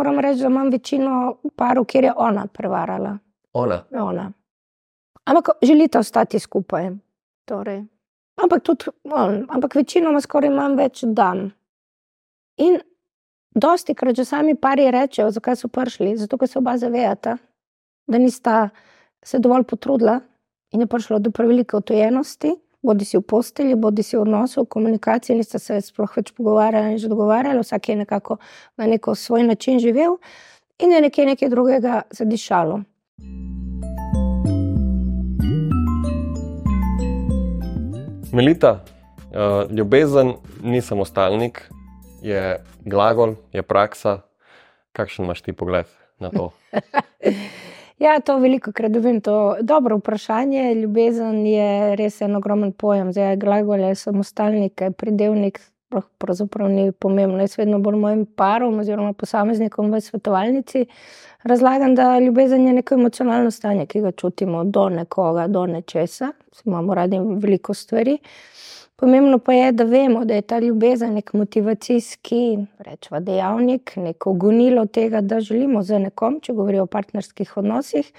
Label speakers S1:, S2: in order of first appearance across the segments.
S1: moram reči, da imam večino parov, kjer je ona prevarala.
S2: Ona.
S1: Ona. Ampak želite ostati skupaj. Torej. Ampak tudi on, ampak večinoma skoraj imam več dan. In dosti krat že sami pari rečejo, zakaj so prišli. Zato, ker se oba zavedata, da nista se dovolj potrudila in je prišlo do prevelike otojenosti, bodi si v postelji, bodi si v odnosu, v komunikaciji, nista se sploh več pogovarjali in že dogovarjali, vsak je nekako na neko svoj način živel in je nekaj, nekaj drugega zadišalo.
S2: Melita, uh, ljubezen ni samostalnik, je glagol, je praksa. Kakšen imaš ti pogled na to?
S1: ja, to veliko krat dobim. To je dobro vprašanje. Ljubezen je res en ogromen pojem. Zdaj, glagol je samostalnik, je pridevnik, pravzaprav ni pomembno. Jaz vedno bolj mojim parom oziroma posameznikom v svetovalnici razlagam, da ljubezen je neko emocionalno stanje, ki ga čutimo do nekoga, do nečesa. Imamo radi veliko stvari. Pomembno pa je, da vemo, da je ta ljubezen nek motivacijski rečva, dejavnik, neko gonilo tega, da želimo z nekom, če govorimo o partnerskih odnosih,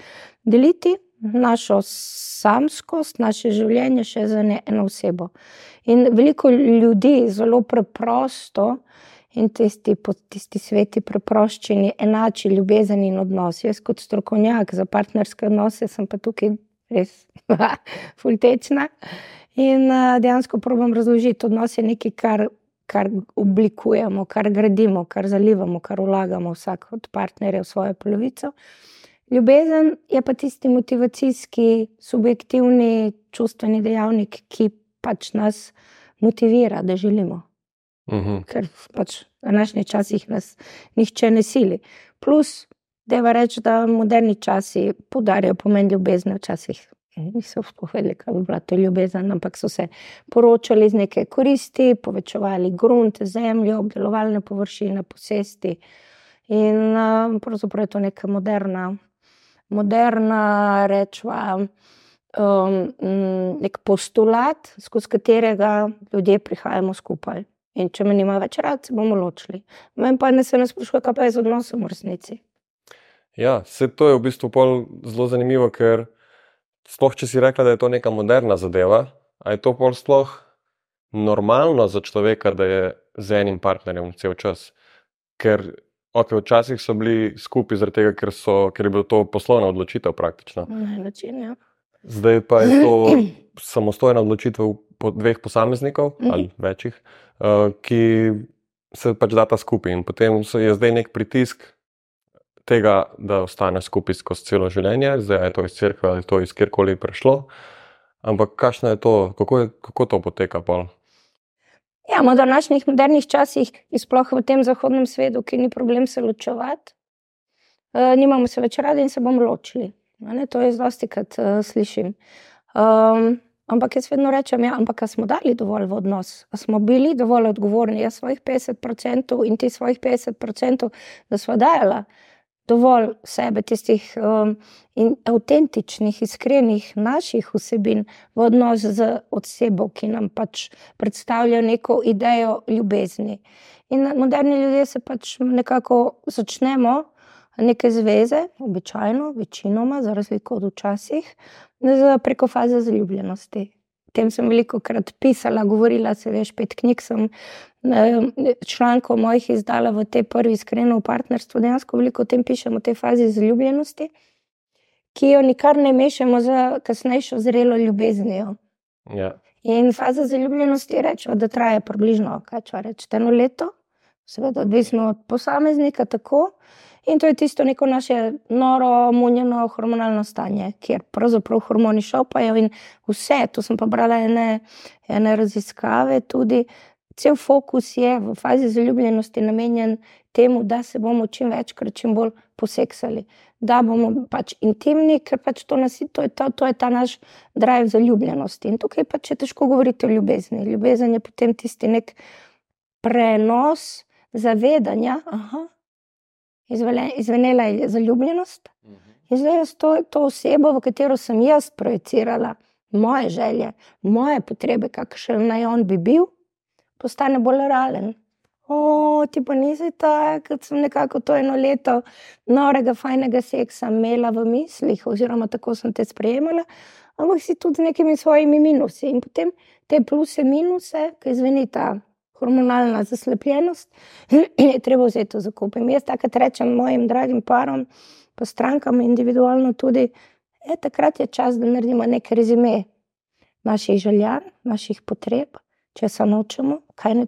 S1: deliti našo samskost, naše življenje še za ne eno osebo. In veliko ljudi zelo preprosto in tisti, tisti sveti preproščini enači ljubezen in odnos. Jaz kot strokovnjak za partnerske odnose sem pa tukaj res fultečna. In uh, dejansko probujem razložiti, odnos je nekaj, kar, kar oblikujemo, kar gradimo, kar zalivamo, kar vlagamo vsak od partnerjev v svojo polovico. Ljubezen je pa tisti motivacijski, subjektivni, čustveni dejavnik, ki pač nas motivira, da želimo. Uh mhm. -huh. Ker pač v današnjih časih nas nihče ne sili. Plus, da reči, da moderni časi podarjajo pomen ljubezni včasih niso spovedali, kaj bi bila to ljubezen, ampak so se poročali z neke koristi, povečevali grunt, zemljo, obdelovalne površine, posesti. In uh, pravzaprav je to neka moderna, moderna rečva, um, nek postulat, skozi katerega ljudje prihajamo skupaj. In če me nima več rad, se bomo ločili. Meni pa ne se ne sprašuje, kaj pa je z odnosom v resnici.
S2: Ja, vse to je v bistvu zelo zanimivo, ker Sploh, če si rekla, da je to neka moderna zadeva, ali je to pol sploh normalno za človeka, da je z enim partnerjem vse čas? Ker okay, včasih so bili skupaj zaradi tega, ker, so, ker je bila to poslovna odločitev praktično.
S1: Način, ja.
S2: Zdaj pa je to samostojna odločitev dveh posameznikov mhm. ali večjih, uh, ki se pač data skupaj in potem je zdaj nek pritisk tega, da ostane skupaj skozi celo življenje, zdaj je to iz crkve ali to iz kjerkoli prišlo. Ampak kakšno je to, kako, je, kako to poteka? Pol?
S1: Ja, v današnjih modernih časih, sploh v tem zahodnem svetu, ki ni problem se ločevati, uh, nimamo se več radi in se bomo ločili. Ne, to je zlasti, kar uh, slišim. Um, ampak jaz vedno rečem, ja, ampak smo dali dovolj v odnos, smo bili dovolj odgovorni, jaz svojih 50% in ti svojih 50%, da smo dajali dovolj sebe, tistih um, avtentičnih, iskrenih naših vsebin v odnos z osebo, ki nam pač predstavlja neko idejo ljubezni. In moderni ljudje se pač nekako začnemo. Neke zveze, običajno, večinoma, za razliko od včasih, preko faze zaljubljenosti tem sem veliko krat pisala, govorila, se veš, pet knjig sem člankov mojih izdala v tej prvi iskreno v partnerstvu. Dejansko veliko o tem pišemo, o tej fazi zaljubljenosti, ki jo nikar ne mešamo z kasnejšo zrelo ljubeznijo.
S2: Ja.
S1: In faza zaljubljenosti reče, da traja približno, kaj če rečete, eno leto, seveda, odvisno od posameznika, tako. In to je tisto neko naše noro, munjeno hormonalno stanje, kjer pravzaprav hormoni šopajo in vse. To sem pa brala ene, ene raziskave tudi. Cel fokus je v fazi zaljubljenosti namenjen temu, da se bomo čim večkrat, čim bolj poseksali, da bomo pač intimni, ker pač to, nas, to, je, to, to je ta naš drive zaljubljenosti. In tukaj pač je težko govoriti o ljubezni. Ljubezen je potem tisti nek prenos zavedanja, aha, izvenela je zaljubljenost. In zdaj jaz to, to osebo, v katero sem jaz projicirala moje želje, moje potrebe, kakšen naj on bi bil, postane bolj realen. O, ti pa nisi tak, kot sem nekako to eno leto norega, fajnega seksa imela v mislih, oziroma tako sem te sprejemala, ampak si tudi z nekimi svojimi minusi. In potem te pluse, minuse, ki zveni ta hormonalna zaslepljenost, je treba vzeti za kup. In jaz takrat rečem mojim dragim parom, pa strankam individualno tudi, e, takrat je čas, da naredimo nekaj rezime naših želja, naših potreb, če se nočemo, kaj ne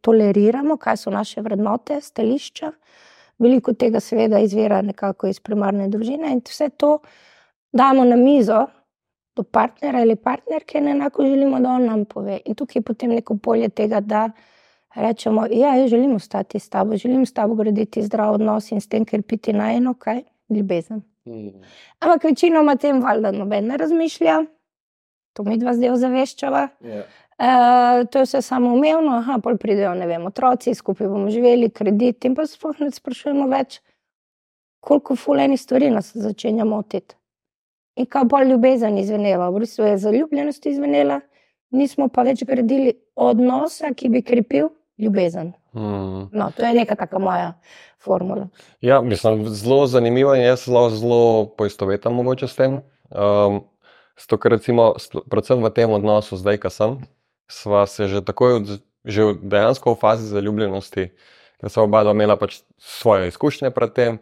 S1: toleriramo, kaj so naše vrednote, stališča. Veliko tega, seveda, izvira nekako iz primarne družine in vse to damo na mizo do partnera ali partnerke, in enako želimo, da on nam pove. In tukaj je potem neko polje tega, da rečemo, da ja, želim ostati s tabo, želim s tabo graditi zdrav odnos in s tem, ker piti na eno, kaj ljubezen. Mm. Ampak večinoma tem valjda noben ne razmišlja, to mi dva zdaj ozaveščava. Yeah. Ja. Uh, to je vse samoumevno, a pa pridejo vem, otroci, skupaj bomo živeli, kredit in pa sploh ne sprašujemo več, koliko fuleni stvari nas začenja motiti. In kaj bolj ljubezen izvenela, v bistvu je zaljubljenost izvenela, nismo pa več gradili odnosa, ki bi krepil ljubezen. Mm. No, to je neka taka moja formula.
S2: Ja, mislim, zelo zanimivo in jaz zelo, zelo poistovetam mogoče s tem. Um, Zato, ker recimo, predvsem v tem odnosu, zdaj, ko sem, sva se že takoj, od, že dejansko v fazi zaljubljenosti, ker sva oba imela pač svoje izkušnje pred tem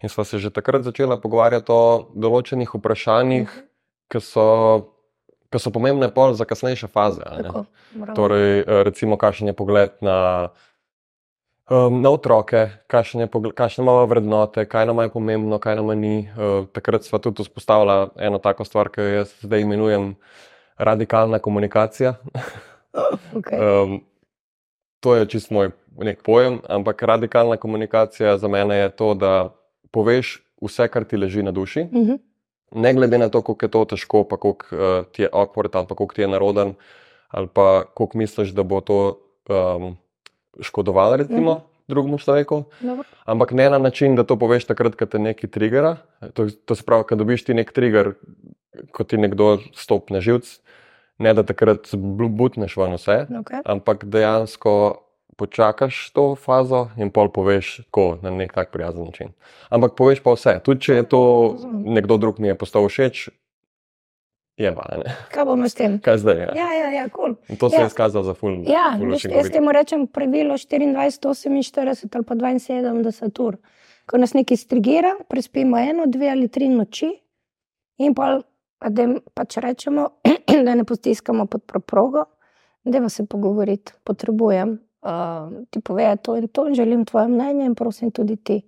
S2: in sva se že takrat začela pogovarjati o določenih vprašanjih, ki so, ki so pomembne pol za kasnejše faze. Torej, recimo, kakšen je pogled na um, na otroke, kakšne, imamo vrednote, kaj nam je pomembno, kaj nam ni. Uh, takrat smo tudi vzpostavili eno tako stvar, ki jo jaz zdaj imenujem radikalna komunikacija. Okay. um, to je čist moj nek pojem, ampak radikalna komunikacija za mene je to, da poveš vse, kar ti leži na duši. Uh mhm. -huh. Ne glede na to, kako je to težko, pa koliko uh, ti je awkward, ali koliko ti je naroden, ali pa koliko misliš, da bo to um, škodovala, recimo, mm. drugemu človeku. Dobro. Ampak ne na način, da to poveš takrat, ko te nekaj triggera. To, to se pravi, ko dobiš ti nek trigger, ko ti nekdo stopne živc, ne da takrat butneš v vse, okay. ampak dejansko. Počakaš to fazo in pol poveš tako na nek tak prijazen način. Ampak poveš pa vse. Tudi če je to nekdo drug mi je postal všeč, je vajne.
S1: Kaj bomo s tem?
S2: Kaj zdaj? Ja,
S1: ja, ja, ja cool.
S2: To se ja. je izkazalo za fulno.
S1: Ja, jaz temu rečem pravilo 24, 48 ali pa 72 ur. Ko nas nekaj strigira, prespimo eno, dve ali tri noči in pa, da pač rečemo, da ne postiskamo pod progo, da pa se pogovoriti, potrebujem. Uh, ti povej to in to, in želim tvoje mnenje, in prosim tudi ti.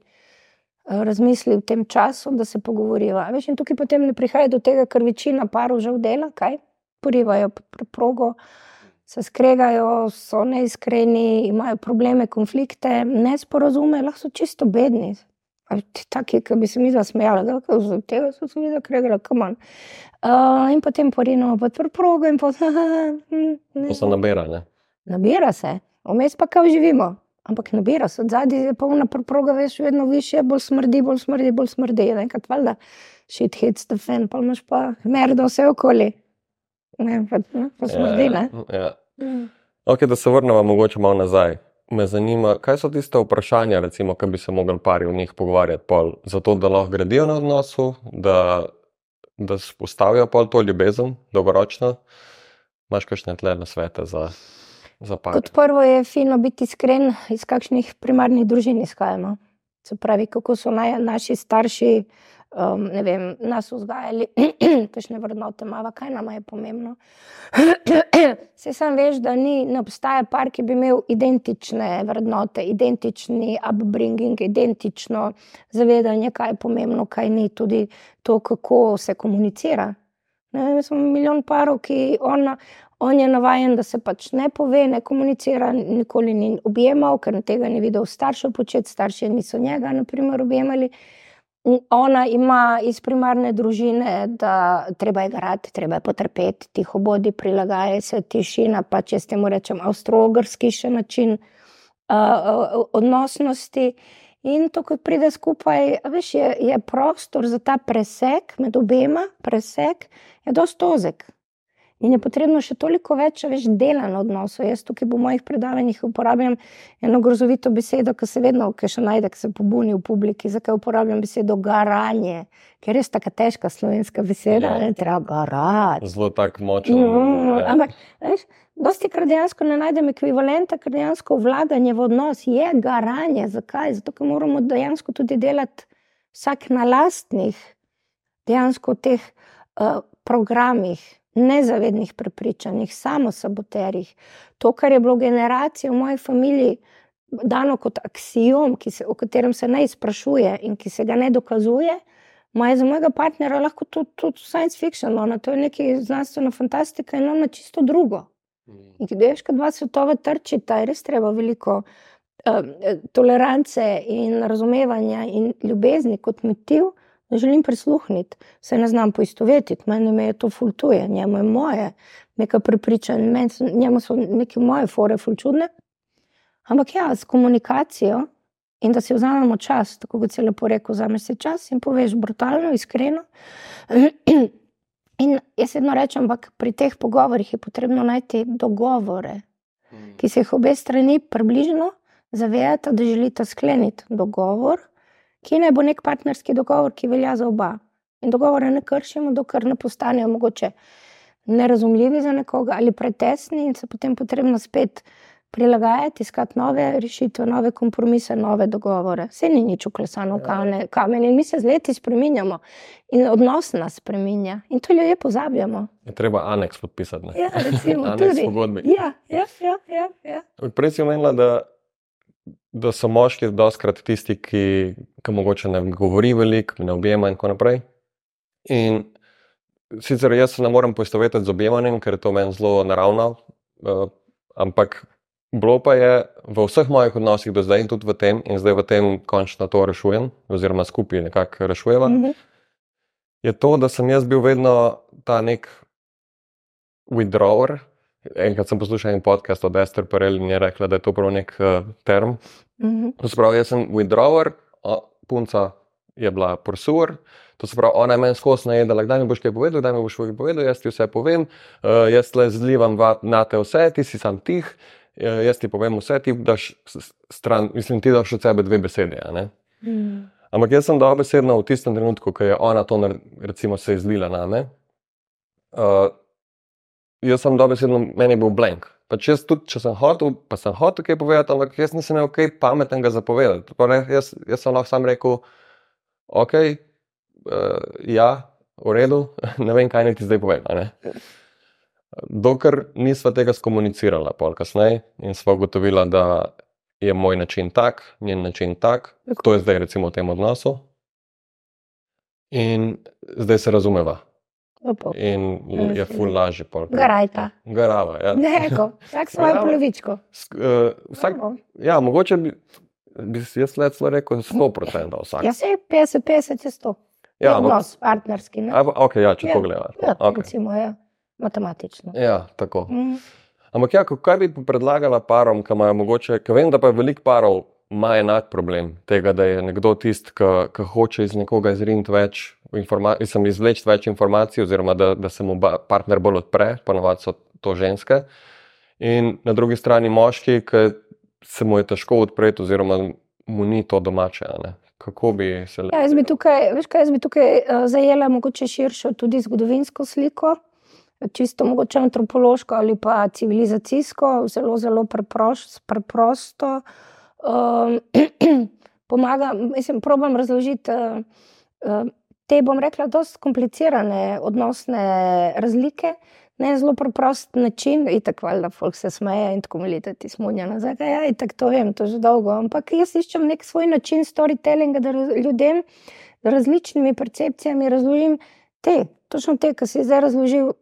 S1: Eh, razmisli v tem času, da se pogovorijo. Veš, in tukaj potem ne prihaja do tega, ker večina parov že dela, kaj porivajo preprogo, se skregajo, so neiskreni, imajo probleme, konflikte, nesporazume, lahko so čisto bedni. Taki, ki bi se mi zasmejali, da so tega so se videli, kregali, kamen. Uh, in potem porino pod preprogo in potem.
S2: To se nabira, ne?
S1: Nabira se, vmes pa kaj živimo. Ampak nabira se, zadnji je polna proga, veš, vedno više, bolj smrdi, bolj smrdi, bolj smrdi. Enkrat valjda, shit hits the fan, pa imaš pa merdo vse okoli. Ne, pa, pa smrdi, ne. Ja, ja.
S2: Mm. Ok, da se vrnemo mogoče malo nazaj. Me zanima, kaj so tiste vprašanja, recimo, ki bi se mogli pari v njih pogovarjati, pol, zato da lahko gradijo na odnosu, da, da spostavijo pol to ljubezen dolgoročno. Imaš kakšne tle na svete za
S1: Kot prvo je fino biti iskren, iz kakšnih primarnih družin izhajamo. Se pravi, kako so naj, naši starši um, vem, nas vzgajali, kakšne vrednote imamo, kaj nam je pomembno. Se sam veš, da ni, ne obstaja par, ki bi imel identične vrednote, identični upbringing, identično zavedanje, kaj je pomembno, kaj ni, tudi to, kako se komunicira. Ne, smo milijon parov, ki ona, On je navaden, da se pač ne pove, ne komunicira, nikoli ni objemal, ker tega ni videl staršev početi, starši niso njega, naprimer, objemali. Ona ima iz primarne družine, da treba je garati, treba je potrpeti, tiho bodi, prilagajaj se tišina, pa če s tem rečem, avstrogrski še način uh, odnosnosti. In to, ko pride skupaj, veš, je, je prostor za ta presek med obema, presek je dosto ozek. In je potrebno še toliko več, več dela na odnosu. Jaz tukaj v mojih predavanjih uporabljam eno grozovito besedo, ki se vedno, ki še najde, ki se pobuni v publiki. Zakaj uporabljam besedo garanje? Ker je res tako težka slovenska beseda, da
S2: Ja.
S1: je treba garati.
S2: Zelo tak močen.
S1: Mm,
S2: ja.
S1: ampak, veš, dosti krat dejansko ne najdem ekvivalenta, ker dejansko vlaganje v odnos je garanje. Zakaj? Zato, ker moramo dejansko tudi delati vsak na lastnih, dejansko teh uh, programih, nezavednih prepričanjih, samosaboterjih. To, kar je bilo generacije v moji familiji dano kot aksijom, ki se, o katerem se ne izprašuje in ki se ga ne dokazuje. Moj za mojega partnera lahko tudi, tudi science fiction, ona, to je nekaj znanstvena fantastika in ona čisto drugo.
S2: Mm.
S1: In ki veš, kad dva svetova trčita, je res treba veliko um, tolerance in razumevanja in ljubezni kot motiv, želim prisluhniti. Se ne znam poistovetiti, meni me je to fultuje, njemu je moje, nekaj prepričanj, meni so- njemu so neke moje fore fulčudne. Ampak ja, s komunikacijo in da si vzamemo čas, tako kot si lepo rekel, vzameš si čas in poveš brutalno, iskreno. In jaz vedno rečem, ampak pri teh pogovorih je potrebno najti dogovore,
S2: Mm.
S1: ki se jih obe strani približno zavedata, da želita skleniti dogovor, ki naj bo nek partnerski dogovor, ki velja za oba. In dogovore ne kršimo, dokler ne postanejo mogoče nerazumljivi za nekoga ali pretesni, in se potem potrebno spet prilagajati, iskati nove rešitve, nove kompromise, nove dogovore. Vse ni nič uklesano v
S2: Ja.
S1: kamen in mi se z leti spreminjamo in odnos nas spreminja. In to ljudje pozabljamo.
S2: Je treba aneks podpisati. ne?
S1: Ja, recimo,
S2: Aneks
S1: tudi.
S2: pogodbi.
S1: Ja, ja, ja, ja, ja.
S2: Prej si omenila, da, da so moški doskrat tisti, ki, ki mogoče ne govori veliko, ne objema in tako naprej. In sicer jaz se ne morem poistovetiti z objemanjem, ker je to meni zelo naravno, uh, ampak bilo pa je v vseh mojih odnosih do zdaj in tudi v tem, in zdaj v tem končno to rešujem, oziroma skupaj nekako rešujeva,
S1: Mhm.
S2: je to, da sem jaz bil vedno ta nek withdrawer. Enkrat sem poslušal en podcast od Esther Perel in je rekla, da je to prav nek uh, term.
S1: Mhm.
S2: To se pravi, jaz sem withdrawer, punca je bila pursuer. To se pravi, ona je meni skozi najedala, kdaj mi boš kaj povedal, kdaj mi boš kaj povedal, jaz ti vse povem, uh, jaz le zlivam va- na te vse, ti si sam tih, uh, jaz ti povem vse, ti daš stran, mislim, ti daš od sebe dve besede.
S1: Mhm.
S2: Ampak jaz sem dobesedno v tistem trenutku, ko je ona to, recimo, se izlila na me. Uh, jaz sem dobesedno, meni je bil blank. Pač jaz tudi, če sem hotel, pa sem hotel kaj povedati, ampak jaz nisem imel kaj pametnega za povedati. Pa ne, jaz, jaz sem lahko sam rekel, ok, uh, ja, v redu, ne vem, kaj naj ti zdaj povem. Dokler nisva tega skomunicirala, pol kasneje, in sva ugotovila, da je moj način tak, njen način tak, to je zdaj recimo v tem odnosu. In zdaj se razumeva.
S1: Lepo.
S2: In je ful lažje.
S1: Garajta.
S2: Garava. Ja.
S1: Neko, vsak svojo
S2: Garava.
S1: polovičko.
S2: Sk, uh, vsak,
S1: Bravo.
S2: ja, mogoče bi, bi jaz le celo rekel 100% vsak.
S1: Ja, se je 50-50 je to.
S2: Ja,
S1: Ja,
S2: ampak,
S1: odnos, partnerski. Ne?
S2: a, ok, ja, če
S1: Ja,
S2: to gledaš.
S1: Ja,
S2: Okay.
S1: recimo, ja. Matematično.
S2: Ja, tako.
S1: Mhm.
S2: Ampak ja, ko- kaj bi predlagala parom, ki imajo mogoče, ker vem, da pa veliko parov ima enak problem tega, da je nekdo tisti, ki, ki hoče iz nekoga izriniti več informacij, sem izvleči več informacij, oziroma da, da se mu partner bolj odpre, ponovadi so to ženske. In na drugi strani moški, ki se mu je težko odpreti, oziroma mu ni to domače. Kako bi se
S1: Ja, jaz bi tukaj, veš kaj, jaz bi tukaj uh, zajela mogoče širšo tudi zgodovinsko sliko, čisto mogoče antropološko ali pa civilizacijsko, zelo, zelo preproš, preprosto. Um, pomaga, mislim, probam razložiti uh, uh, te, bom rekla, dosti komplicirane odnosne razlike. Na zelo preprost način, in tako valjda, folk se smeje in tako milite, ti smunja nazaj. Ja, in tako to vem, to že dolgo. Ampak jaz iščem nek svoj način storytellinga, da ljudem z različnimi percepcijami razložim te, točno te, ki si zdaj razložil,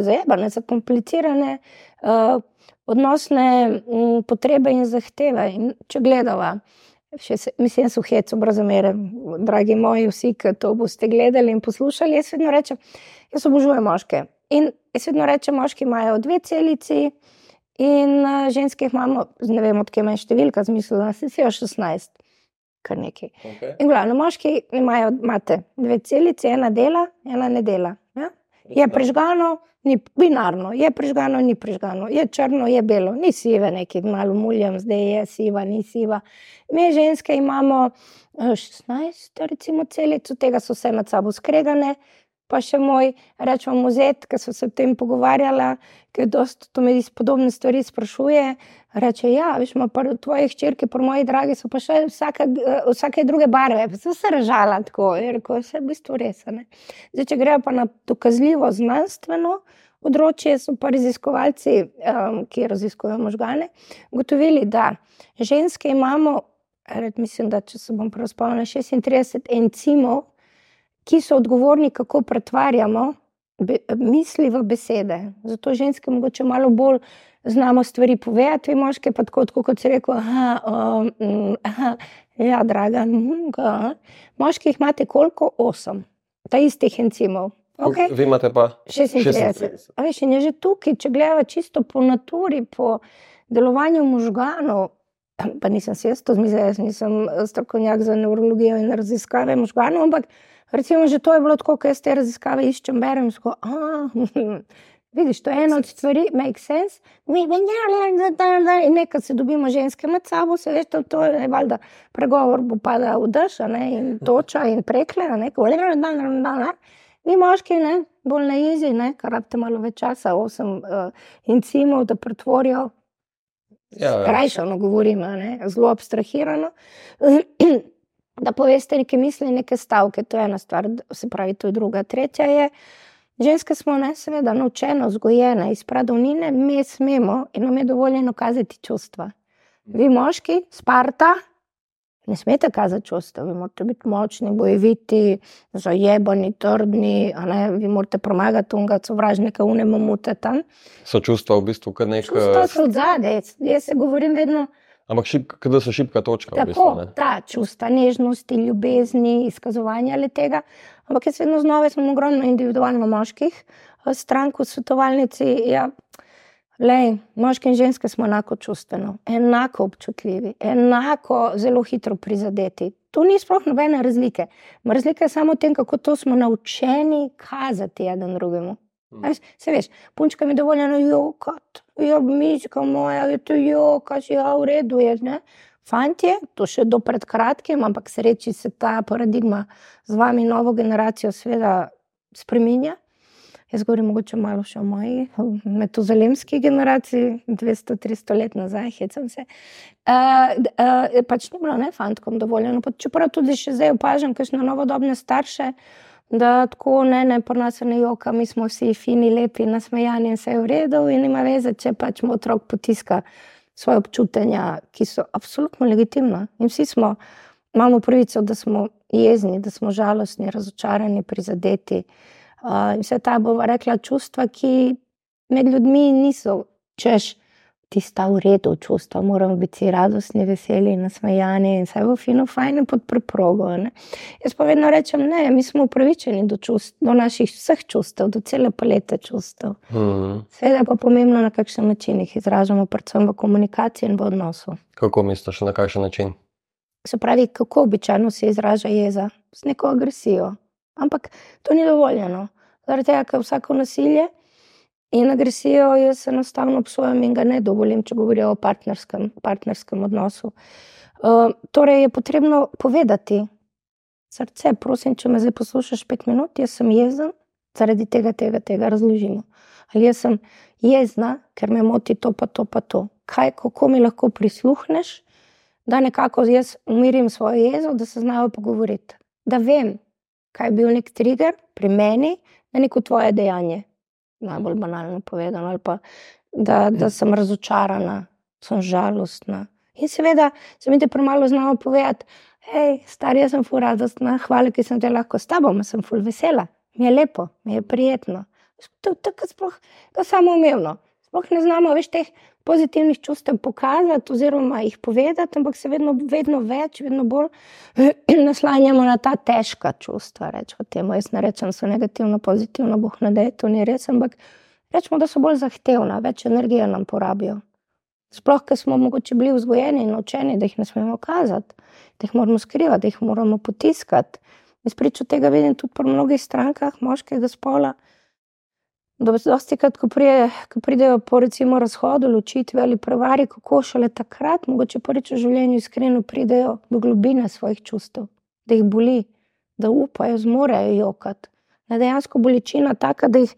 S1: zajebane, zakomplicirane uh, odnosne um, potrebe in zahteve. In če gledava, še se, mislim, so hec, brez zamere, dragi moji, vsi, ki to boste gledali in poslušali, jaz vedno rečem, jaz obožujem moške. In jaz vedno rečem, moški imajo dve celici, in uh, ženske jih imamo, ne vem, odkje ima številka, zmislila, se si jo 16, kar nekaj.
S2: Okay.
S1: In glavno, moški imajo, imate dve celici, ena dela, ena ne dela. Je prižgano, ni binarno, je prižgano, ni prižgano, je črno, je belo, ni sive, nekaj malo muljam, zdaj je siva, ni siva. Mi ženske imamo 16, recimo, celic, tega so vse med sabo skregane. Pa še moj, rečemo, muzet, ki so se o tem pogovarjali, ki dosta to medij podobne stvari sprašuje. Reče, ja, veš, ima pa tvoje hčerke, pa moji dragi so pa še vsake, vsake druge barve. Pa so se ražala tako, je rekel, vse je v bistvu res. Zdaj, če grejo pa na dokazljivo znanstveno področje, so pa raziskovalci, um, ki raziskujejo možgane, ugotovili, da ženske imamo, mislim, da če se bom prav spomnila, 36 encimov ki so odgovorni, kako pretvarjamo be, misli v besede. Zato ženske morda malo bolj znamo stvari povedati, moške pa tako, kot se reče. Ja, draga. Aha. Moški jih imate koliko? Osem, ta istih encimov.
S2: Okay. Vi imate pa
S1: 36. Veš, je že tukaj, če gledamo čisto po naturi, po delovanju možganov. Pa nisem se jaz to zmizela, jaz nisem strokovnjak za neurologijo in raziskave možganov, ampak Recimo, že to je bilo tako, ker jaz te raziskave iščem, berem. Sko, vidiš, to je ena od stvari, make sense. Mi venjamo, in nekaj se dobimo ženske med sabo, se veš, to, to je valjda pregovor, bo pada v dež, in toča in prekle, ne, mi moški, ne, bolj na izi, ne, kar rabite malo več časa, osem uh, incimov, da pretvorijo. Ja, ja. Skrajšano govorim, ne, zelo abstrahirano da poveste neke misli, neke stavke. To je ena stvar, se pravi, to je druga. Tretja je, ženske smo ne, seveda, naučene, vzgojene iz pradovnine, mi smemo in nam je dovoljeno kazati čustva. Vi, moški, Sparta, ne smete kazati čustva, vi morate biti močni, bojeviti, zajebani, trdni, vi morate premagati unga, sovražnika, unemo mute tam.
S2: So čustva v bistvu kar nekaj.
S1: Čustva so od zadaj, jaz se govorim vedno.
S2: Ampak da so šibka točka.
S1: Tako, v bistvu, ta čustva nežnosti, ljubezni, izkazovanja le tega. Ampak jaz vedno znova sem ogromno individualno moških, eh, strank v svetovalnici. Ja, lej, moški in ženske smo enako čustveno, enako občutljivi, enako zelo hitro prizadeti. Tu ni sploh nobene razlike. Razlika je samo v tem, kako to smo naučeni kazati eden drugemu. Mm. Se veš, punčka mi je dovoljeno jokati, ja, miška moja, je to jokaš, ja, v redu je. Ne? Fantje, to še do pred kratkim, ampak sreči se ta paradigma z vami, novo generacijo, seveda spremenja. Jaz govorim mogoče malo še o moji metozolemski generaciji, 200-300 let nazaj, hecam se. Uh, uh, pač ni bilo ne fantkom dovoljeno, čeprav tudi še zdaj opažam, kakšne novodobne starše da tako ne, ne, pa nas ne joka, mi smo vsi fini, lepi, nasmejani in vse je v redu, in ima veze, če pač mu otrok potiska svoje občutenja, ki so absolutno legitimna. In vsi smo, imamo pravico, da smo jezni, da smo žalostni, razočarani, prizadeti. Uh, in vse ta, bomo rekla, čustva, ki med ljudmi niso, češ ti sta v redu čustva, moramo biti radostni, veseli, nasmejani in vse bo fino, fajn pod preprogo. Ne? Jaz pa vedno rečem, ne, mi smo upravičeni do, čust, do naših vseh čustev, do cele palete čustev. Mm. Seveda pa pomembno, na kakšen način jih izražamo, predvsem v komunikaciji in v odnosu.
S2: Kako misliš, na kakšen način?
S1: Se pravi, kako običajno se izraža jeza, z neko agresijo. Ampak to ni dovoljeno. Zaradi tega, ker vsako nasilje In agresijo jaz enostavno obsojam in ga ne dovolim, če govorijo o partnerskem, partnerskem odnosu. Uh, torej je potrebno povedati, srce, prosim, če me zdaj poslušaš pet minut, jaz sem jezen zaradi tega, tega, tega razložimo. Ali jaz sem jezna, ker me moti to, pa to, pa to. Kaj, kako mi lahko prisluhneš, da nekako jaz umirim svojo jezo, da se znajo pogovoriti. Da vem, kaj je bil nek trigger pri meni, na neko tvoje dejanje najbolj banalno povedano, ali pa da, da sem razočarana, sem žalostna. In seveda, se mi te premalo znamo povedati, hej, stari, jaz sem ful radostna, hvala, ki sem te lahko s tabo, sem ful vesela, mi je lepo, mi je prijetno. To je tako sploh, samo umevno. Sploh ne znamo več teh pozitivnih čustev pokazati, oziroma jih povedati, ampak se vedno, vedno več, vedno bolj naslanjamo na ta težka čustva. Temu, jaz ne rečem, da so negativno, pozitivno, boh ne da je to ni res, ampak rečemo, da so bolj zahtevna, več energije nam porabijo. Sploh, ker smo mogoče bili vzgojeni in učeni, da jih ne smemo kazati, da jih moramo skrivati, da jih moramo potiskati. Jaz pričo tega vidim tudi pri mnogih strankah moškega spola, Dosti krat, ko, prije, ko pridejo po recimo razhodu, ločitvi ali prevari, kako šele takrat, mogoče prvič v življenju iskreno pridejo do globine svojih čustev, da jih boli, da upajo, zmorejo jokati. Da dejansko bolečina taka, da jih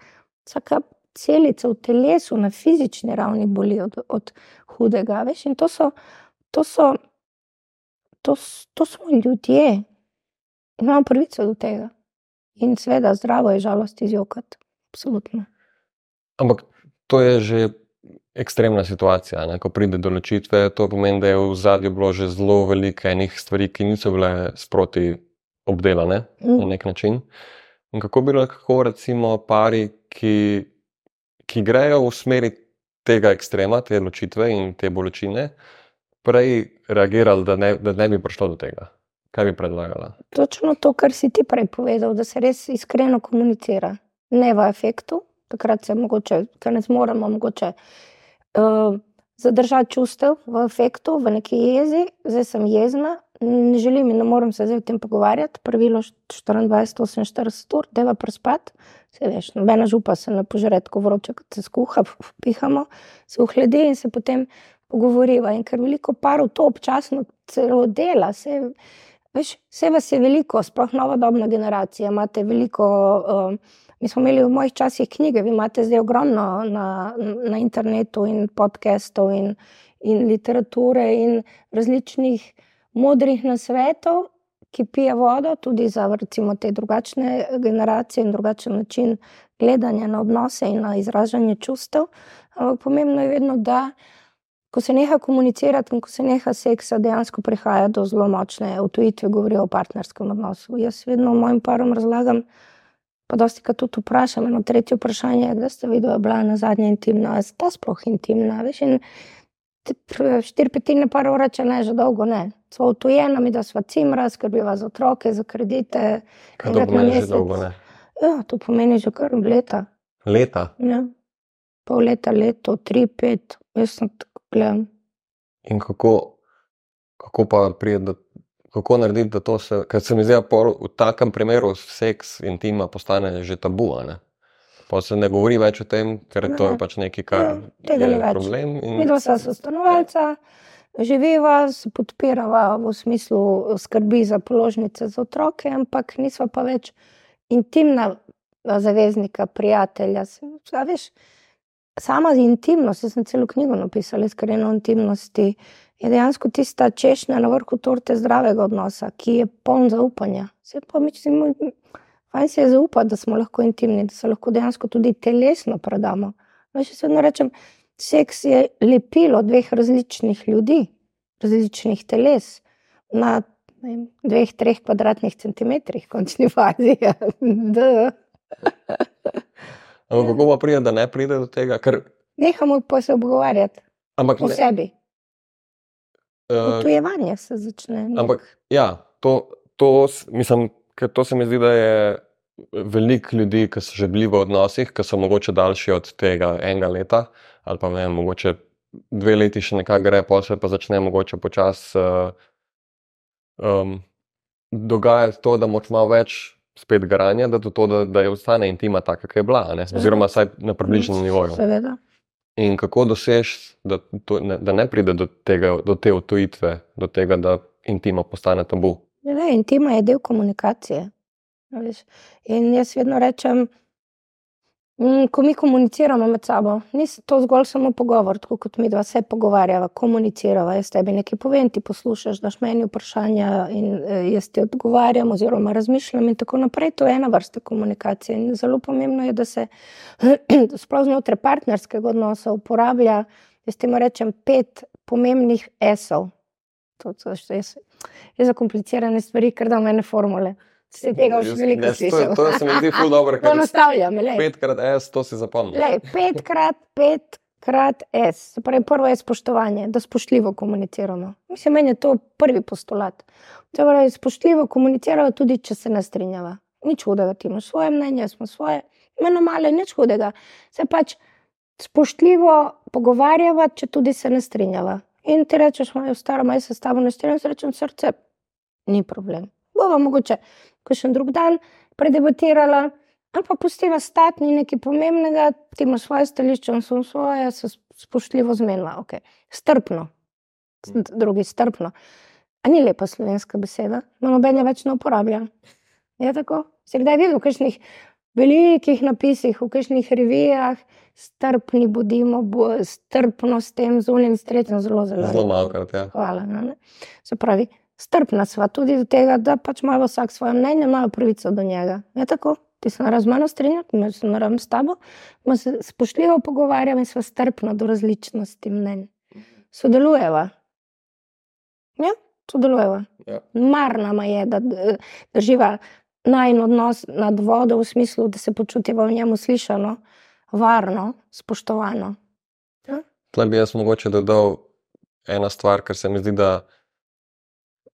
S1: vsaka celica v telesu na fizični ravni boli od, od hudega. Veš? In to so, to so, to, to smo ljudje, imamo pravico do tega. In seveda, zdravo je žalost izjokati. Absolutno.
S2: Ampak to je že ekstremna situacija. Ne? Ko pride do ločitve, to pomeni, da je v zadju bilo že zelo veliko enih stvari, ki niso bile sproti obdelane mm. na nek način. In kako bi lahko, recimo, pari, ki, ki grejo v smeri tega ekstrema, te ločitve in te bolečine, prej reagirali, da ne, da ne bi prišlo do tega? Kaj bi predlagala?
S1: Točno to, kar si ti prej povedal, da se res iskreno komunicira ne v efektu, takrat se mogoče, ker ne zmoremo, mogoče uh, zadržati čustev v efektu, v neki jezi, zdaj sem jezna, ne želim in ne morem se zdaj o tem pogovarjati. Pravilo 24-48 ur, deva prespati, se veš, nobena župa se ne požre tako vroče, kot se skuha, pihamo, se ohledi in se potem pogovoriva. In ker veliko parov to občasno celo dela, se, veš, vse vas je veliko, sploh novodobna generacija, veliko. Uh, Mi smo imeli v mojih časih knjige, vi imate zdaj ogromno na, na internetu in podcastov in, in literature in različnih modrih nasvetov, ki pije vodo tudi za recimo, te drugačne generacije in drugačen način gledanja na odnose in na izražanje čustev. Ampak pomembno je vedno, da ko se neha komunicirati in ko se neha seksa, dejansko prihaja do zelo močne utujitve, govorijo o partnerskem odnosu. Jaz vedno mojim parom razlagam, Pa dosti krat tudi vprašam, eno tretje vprašanje je, da ste videli, da je bila na zadnje intimna, ali sta sploh intimna. Veš, štiri petine parov reče, ne, že dolgo ne. Smo utujeni, mi da smo cimra, skrbiva za otroke, za kredite.
S2: Kaj to pomeni, že dolgo ne?
S1: Ja, to pomeni že kar leta.
S2: Leta?
S1: Ja. Pol leta, leto, tri, pet, jaz sem gledam.
S2: In kako, kako pa pride do kako narediti, da to se, ker se mi zdi, da v takem primeru seks in tima postane že tabu. Ne? Pa se ne govori več o tem, ker ne, to je pač nekaj, kar ja, je ne problem.
S1: In... Mi dva smo stanovalca, živiva, se podpirava v smislu skrbi za položnice za otroke, ampak nisva pa več intimna zaveznika, prijatelja. Veš, sama intimnost, jaz sem celo knjigo napisala, iskreno intimnosti je dejansko tista češnja na vrhu torte zdravega odnosa, ki je poln zaupanja. Se pa mi čutimo, fajn se je zaupati, da smo lahko intimni, da se lahko dejansko tudi telesno predamo. Veš, jaz vedno rečem, seks je lepilo dveh različnih ljudi, različnih teles na vem, dveh, treh kvadratnih centimetrih, končni fazi.
S2: Ampak kako pa pride, da ne pride do tega? Ker...
S1: Nehamo pa se obgovarjati. Ampak o ne... sebi. Utujevanje se začne.
S2: Ne? Ampak, ja, to, to, mislim, to se mi zdi, da je veliko ljudi, ki so že bili v odnosih, ki so mogoče daljši od tega enega leta, ali pa ne, mogoče dve leti še nekaj gre, pa se pa začne mogoče počasi uh, um, dogajati to, da moč malo več. Spet garanja, da, to, da, da je ostane intima taka, kakor je bila, ne? oziroma vsaj na približnem nivoju.
S1: Seveda.
S2: In kako dosež, da, ne, da ne pride do, tega, do te otujitve, do tega, da intima postane tabu?
S1: Ne, intima je del komunikacije. In jaz vedno rečem, Mm, ko mi komuniciramo med sabo, ni to zgolj samo pogovor, tako kot mi dva se pogovarjava, komunicirava. Jaz tebi nekaj povem, ti poslušaš, daš meni vprašanja in e, jaz ti odgovarjam, oziroma razmišljam in tako naprej. To je ena vrsta komunikacije. In zelo pomembno je, da se sploh znotraj partnerskega odnosa uporablja, jaz temu rečem, pet pomembnih esov. To, to, to je, je za komplicirane stvari, ker da v mene formule. Se tega už veliko
S2: slišal. To, to se mi zdi ful dobro.
S1: To nastavljam.
S2: Petkrat S, to si zapomnil.
S1: Petkrat, petkrat S. Se pravi, prvo je spoštovanje, da spoštljivo komuniciramo. Mislim, meni je to prvi postulat. Se pravi, spoštljivo komuniciramo tudi, če se ne strinjava. Nič hudega, ti imaš svoje mnenje, smo svoje. Meno malo je nič hudega. Se pač spoštljivo pogovarjava, če tudi se ne strinjava. In ti rečeš, moj staro, moj se s tabo ne strinjam, rečem srce. Ni problem. Bova mogoče ko še en drug dan predebatirala, pa pustiva stati, ni nekaj pomembnega, ti imaš svoje stališče, on samo svoje, se spoštljivo zmenila. Okay. Strpno, drugi strpno. A ni lepa slovenska beseda, no noben je več ne uporablja. Je tako? Se kdaj videl v kakšnih velikih napisih, v kakšnih revijah, strpni bodimo, bo, strpno s tem, z unim, s tretjim, zelo, zelo.
S2: Zelo malokrat, ja.
S1: Hvala. No, ne? Se pravi, strpna sva tudi do tega, da pač ima vsak svoje mnenje, ima pravico do njega. Je tako? Ti se naravno z mano strinjati, jaz se naravno s tabo, ma se spoštljivo pogovarjamo in sva strpna do različnosti mnenj. Sodelujeva. Ja, sodelujeva.
S2: Ja.
S1: Mar nama je, da, da živa najn odnos nad vodo v smislu, da se počutiva v njemu slišano, varno, spoštovano.
S2: Tle bi jaz mogoče dodal ena stvar, ker se mi zdi, da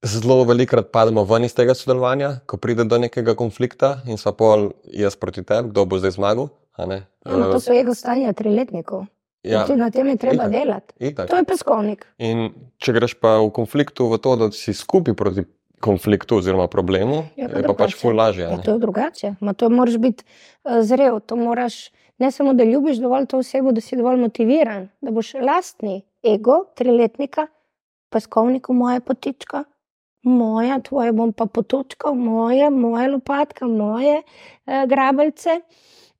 S2: zelo velikokrat pademo ven iz tega sodelovanja, ko pride do nekega konflikta in so pol jaz proti tebi, kdo bo zdaj zmagal.
S1: Ja, no, to so ego stanja triletnikov.
S2: Ja,
S1: Tudi na tem je treba
S2: itak.
S1: delati.
S2: itak.
S1: To je peskovnik.
S2: In če greš pa v konfliktu v to, da si skupaj proti konfliktu oziroma problemu,
S1: Ja, pa
S2: je pa pač ful lažje.
S1: Ja, to je drugače. Ma to moraš biti uh, zrel, to moraš ne samo, da ljubiš dovolj to osebo, da si dovolj motiviran, da boš lastni ego triletnika, peskovniku moja potička, moja, tvoje bom pa potočkal, moje, moje lopatka, moje uh, grabelce.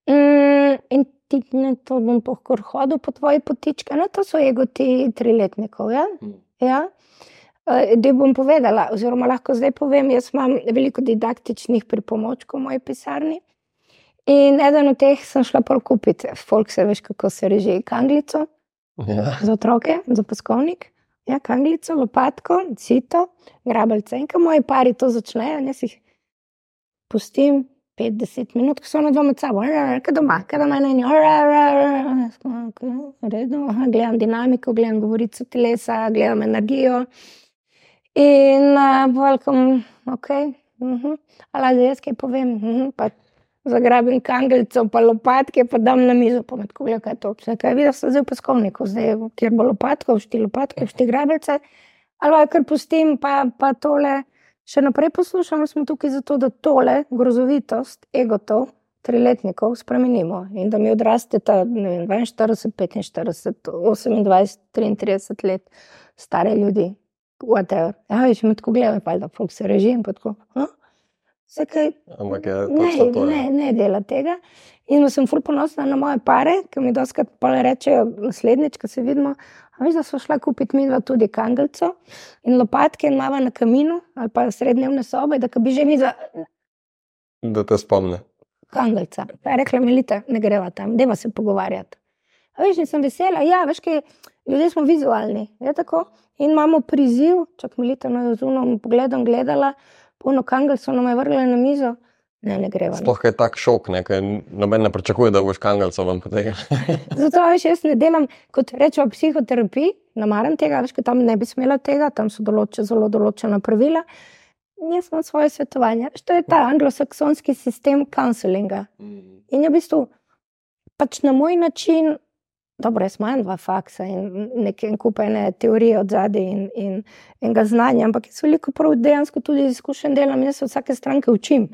S1: Mm, in ti ne, to bom pohkor hodil po tvoji potički. No, to so ego ti triletnikov. Ja?
S2: Mm.
S1: Ja? Eh, Da bom povedala, oziroma lahko zdaj povem, jaz imam veliko didaktičnih pripomočkov v moji pisarni. In eden od teh sem šla prav kupiti, folk se veš, kako se reže kanglico
S2: Ja.
S1: za otroke, za peskovnik. Ja, kanglico, lopatko, cito, grabelce. In ko moji pari to začnejo, jaz jih pustim 5-10 minut, ko so na doma med sabo, kaj doma, kaj doma na redo, aha, gledam dinamiko, gledam govorico telesa, gledam energijo. In uh, welcome, ok. Uh -huh. Ali jaz kaj povem, uh -huh. pa zagrabim kanglico, pa lopatke, pa dam na mizo, pa kuglja, kaj je to. Vse, kaj vidiš, zdaj v peskovniku, zdaj kjer bo lopatko, všti lopatke, všti grabelce. Ali kar pustim, pa, pa tole še naprej poslušamo, smo tukaj zato, da tole grozovitost, egotov, triletnikov spremenimo in da mi odrasteta ne vem, 42, 45, 28, 33 let stare ljudi. Whatever. Ja, veš, me tako gledajo, pa da se reži in pa tako. "A? Vse kaj,
S2: Ampak je
S1: ne,
S2: to. ja.
S1: ne, ne dela tega. In sem ful ponosna na moje pare, ki mi doskrat rečejo, naslednjič, ko se vidimo. A veš, da so šla kupiti mi dva tudi kangelco in lopatke in imamo na kaminu ali pa srednjevne sobe, da bi že mi za
S2: Da te spomne.
S1: kangelca. Pa je rekla, Melita, ne greva tam, deva se pogovarjati. A veš, in sem vesela, ja, veš, kaj, ljudje smo vizualni, je tako. In imamo priziv, čak Melita na zunom pogledom gledala, polno kangelcev nam je vrgla na mizo. Ne, ne greva. no.
S2: Sploh je tak šok, ne, ker noben ne pričakuje, da boš kangalcev ven potegnil.
S1: Zato veš, jaz ne delam, kot rečemo, psihoterapiji, ne maram tega, veš, tam ne bi smela tega, tam so določe, zelo določena pravila. Jaz imam svoje svetovanje. To je ta anglosaksonski sistem counselinga. In je v bistvu pač na moj način, dobro, jaz imam dva faksa in nekaj kupene teorije od zadaj in, in, in ga znanja, ampak jaz veliko prav dejansko tudi iz izkušenj delam, jaz se od vsake stranke učim.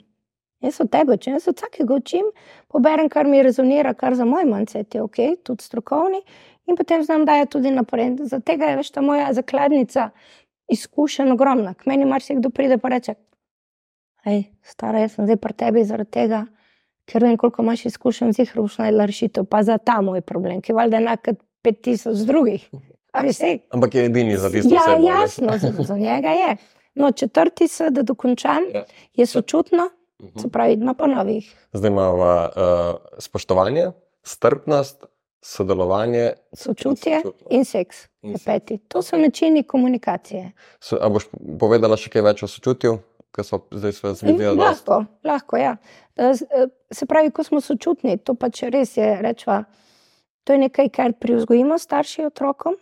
S1: Jaz od tebe učim, jaz od vsakega učim, poberem, kar mi rezonira, kar za moj mindset je ok, tudi strokovni, in potem znam dajati tudi naprej. Zato tega je veš ta moja zakladnica izkušenj ogromna. K meni marsikdo pride pa reče, hej, stara, jaz sem zdaj pri tebi zaradi tega, ker vem, koliko imaš izkušenj, zihar boš najdela rešitev, pa za ta moj problem, ki je valjda enak kot 5000 drugih.
S2: Ampak je edini za tisto
S1: Ja,
S2: osebo.
S1: jasno, za, za njega je. No, četrti se, da dokončam,
S2: Ja.
S1: je sočutno,
S2: Mhm.
S1: se pravi, na ponovih.
S2: Zdaj imamo uh, spoštovanje, strpnost, sodelovanje.
S1: Sočutje
S2: Sočutno.
S1: in seks.
S2: In seks.
S1: Peti. To so načini komunikacije.
S2: So, a boš povedala še kaj več o sočutju, ker so zdaj sve zmedeli?
S1: Lahko, lahko, ja. Eh, eh, Se pravi, ko smo sočutni, to pač res je, rečva, to je nekaj, kar privzgojimo starši otrokom,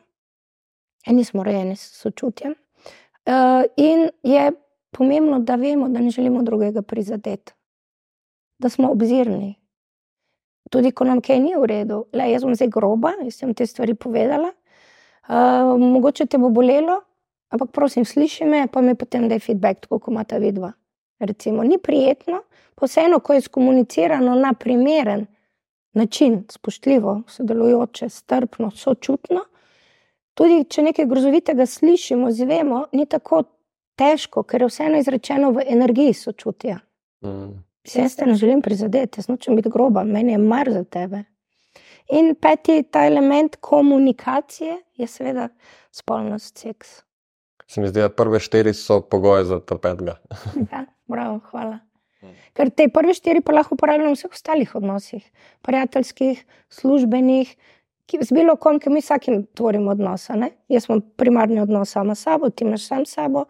S1: eni smo rojeni s sočutjem. Eh, In je pomembno, da vemo, da ne želimo drugega prizadeti, da smo obzirni. Tudi, ko nam kaj ni v redu, le jaz bom zdaj groba, jaz sem te stvari povedala. Uh, mogoče te bo bolelo, ampak prosim, sliši me, pa mi potem daj feedback, tako kot ima ta vidva. Recimo, ni prijetno, pa vseeno, ko je skomunicirano na primeren način, spoštljivo, sodelujoče, strpno, sočutno. Tudi če nekaj grozovitega slišimo, zvemo, ni tako težko, ker je vseeno izrečeno v energiji sočutja. Mm. Jaz te ne želim prizadeti, jaz nočem biti groba, meni je mar za tebe. In peti ta element komunikacije je seveda spolnost, seks.
S2: Se mi zdi, da prve štiri so pogoje za to petega.
S1: ja, bravo, hvala. Ker te prve štiri pa lahko uporabljamo v vseh ostalih odnosih, prijateljskih, službenih, ki z bilo kom, ki mi vsakim tvorimo odnose. Ne? Jaz imam primarni odnos sama s sabo, ti imaš sam s sabo.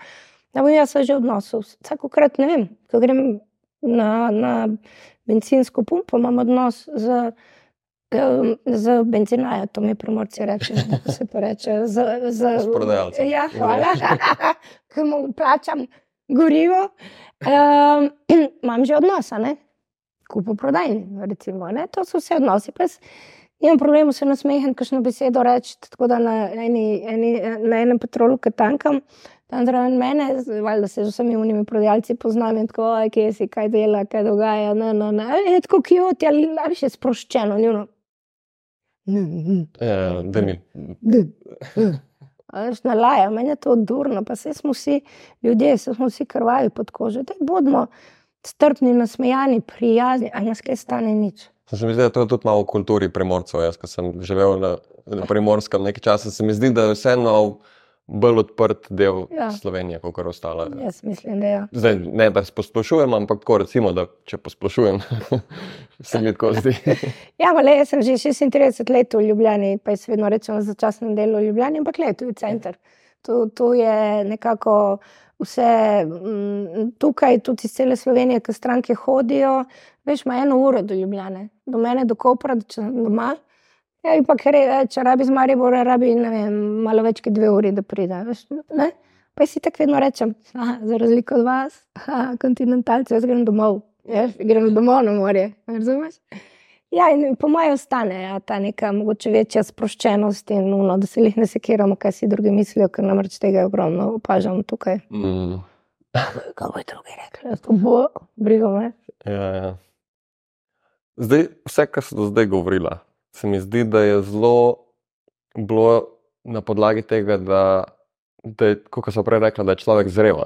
S1: Da bom jaz že odnosil. Vsakokrat ne vem, ko grem na, na benzinsko pumpo, imam odnos z Z benzinajo, to mi primorci rečejo, da se to reče. Z, z,
S2: z prodajalcem.
S1: Ja, hvala, ki mu plačam gorivo. Um, imam že odnose, kupo prodajni, recimo. Ne? To so vse odnosi. Pes, nimam problema se nasmehati, kakšno besedo reči. Tako da na, eni, eni, na enem petrolu, ki tankam, tam zraven mene, valjda se z vsemi unimi prodajalci poznam in tako, kje si, kaj dela, kaj dogaja. Ne, ne, ne. Je tako kjot, ali še sproščeno. Njuno.
S2: Ja, da mi.
S1: Na laja, meni je to odurno, pa vse smo vsi ljudje, vse smo vsi krvavi pod kožo. Da bodimo strpni, nasmejani, prijazni, a nas kaj stane nič.
S2: Se mi zdi, da to je tudi malo v kulturi primorcev. Jaz, ki sem živel na, na primorskem nekaj časa, se mi zdi, da je vseeno bolj odprt del ja. Slovenije, kot kar ostalo.
S1: Jaz mislim, da je. Ja.
S2: Zdaj, ne da splošujem, ampak tako recimo, da če posplošujem, se mi tako zdi.
S1: ja, le, jaz sem že 36 let v Ljubljani, pa jaz vedno rečem za začasno delo v Ljubljani, ampak le, tu je center. Tu, tu je nekako vse m, mm, tukaj, tudi iz cele Slovenije, ki stranke hodijo. Veš, ima eno uro do Ljubljane, do mene, do Kopra, da če sem doma. Ja, pa ker je, če rabi z Maribora, rabi vem, malo več kot dve uri, da pride. Veš, pa si tako vedno rečem, aha, za razliko od vas, aha, kontinentalci, jaz grem domov, jaz grem domov na morje. Razumeš? Ja, in po mojem ostane ja, ta neka mogoče večja sproščenost in uno, da se jih ne sekiramo, kaj si drugi mislijo, ker namreč tega ogromno opažam tukaj. Mm. Kaj bo drugi rekli, da to bo brigo me?
S2: Ja, ja. Zdaj, vse, kar si do zdaj govorila, se mi zdi, da je zelo bilo na podlagi tega, da, da je, kot so prej rekli, da je človek zrel.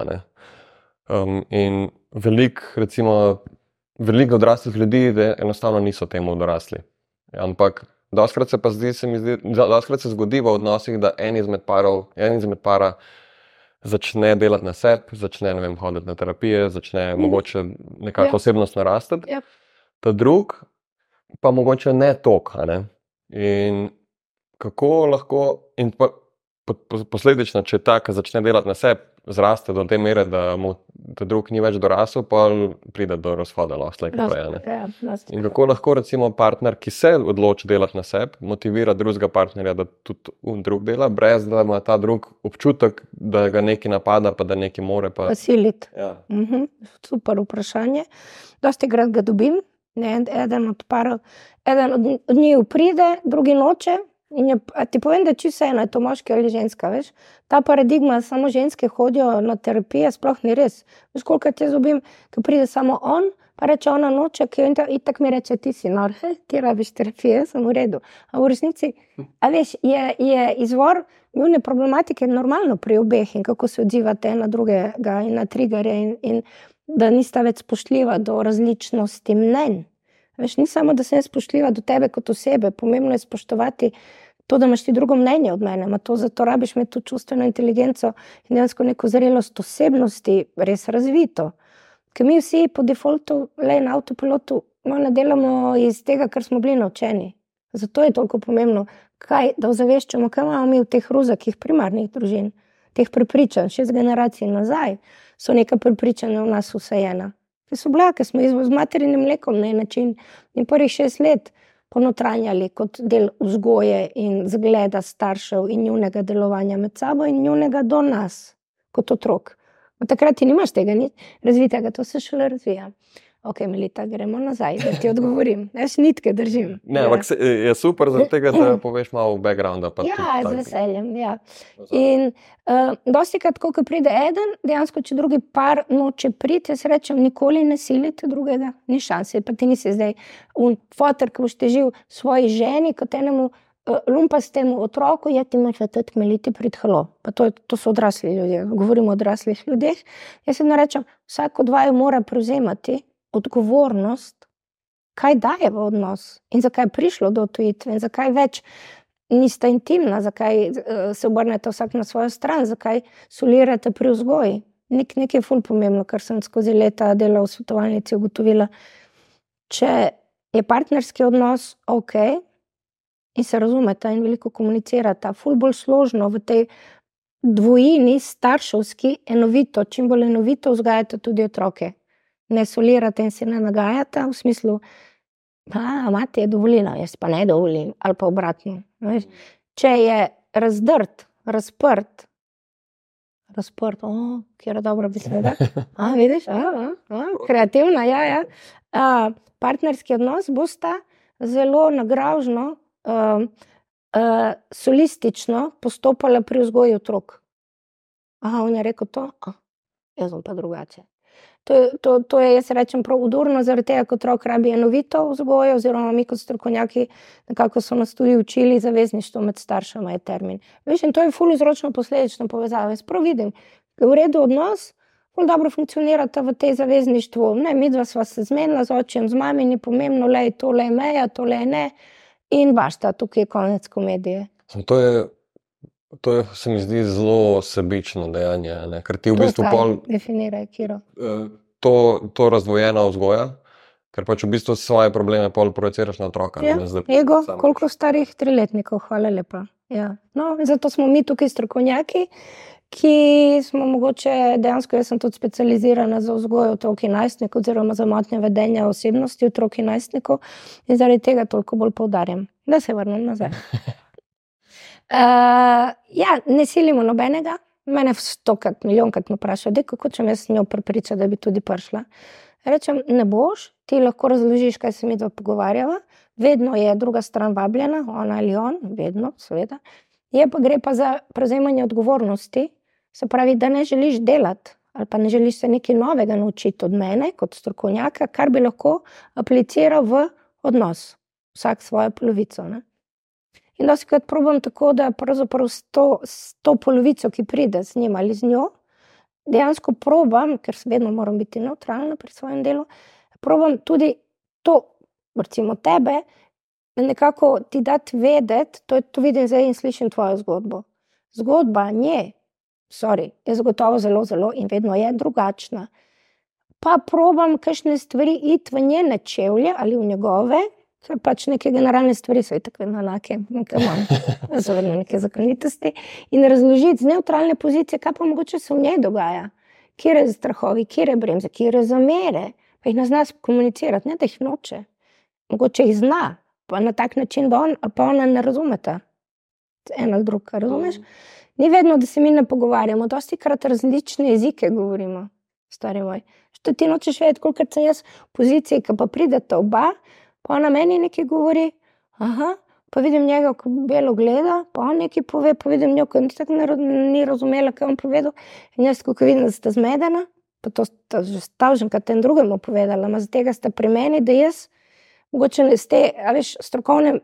S2: Um, in veliko, recimo, veliko odraslih ljudi, da enostavno niso temu dorasli. Ampak doskrat se pa zdi, se mi zdi, doskrat se zgodi v odnosih, da en izmed parov, en izmed para. Začne delati na sebi, začne vem, hoditi na terapije, začne mm. mogoče nekako ja. osebnost narastati. Ja. Ta drug pa mogoče ne toliko. Ne? In kako lahko, in pa, po, po, posledično, če ta, ki začne delati na sebi, zraste do te mere, da mu ta drug ni več dorasel, pa pride do razhoda, lahko reče. Ja, in kako lahko, recimo, partner, ki se odloči delati na sebi, motivira drugega partnerja, da tudi on drug dela, brez da ima ta drug občutek, da ga nekaj napada, pa da nekaj more.
S1: Pasiliti. Ja. Mhm, super vprašanje. Dosti krat ga dobim. Ne, eden od parov, eden od, od njih pride, drugi noče. Je, ti povem, da če se ena, je to moški ali ženska. Veš? Ta paradigma, samo ženske hodijo na terapijo, sploh ni res. Veš, koliko te zubim, ki pride samo on, pa reče ona noče, ki in tako mi reče, ti si nor, he, ti rabiš terapijo, sem v redu. A v resnici veš, je, je izvor njune problematike normalno pri obeh in kako se odzivate na drugega in na triggerje. In, in da nista več spoštljiva do različnosti mnenj. Veš, ni samo, da sem spoštljiva do tebe kot osebe, pomembno je spoštovati to, da imaš ti drugo mnenje od mene. To, zato rabiš imeti to čustveno inteligenco in dejansko neko zrelost osebnosti, res razvito. Ker mi vsi po defaultu, le na avtopilotu, ne delamo iz tega, kar smo bili naučeni. Zato je toliko pomembno, kaj, da ozaveščamo, kaj imamo mi v teh ruzakih primarnih družin, teh prepričanj, šest generacij nazaj so neka prepričanja v nas vseeno. Te so blake, smo jih z materinim mlekom na en način in prvih šest let ponotranjali kot del vzgoje in zgleda staršev in njunega delovanja med sabo in njunega do nas, kot otrok. Od takrat ti nimaš tega ni razvitega, to se šele razvija. Ok, Melita, gremo nazaj, da ti odgovorim. Jaz nitke držim.
S2: Ne, ampak se- je super, tega, da poveš malo backgrounda. pa
S1: Ja,
S2: tudi
S1: z veseljem. Ja. In uh, dosti krat, ko pride eden, dejansko, če drugi par noče priti, jaz rečem, nikoli ne silite drugega, ni šanse. Pa ti nisi zdaj un fotor, ki boš težil svoji ženi, kot enemu uh, lumpastemu otroku, ja ti moraš tudi kmeliti prid halo. Pa to, to so odrasli ljudje, govorimo o odraslih ljudeh. Jaz vedno rečem, vsak od vaju mora prevzemati odgovornost, kaj daje v odnos in zakaj je prišlo do tujitve in zakaj več nista intimna, zakaj eh, se obrnete vsak na svojo stran, zakaj solirate pri vzgoji. Nek, nekaj je ful pomembno, kar sem skozi leta delala v svetovalnici ugotovila. Če je partnerski odnos ok in se razumeta in veliko komunicirata, ful bolj složno v tej dvojini, starševski, enovito, čim bolj enovito vzgajate tudi otroke. Ne solirate in se ne nagajate v smislu, da mati je dovolila, jaz pa ne dovolim, ali pa obratno. Veš. Če je razdrt, razprt, razprt, oh, kjer je dobra beseda. A, vidiš, a, a, a, kreativna, ja, ja. A, partnerski odnos bosta zelo nagražno, uh, uh, solistično postopala pri vzgoji otrok. Aha, on je rekel to, a, jaz sem pa drugače. To, to, to je, jaz rečem, prav udorno, zaradi tega, ker otrok rabi enovito vzgojo, oziroma mi kot strokovnjaki, nekako so nas tudi učili, zavezništvo med staršema je termin. Veš, in to je ful vzročno posledično povezava. Jaz prav vidim, da je v redu odnos, dobro funkcionirata v tej zavezništvu. Ne, mi dva sva se zmenila z očem, z mami, ni pomembno, le je to, le je meja, to le je ne. In bašta, tukaj je konec komedije.
S2: To je, to je, se mi zdi, zelo sebično dejanje, ne? ker ti v
S1: To
S2: bistvu pol,
S1: Definiraj, Kiro.
S2: eh, to, to razdvojena vzgoja, ker pač v bistvu svoje probleme pol projiciraš na otroka.
S1: Ja,
S2: ne, zdaj
S1: Ego,
S2: sam
S1: koliko starih triletnikov, hvala lepa. Ja. No, zato smo mi tukaj strokovnjaki, ki smo mogoče dejansko, jaz sem tudi specializirana za vzgojo otrok in najstnikov, oziroma za motnje vedenja osebnosti otrok in najstnikov, in zaradi tega toliko bolj poudarjam. Da se vrnem nazaj. Uh, ja, ne silimo nobenega. Mene stokrat, milijonkrat me vprašajo, kako če s njo prepriča, da bi tudi prišla. Rečem, ne boš, ti lahko razložiš, kaj se mi dva pogovarjava. Vedno je druga stran vabljena, ona ali on, vedno, seveda. Je pa gre pa za prevzemanje odgovornosti, se pravi, da ne želiš delati ali pa ne želiš se nekaj novega naučiti od mene, kot strokovnjaka, kar bi lahko apliciral v odnos, vsak svojo polovico. Ne? In da se krat probam tako, da pravzaprav s to, s to polovico, ki pride z njim ali z njo, dejansko probam, ker se vedno moram biti neutralna pri svojem delu, probam tudi to, recimo tebe, nekako ti dati vedeti, to, je- to vidim zdaj in slišim tvojo zgodbo. Zgodba nje, sorry, je zagotovo zelo, zelo in vedno je drugačna. Pa probam kakšne stvari iti v njene čevlje ali v njegove, ker pač neke generalne stvari so tako enake, nekaj imam, zavedno neke zakonitosti, in razložiti z neutralne pozicije, kaj pa mogoče se v njej dogaja, kje je strahovi, kje je bremze, kje je zamere, pa jih ne zna komunicirati, ne da jih noče. Mogoče jih zna, pa na tak način, da on pa ona ne razumeta. En ali drug, razumeš? Ni vedno, da se mi ne pogovarjamo, dosti krat različne jezike govorimo, stari moj. Što ti nočeš vedeti, koliko sem jaz v poziciji, ki pa pridete oba, pa ona meni nekaj govori, aha, pa vidim njega, ko belo gleda, pa on nekaj pove, pa vidim njo, ko ra- ni razumela, kaj je on povedal. In jaz, ko vidim, da sta zmedena, pa to sta že stavženka tem drugemu povedala, ma tega sta pri meni, da jaz mogoče ne z te, a veš, strokovne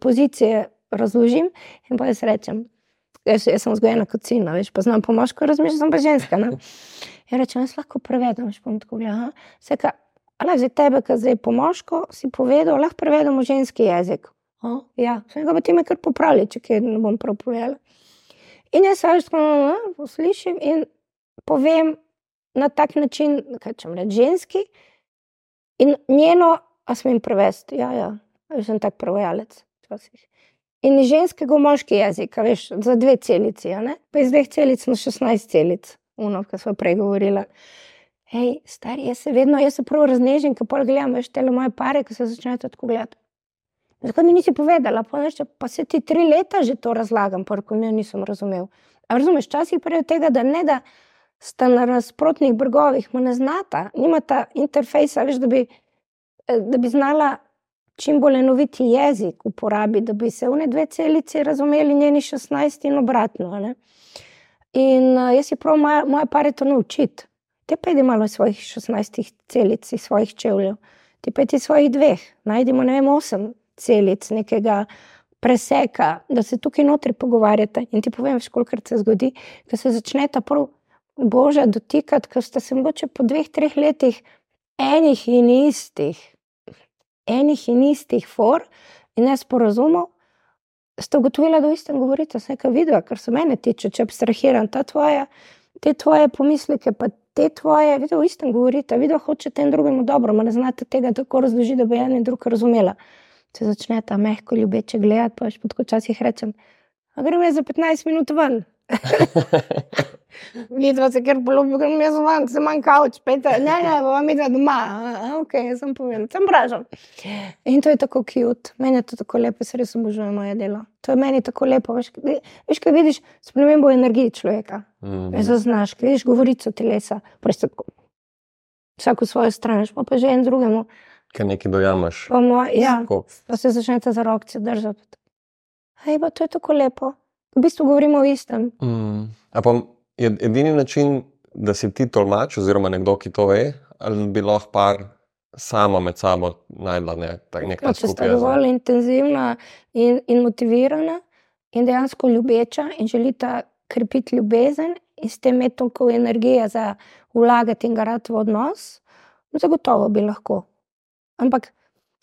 S1: pozicije razložim in pa jaz rečem, jaz, jaz sem vzgojena kot sin, a veš, pa znam po moško razmišljati, sem pa ženska. Ne? Ja, rečem, jaz lahko prevedem, veš, pa bom tako gledala. Vse, kar, ali za tebe, ki zdaj po moško si povedal, lahko prevedemo ženski jezik. O, ja, vse ga pa ti me kar popravlja, če kaj ne bom prav povedala. In jaz se veš, tako slišim in povem na tak način, kaj če rečem, ženski. In njeno, a smem prevesti, ja, ja, jaz sem tak prevajalec. včasih. In iz ženskega v moški jezik, veš, za dve celici, a ne? pa iz dveh celic na 16 celic, uno, ki smo prej govorili. Hej, stari, jaz se vedno, jaz se prav raznežim, ko pol gledam, veš, te moje pare, ki se začnejo tako gledati. Zakaj mi nisi povedala, veš, pa se ti tri leta že to razlagam, pa ko ne nisem razumel. A razumeš, časih prej od tega, da ne da sta na nasprotnih bregovih, mu ne znata, nimata interfejsa, veš, da bi, eh, da bi znala čim bolj enoviti jezik uporabiti, da bi se v ne dve celici razumeli, njeni 16 in obratno. Ne? In uh, jaz si prav moja, moja pare to naučiti. Te pejdi malo svojih 16 celic, svojih čevljev, ti pejdi svojih dveh, najdemo ne vem, 8 celic nekega preseka, da se tukaj notri pogovarjate. In ti povem, koliko se zgodi, da se začnete prav božja dotikati, ker ste se mogoče po dveh, treh letih enih in istih, enih in istih for in nesporazumov. Ste ugotovili, da v istem govorite, vse kaj vidijo, kar se mene tiče, če abstrahiram ta tvoja, te tvoje pomisleke, pa te tvoje, vidite, v istem govorite, vidite, hočete en drugemu dobro, ma ne znate tega tako razložiti, da bi en in drug razumela. Če začnete mehko ljubeče gledati, pa še tako časih rečem, gremo za 15 minut ven. Vidva se, ker polobi, ker mi je zvan, se manj kavč, pete, ne, ne, bom videla doma, ok, jaz sem povedal, sem pražal. In to je tako cute, meni je to tako lepo, se res obožujem moje delo. To je meni tako lepo, veš, veš kaj vidiš, spremembo energije človeka. Mm -hmm. Zaznaš, kaj vidiš govorico telesa, vsako svojo stran, pa že en drugemu.
S2: Kaj nekaj dojamaš.
S1: Pa, moj, ja, pa se začnete za rokce držati. Hej, pa to je tako lepo v bistvu govorimo o istem. Mm.
S2: Je edini način, da si ti tolmač, oziroma nekdo, ki to ve, ali bi lahko par sama med sabo najdla ne, nekaj
S1: časa. Če ste dovolj intenzivna in, in motivirana in dejansko ljubeča in želite krepiti ljubezen in s tem imeti toliko energije za vlagati in garati v odnos, zagotovo bi lahko. Ampak.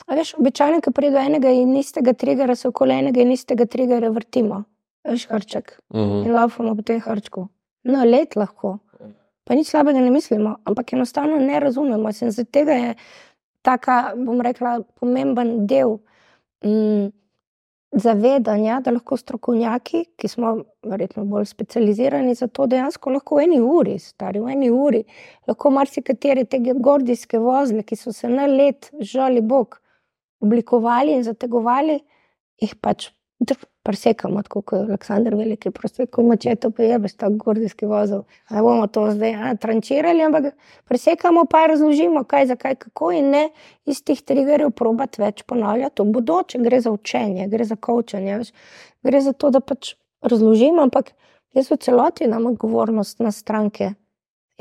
S1: Veš, običajno, ko pride do enega in istega triggera, se okoli enega in istega triggera vrtimo veš, hrček. Uh mhm. -huh. In laufamo po tem hrčku. No, let lahko. Pa nič slabega ne mislimo, ampak enostavno ne razumemo. In zaradi tega je tako, bom rekla, pomemben del mm, zavedanja, da lahko strokovnjaki, ki smo verjetno bolj specializirani za to, dejansko lahko v eni uri, stari v eni uri, lahko marsikatere te gordijske vozle, ki so se na let, žali Bog, oblikovali in zategovali, jih pač presekamo, tako kot je Aleksandr Veliki, mačeto, pa je brez tako gordijski vozov. Ne bomo to zdaj trančirali, ampak presekamo, pa razložimo, kaj, zakaj, kako in ne iz teh triggerjev probati več ponavljati. To bodoče gre za učenje, gre za kočanje, gre za to, da pač razložimo, ampak jaz v celoti imam odgovornost na stranke.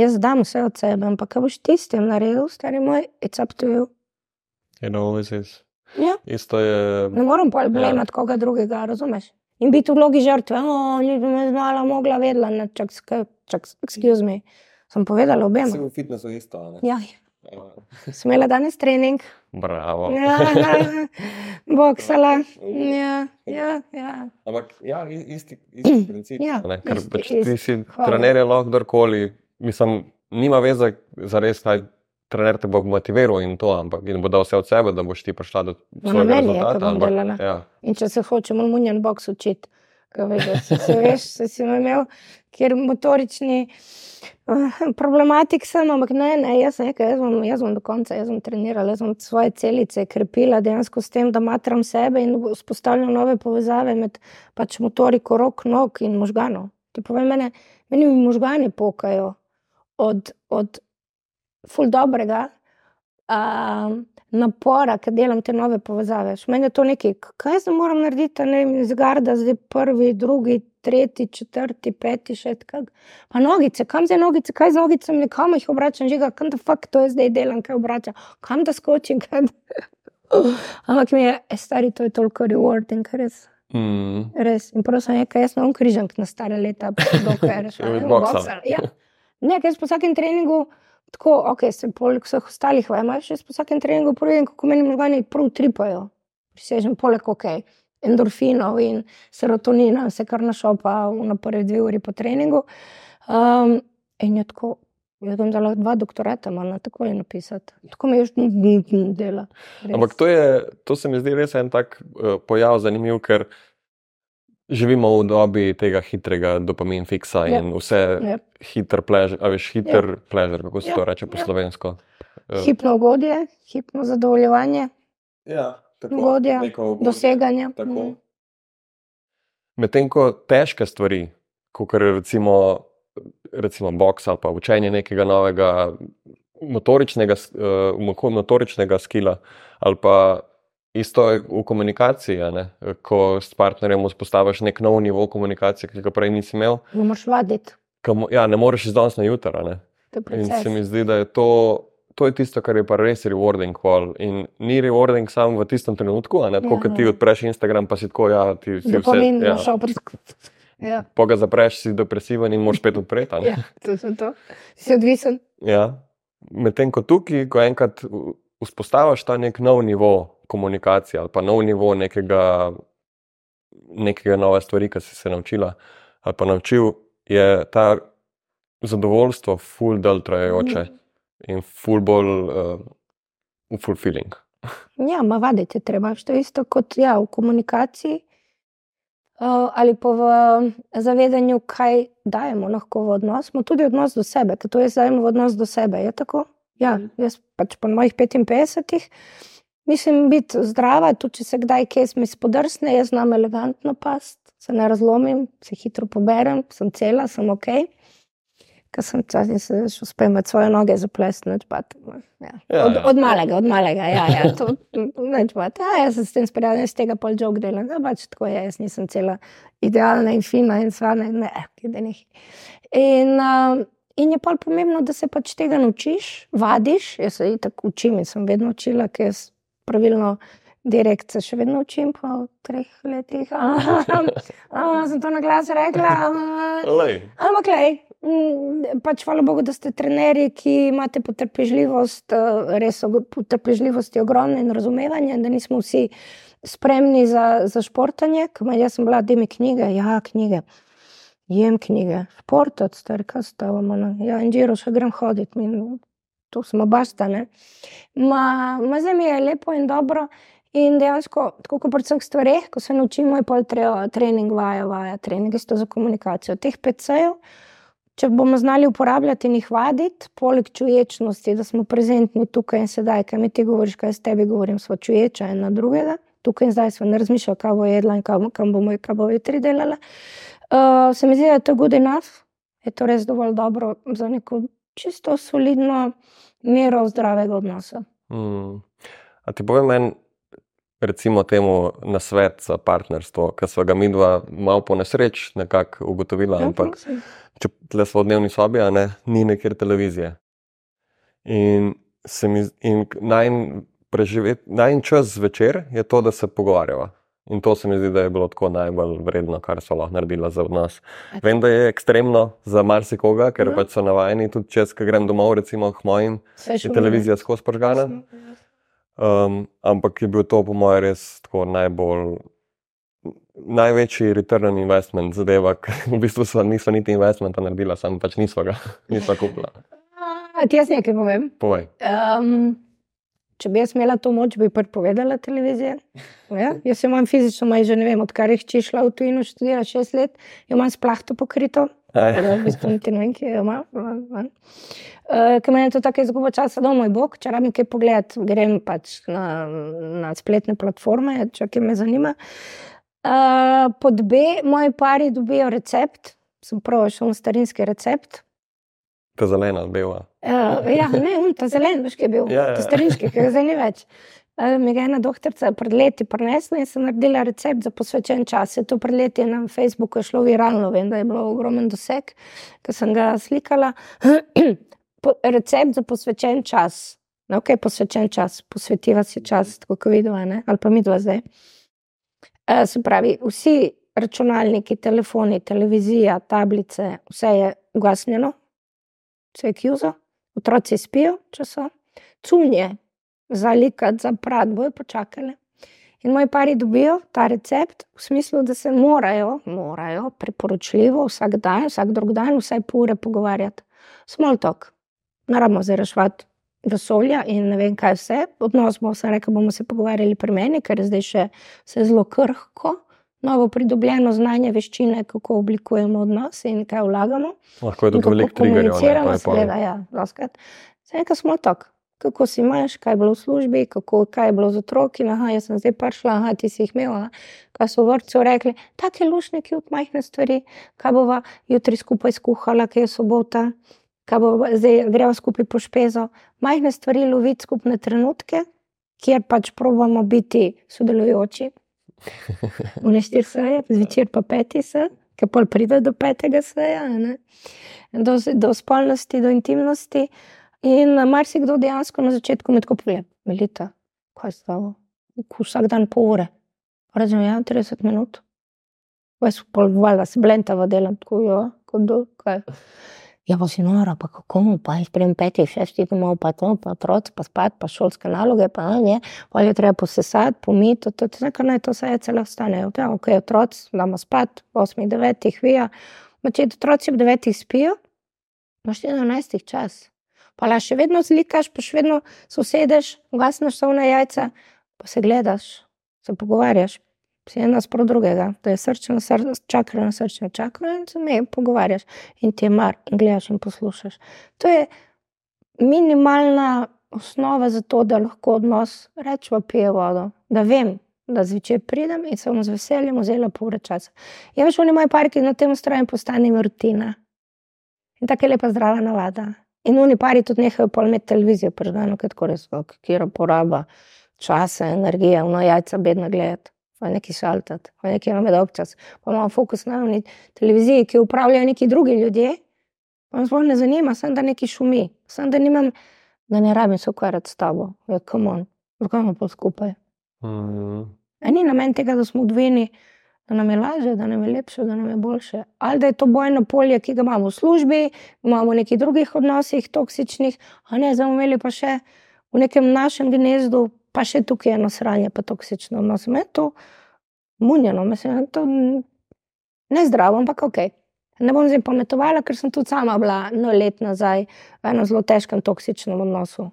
S1: Jaz dam vse od sebe, ampak kaj boš ti s tem naredil, stari moj, it's up to you.
S2: It always is.
S1: Ja.
S2: Je,
S1: ne morem pa blemat ja. koga drugega, razumeš? In biti v vlogi žrtve, oh, ni me znala, mogla vedela, ne, čak, čak, excuse me. Sem povedala obema.
S2: Sem v fitnessu isto.
S1: Ja. ja. Smela danes trening.
S2: Bravo.
S1: Ja, ja. Boksala. Ja, ja, ja.
S2: Ampak ja, isti, isti princip. Ja, Ker isti, pač ti si trener, lahko kdorkoli, mislim, nima veze za res kaj trener te bo motiviral in to, ampak in bo dal vse od sebe, da boš ti prišla do svojega rezultata. Ampak, ja.
S1: In če se hočemo munjen boks učiti, se, se veš, se si imel, ker motorični uh, problematik sem, ampak ne, ne, jaz sem nekaj, jaz bom, jaz bom do konca, jaz bom trenirala, jaz bom svoje celice krepila dejansko s tem, da matram sebe in vzpostavljam nove povezave med pač motoriko rok, nog in možganov. Ti povem, mene, meni možgani pokajo od, od ful dobrega uh, napora, ki delam te nove povezave. Meni je to nekaj, kaj zdaj moram narediti, ne vem, zgarda, zdaj prvi, drugi, tretji, četrti, peti, še kaj. Pa nogice, kam zdaj nogice, kaj z nogicami, kam jih obračam, že kam da fakt to je zdaj delam, kaj obračam, kam da skočim. Kaj da... Ampak mi je, e, stari, to je toliko rewarding, res. Mm. Res. In prosim, nekaj, jaz sem križank na stare leta, dokaj rečem. Ja. Ne, ker po vsakem treningu tako, ok, se poleg vseh ostalih vajma, še po vsakem treningu porodim, kako meni možgani prav tripajo. Prisežem poleg ok, endorfinov in serotonina, vse kar našopa v prvi dve uri po treningu. Um, in je tako, jaz bom dala dva doktorata, malo tako je napisati. Tako mi je že dela.
S2: Res. Ampak to, je, to se mi zdi res en tak uh, pojav zanimiv, ker živimo v dobi tega hitrega dopamina fiksa yep. in vse yep. Hiter pležer, a veš, hiter yep. pležer, kako se yep. to reče po yep. Slovensko.
S1: Eh, hipno ugodje, hipno zadovoljevanje.
S2: Ja, tako
S1: ugodje, doseganje. Mm.
S2: Medtem ko težke stvari, kot recimo recimo boks ali pa učenje nekega novega motoričnega, uh, motoričnega skila ali pa isto je v komunikaciji, ko s partnerjem vzpostaviš nek nov nivo komunikacije, ki ga prej nisi imel.
S1: Ne moreš vaditi.
S2: Ja, ne moreš iz danes na jutro. In se mi zdi, da je to to je tisto, kar je pa res rewarding. Call. In ni rewarding samo v tistem trenutku, ne tako, kot ti ja. odpreš Instagram, pa si tako, ja, ti si vse. Ja. Ja. Po ga zapreš, si depresiven in moš spet odpreti.
S1: Ja, to je to. Si odvisen.
S2: Ja. Medtem ko tukaj, ko enkrat vzpostaviš ta nek nov nivo komunikacije ali pa nov nivo nekega, nekega nove stvari, ki si se naučila ali pa naučil, je ta zadovoljstvo full del trajajoče. Mm in ful bolj uh, fulfilling.
S1: ja, ma vaditi treba, što je isto kot ja, v komunikaciji. Uh, ali pa v zavedanju, kaj dajemo lahko v odnos, smo tudi odnos do sebe, to je zdaj v odnos do sebe. Je tako? Ja, mhm. jaz pač po mojih 55, mislim, biti zdrava, tudi če se kdaj kje mi spodrsne, jaz znam elegantno past, se ne razlomim, se hitro poberem, sem cela, sem ok ker sem časi se uspel med svoje noge zaplesti. Ja. Ja, od, ja. od malega, od malega. Ja, ja, to, bat, ja, jaz sem s tem sprijaznjen, z tega pol jog delam. Ja, pač tako je, jaz nisem cela idealna in fina in svane, ne, kje ne. In, uh, in je pa pomembno, da se pač tega naučiš, vadiš. Jaz se tako učim in sem vedno učila, ker jaz pravilno. Direkt se še vedno učim po treh letih. Sem to na glas rekla. Ampak, Mm, pač hvala Bogu, da ste trenerji, ki imate potrpežljivost, eh, res potrpežljivost je ogromna in razumevanje, da nismo vsi spremni za, za športanje. Jaz sem bila, da mi knjige, ja, knjige, jem knjige, šport, od starka stavamo, no. ja, in žiro še grem hoditi, tu smo bastane. Ma, ma zdaj mi je lepo in dobro. In dejansko, tako kot pri vseh stvareh, ko se naučimo, je pol trening, vaja, vaja, trening, isto za komunikacijo. Teh PC-jev, Če bomo znali uporabljati in jih vaditi, poleg čuječnosti, da smo prezentni tukaj in sedaj, kaj mi ti govoriš, kaj s tebi govorim, smo čuječa ena drugega, tukaj in zdaj smo ne razmišljali, kaj bo jedla in kam, kam bomo, kaj bo jutri delala. Uh, se mi zdi, da je to good enough, je to res dovolj dobro za neko čisto solidno mero zdravega odnosa.
S2: Hmm. A ti povem en, recimo temu na svet za partnerstvo, ki smo ga mi dva malo po nesreč nekako ugotovila, ja, ampak. Prosim če le smo v dnevni sobi, a ne, ni nekjer televizije. In, mi, in najmanj čas zvečer je to, da se pogovarjava. In to se mi zdi, da je bilo tako najbolj vredno, kar so lahko naredili za nas. Vem, da je ekstremno za marsikoga, ker no. pač so navajeni tudi ki grem domov, recimo k mojim, je televizija skozi požgana. Um, ampak je bil to, po mojem, res tako najbolj največji return investment zadeva, ker v bistvu smo, nismo niti investmenta naredili, samo pač nismo ga nismo kupili.
S1: Ti jaz nekaj povem.
S2: Povej. Um,
S1: če bi jaz imela to moč, bi prepovedala televizijo. Ja? Jaz imam fizično, maj že ne vem, odkar jih če šla v tujino študirati šest let, imam splahto pokrito. V bistvu niti ne vem, kje je ima. Uh, ker meni je to tako izgubo časa, da moj bog, če rabim kaj pogledati, grem pač na, na spletne platforme, če kaj me zanima. Uh, pod B, moji pari dobijo recept, sem prav šel starinski recept.
S2: Ta zelena, bela.
S1: Uh, ja, ne, ta zelen, veš, ki je bil. Ja, ja. Starinski, ki ga zdaj ni več. Uh, mi je ena doktorica pred leti prinesla in sem naredila recept za posvečen čas. Je to pred leti na Facebooku šlo viralno, vem, da je bilo ogromen doseg, ker sem ga slikala. recept za posvečen čas. No, ok, posvečen čas, posvetiva si čas, tako kot vidimo, ali pa mi dva zdaj. Eh, se pravi, vsi računalniki, telefoni, televizija, tablice, vse je ugasnjeno, vse je kjuzo, otroci spijo, če so, cunje za likat, za prad, bojo počakali. In moji pari dobijo ta recept v smislu, da se morajo, morajo priporočljivo vsak dan, vsak drug dan, vsaj pol ure pogovarjati. Small talk, naravno zdaj rešvati vesolja in ne vem, kaj vse. Odnos bomo se rekli, bomo se pogovarjali pri meni, ker je zdaj še zelo krhko. Novo pridobljeno znanje, veščine, kako oblikujemo odnose in kaj vlagamo.
S2: Lahko je tudi veliko triggerjev.
S1: Komuniciramo, seveda, ja, lahko. Zdaj, smo tako, kako si imaš, kaj je bilo v službi, kako, kaj je bilo z otroki. Aha, jaz sem zdaj prišla, aha, ti si jih imel. Aha. Kaj so vrtci rekli, tako je lušniki od majhne stvari, kaj bova jutri skupaj skuhala, kaj je sobota, kaj bo zdaj greva skupaj po špezo. Majhne stvari loviti skupne trenutke, kjer pač probujemo biti sodelujoči. V neštir seje, zvečer pa peti se, ki pol pride do petega seja, do, do spolnosti, do intimnosti. In marsikdo dejansko na začetku mi tako pove, melita, kaj je stalo, vsak dan pol ure. Rečem, ja, 30 minut. Ves pol valjda se blentava delam, tako jo, kot do, kaj. Ja, pa si nora, pa kako mu, pa jih prej petih, šestih domov, pa to, pa otroci, pa spat, pa šolske naloge, pa ne, pa je treba posesati, pomiti, to je nekaj, naj to se je celo stane. Ja, ok, otroci, damo spat, osmih, devetih, vija. Ma če otroci ob devetih spijo, imaš ti na enajstih čas. Pa la še vedno zlikaš, pa še vedno sosedeš, gasneš sovna jajca, pa se gledaš, se pogovarjaš, si ena sprot drugega, to je srčno, čakra na srčno, čakra in se me pogovarjaš in ti je mar in gledaš in poslušaš. To je minimalna osnova za to, da lahko odnos rečemo, pije vodo, da vem, da zvečer pridem in se bom z veseljem vzela pol ure časa. Ja, veš, oni moji parki na tem stroju postanejo rutina. In tako je lepa zdrava navada. In oni pari tudi nehajo pol imeti televizijo, prežgano, ker tako res, kjer poraba časa, energije, vno jajca bedno gledati pa nekaj šaltati, pa nekaj imamo dolgčas. Pa imamo fokus na javni televiziji, ki upravljajo neki drugi ljudje. Pa me sploh ne zanima, sem da neki šumi, sem da nimam, da ne rabim se ukvarjati s tabo, je kamon, zgojmo pa skupaj. Mm. Ni namen tega, da smo odvini, da nam je lažje, da nam je lepše, da nam je boljše. Ali da je to bojno polje, ki ga imamo v službi, imamo v nekih drugih odnosih, toksičnih, a ne, zdaj bomo imeli pa še v nekem našem gnezdu pa še tukaj je eno sranje, pa toksično odnos. Me to munjeno, mislim, to ne zdravo, ampak ok. Ne bom zdaj pometovala, ker sem tudi sama bila eno let nazaj v enem zelo težkem toksičnem odnosu.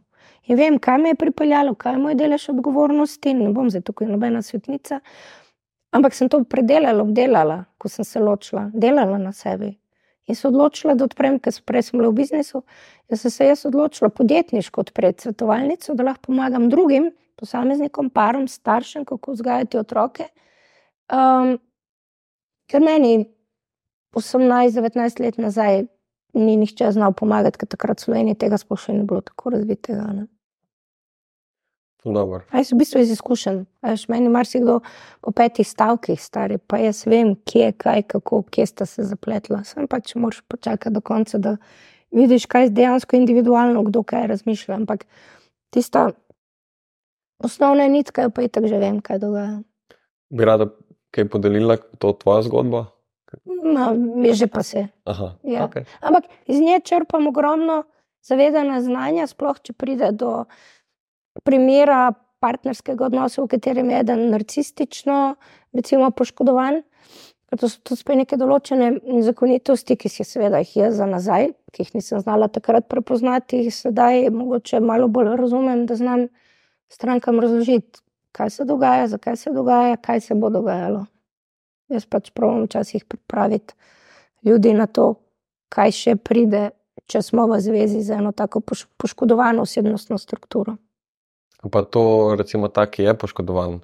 S1: In vem, kaj me je pripeljalo, kaj je moj delež odgovornosti, ne bom zdaj tukaj nobena svetnica. Ampak sem to predelala, obdelala, ko sem se ločila, delala na sebi. In se odločila, da odprem, ker sem prej bila v biznisu. In sem se jaz odločila podjetniško odpreti svetovalnico, da lahko pomagam drugim, posameznikom, parom, staršem, kako vzgajati otroke. Um, ker meni 18-19 let nazaj ni nihče znal pomagati, ker takrat v Sloveniji tega sploh še ni bilo tako razvitega. Ne? Aj so v bistvu iz izkušenj. Meni marsikdo po petih stavkih stari, pa jaz vem, kje, kaj, kako, kje sta se zapletla. Sam pač moraš počakati do konca, da vidiš, kaj je dejansko individualno, kdo kaj razmišlja. Ampak tista osnovna nitka, pa je tako že vem, kaj dogaja.
S2: Bi rada kaj podelila, to tvoja zgodba?
S1: No, mi že pa se.
S2: Aha,
S1: ja.
S2: okay.
S1: Ampak iz nje črpam ogromno zavedanja znanja, sploh če pride do primera partnerskega odnosa, v katerem je eden narcistično, recimo, poškodovan. To so tudi spet neke določene zakonitosti, ki si seveda jih jaz za nazaj, ki jih nisem znala takrat prepoznati, sedaj mogoče malo bolj razumem, da znam strankam razložiti, kaj se dogaja, zakaj se dogaja, kaj se bo dogajalo. Jaz pač pravim včasih pripraviti ljudi na to, kaj še pride, če smo v zvezi z eno tako poškodovano osebnostno strukturo.
S2: Pa to, recimo, ta, ki je poškodovan,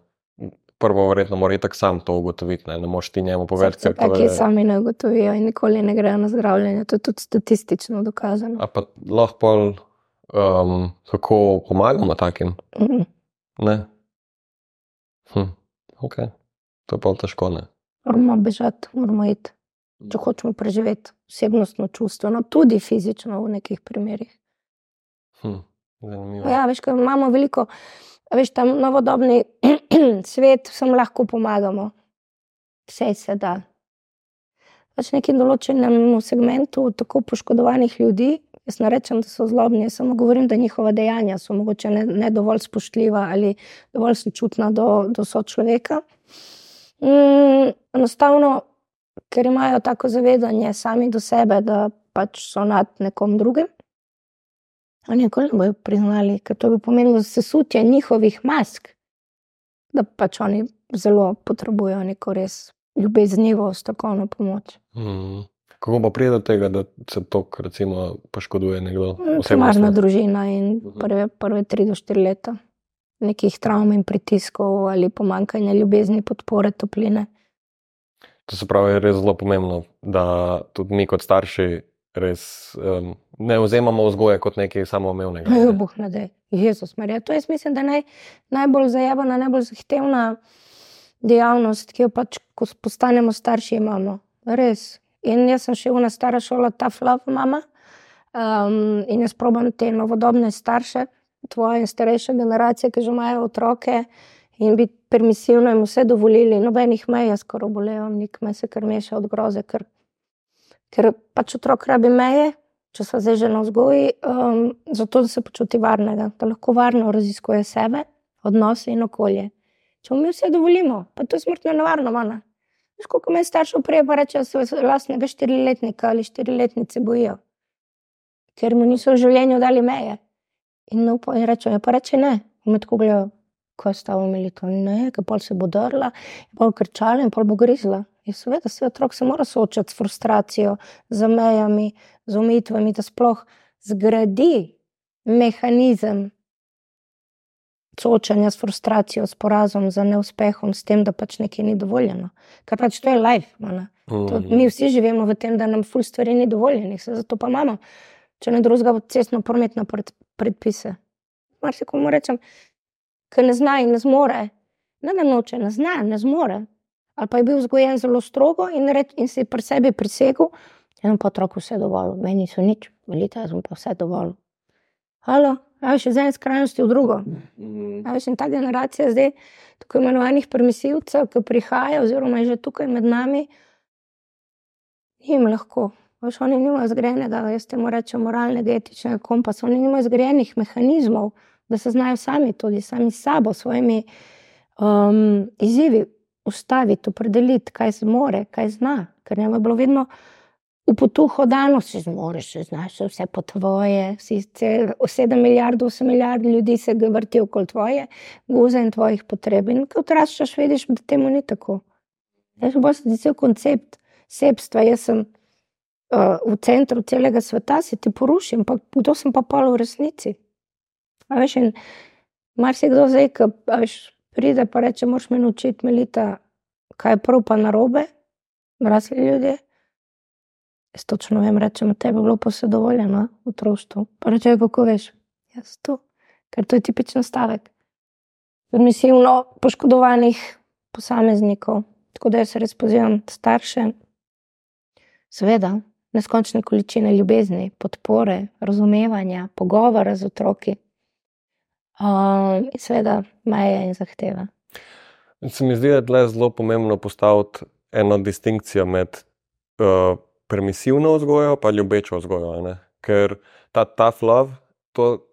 S2: prvo, verjetno, mora tako sam to ugotoviti. Ne, ne moš ti njemu povedati,
S1: kako je to. Taki sami ne ugotovijo in nikoli ne grejo na zdravljenje. To je tudi statistično dokazano.
S2: A pa lahko um, kako pomagamo takim? Mm. Ne. Hm. Ok, to je pa težko. Ne?
S1: Moramo bežati, moramo iti, če hočemo preživeti osebnostno, čustveno, tudi fizično v nekih primerih.
S2: Hm.
S1: Ja, veš, imamo veliko, veš, tam novodobni svet, vsem lahko pomagamo, vse se da. Pač nekim določenem segmentu tako poškodovanih ljudi, Jaz ne rečem, da so zlobni, samo govorim, da njihova dejanja so morda ne, ne dovolj spoštljiva ali dovolj sočutna do, do sočloveka. Mm, enostavno, ker imajo tako zavedanje sami do sebe, da pač so nad nekom drugim. Oni nikoli ne bodo priznali, ker to bi pomenilo sesutje njihovih mask, da pač oni zelo potrebujejo neko res ljubeznivo, strokovno pomoč.
S2: Mm Kako pa pride do tega, da se to poškoduje nekdo?
S1: Primarna družina in prve, prve tri do štiri leta. Nekih travm in pritiskov ali pomankanja ljubezni, podpore, topline.
S2: To se pravi, je res zelo pomembno, da tudi mi kot starši res um, ne vzemamo vzgoje kot nekaj samoumevnega.
S1: Ne, boh ne da, Jezus Marija. To je, mislim, da naj, najbolj zajemana, najbolj zahtevna dejavnost, ki jo pač, ko postanemo starši, imamo. Res. In jaz sem še v ena stara šola, ta flav, mama. Um, in jaz probam te novodobne starše, tvoje starejše generacije, ki že imajo otroke. In biti permisivno, in vse dovolili, nobenih mej, jaz skoraj obolevam, nik me se kar meša od groze, ker, ker pač otrok rabi meje, če so zdaj že na vzgoji, um, zato da se počuti varnega, da lahko varno raziskuje sebe, odnose in okolje. Če mi vse dovolimo, pa to je smrtno nevarno, mana. Veš, koliko me staršev prej pa reče, da se vlastnega štiriletnika ali štiriletnice bojijo, ker mu niso v življenju dali meje. In, no, in reče, ja, pa reče ne, med ko gledajo ko je stalo imeli to ne, ki pa se bo drla, bo krčala in pa bo grizla. In seveda, se otrok se mora soočati s frustracijo, z mejami, z omejitvami, da sploh zgradi mehanizem soočanja s frustracijo, s porazom, z neuspehom, s tem, da pač nekaj ni dovoljeno. Ker pač to je life. To, mhm. mi vsi živimo v tem, da nam ful stvari ni dovoljenih, zato pa imamo, če ne drugega, cestno-prometne predpise. Mar se komu rečem, ki ne zna in ne zmore, ne da noče, ne zna, ne zmore. Ali pa je bil vzgojen zelo strogo in, reč, in si pri sebi prisegel, da je pa otrok vse dovolj, meni so nič, velite, jaz sem pa vse dovolj. Halo, a še z ene skrajnosti v drugo. A veš, in ta generacija zdaj, tako imenovanih permisivcev, ki prihajajo, oziroma je že tukaj med nami, jim lahko. Veš, oni nimajo zgrenega, jaz temu rečem, moralnega, etičnega kompasa, oni nimajo zgrenih mehanizmov da se znajo sami tudi, sami s sabo, svojimi um, izzivi ustaviti, opredeliti, kaj zmore, kaj zna. Ker nam je bilo vedno v potuho dano, si zmoriš, znaš vse po tvoje, cel, 7 milijard, 8 milijard ljudi se vrti okoli tvoje, guze in tvojih potreb. In ko odraščaš, vidiš, da temu ni tako. Sem bolj cel koncept sebstva, jaz sem uh, v centru celega sveta, se ti porušim, pa kdo sem pa pol v resnici. Veš, in marsikdo zdaj, ki pride in reče: Moš me naučiti, melita, kaj je prav, pa narobe, rasli ljudje. Jaz točno vem, rečem, tebi je bilo posedovoljeno v otroštvu. Reče, kako veš, jaz to, ker to je tipičen stavek. Permisivno poškodovanih posameznikov. Tako da jaz res pozivam starše, seveda, neskončne količine ljubezni, podpore, razumevanja, pogovora z otroki. Um, seveda, meje in zahteve.
S2: Se mi zdi, da je zelo pomembno postaviti eno distinkcijo med uh, permisivno vzgojo in ljubečo vzgojo. Ne? Ker ta tough love, to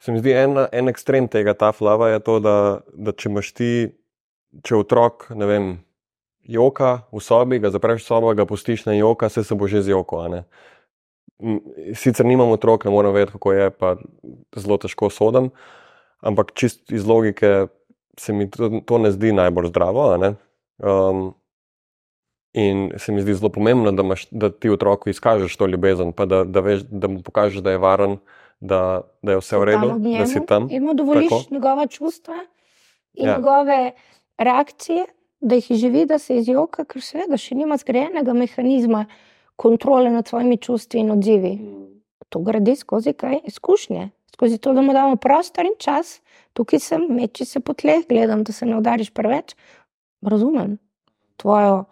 S2: se mi zdi en, en ekstrem tega tough love, je to, da, da če imaš ti, če otrok, ne vem, joka v sobi, ga zapreš v sobo, ga pustiš na joka, se, se bo že z joko. Sicer nimamo otrok, ne morem vedeti, kako je, pa zelo težko sodim, ampak čist iz logike se mi to, to ne zdi najbolj zdravo. Um, in se mi zdi zelo pomembno, da, imaš, da ti otroku izkažeš to ljubezen, pa da, da, veš, da mu pokažeš, da je varen, da, da je vse v redu, da si tam.
S1: In mu dovoliš njegova čustva in ja. njegove reakcije, da jih živi, da se izjoka, ker seveda še nima zgrajenega mehanizma kontrole nad svojimi čustvi in odzivi. To gradi skozi kaj izkušnje, skozi to, da mu damo prostor in čas, tukaj sem, meči se po tleh, gledam, da se ne udariš preveč. Razumem tvojo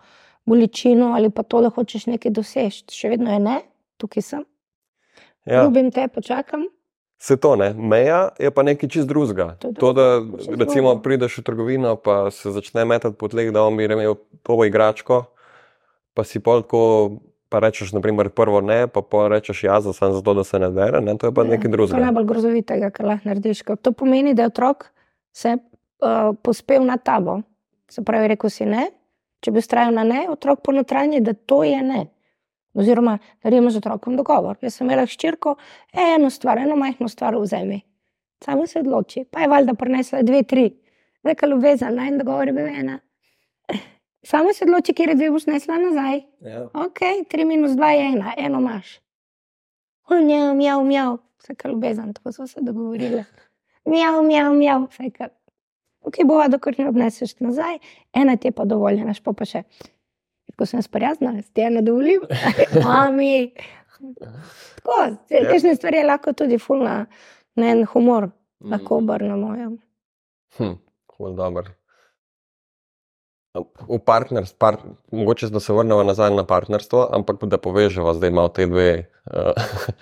S1: bolečino ali pa to, da hočeš nekaj doseči. Še vedno je ne, tukaj sem. Ja. Ljubim te, počakam.
S2: Se to ne, meja je pa nekaj čist drugega. To, to, da recimo prideš v trgovino, pa se začne metati po tleh, da bi imel to igračko, pa si pol tako pa rečeš, naprimer, prvo ne, pa pa rečeš ja, za samo zato, da se ne dere, ne, to je pa ne, nekaj drugega.
S1: To je najbolj grozovitega, kar lahko narediš. To pomeni, da je otrok se uh, pospel na tabo. Se pravi, rekel si ne, če bi ustrajal na ne, otrok ponotranje, da to je ne. Oziroma, naredimo z otrokom dogovor. Jaz sem imela ščirko, eno stvar, eno majhno stvar vzemi. Samo se odloči, pa je valjda prinesla dve, tri. Neka ljubezen, naj dogovor je bil ena. Samo se odloči, kje dve boš nesla nazaj.
S2: Ja.
S1: Ok, 3 minus 2 je ena, eno imaš. Mjav, mjav, mjav, vse kar ljubezen, tako smo se dogovorili. Mjav, mjav, mjav, vse kar. Ok, bova, dokler ne obneseš nazaj, ena ti je pa dovoljena, pa pa še. Ko sem sprijazna, ti je nadovoljiv. Mami. Tako, te,
S2: Ja.
S1: stvari lahko tudi fulna, na en humor, lahko
S2: Mm.
S1: obrnemo. Ja.
S2: Hm, ful dobro. V partnerstvu, part, mogoče da se vrnemo nazaj na partnerstvo, ampak da povežemo zdaj malo te dve, uh,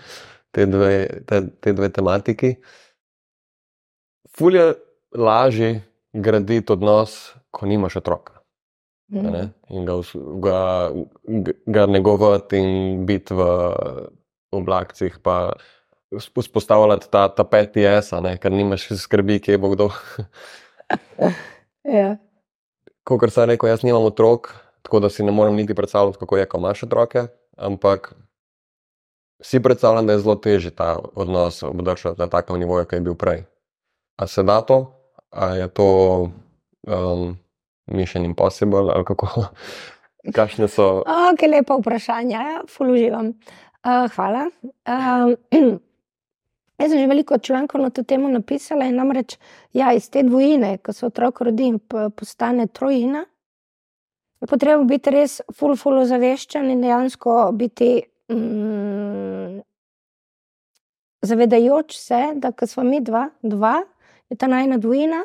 S2: te dve, te, te dve tematiki. Ful je lažje graditi odnos, ko nimaš otroka.
S1: Mm.
S2: Ne? In ga, ga, ga negovati in biti v oblakcih, pa vzpostavljati ta, ta peti jaz, ne? ker nimaš skrbi, kje bo kdo.
S1: Ja.
S2: Kot sem rekel, jaz nimam otrok, tako da si ne morem niti predstavljati, kako je, ko imaš otroke. Ampak si predstavljam, da je zelo težje ta odnos obdržati na takem nivoju, kot je bil prej. A se da to, a je to um, mission impossible, ali kako? Kakšne so?
S1: Ok, lepa vprašanja, ja, ful uživam. Uh, hvala. Um, jaz sem že veliko člankov na to temo napisala in namreč, ja, iz te dvojine, ko se otrok rodi in postane trojina, je potrebno biti res ful, ful ozaveščen in dejansko biti mm, zavedajoč se, da ko smo mi dva, dva, je ta najna dvojina.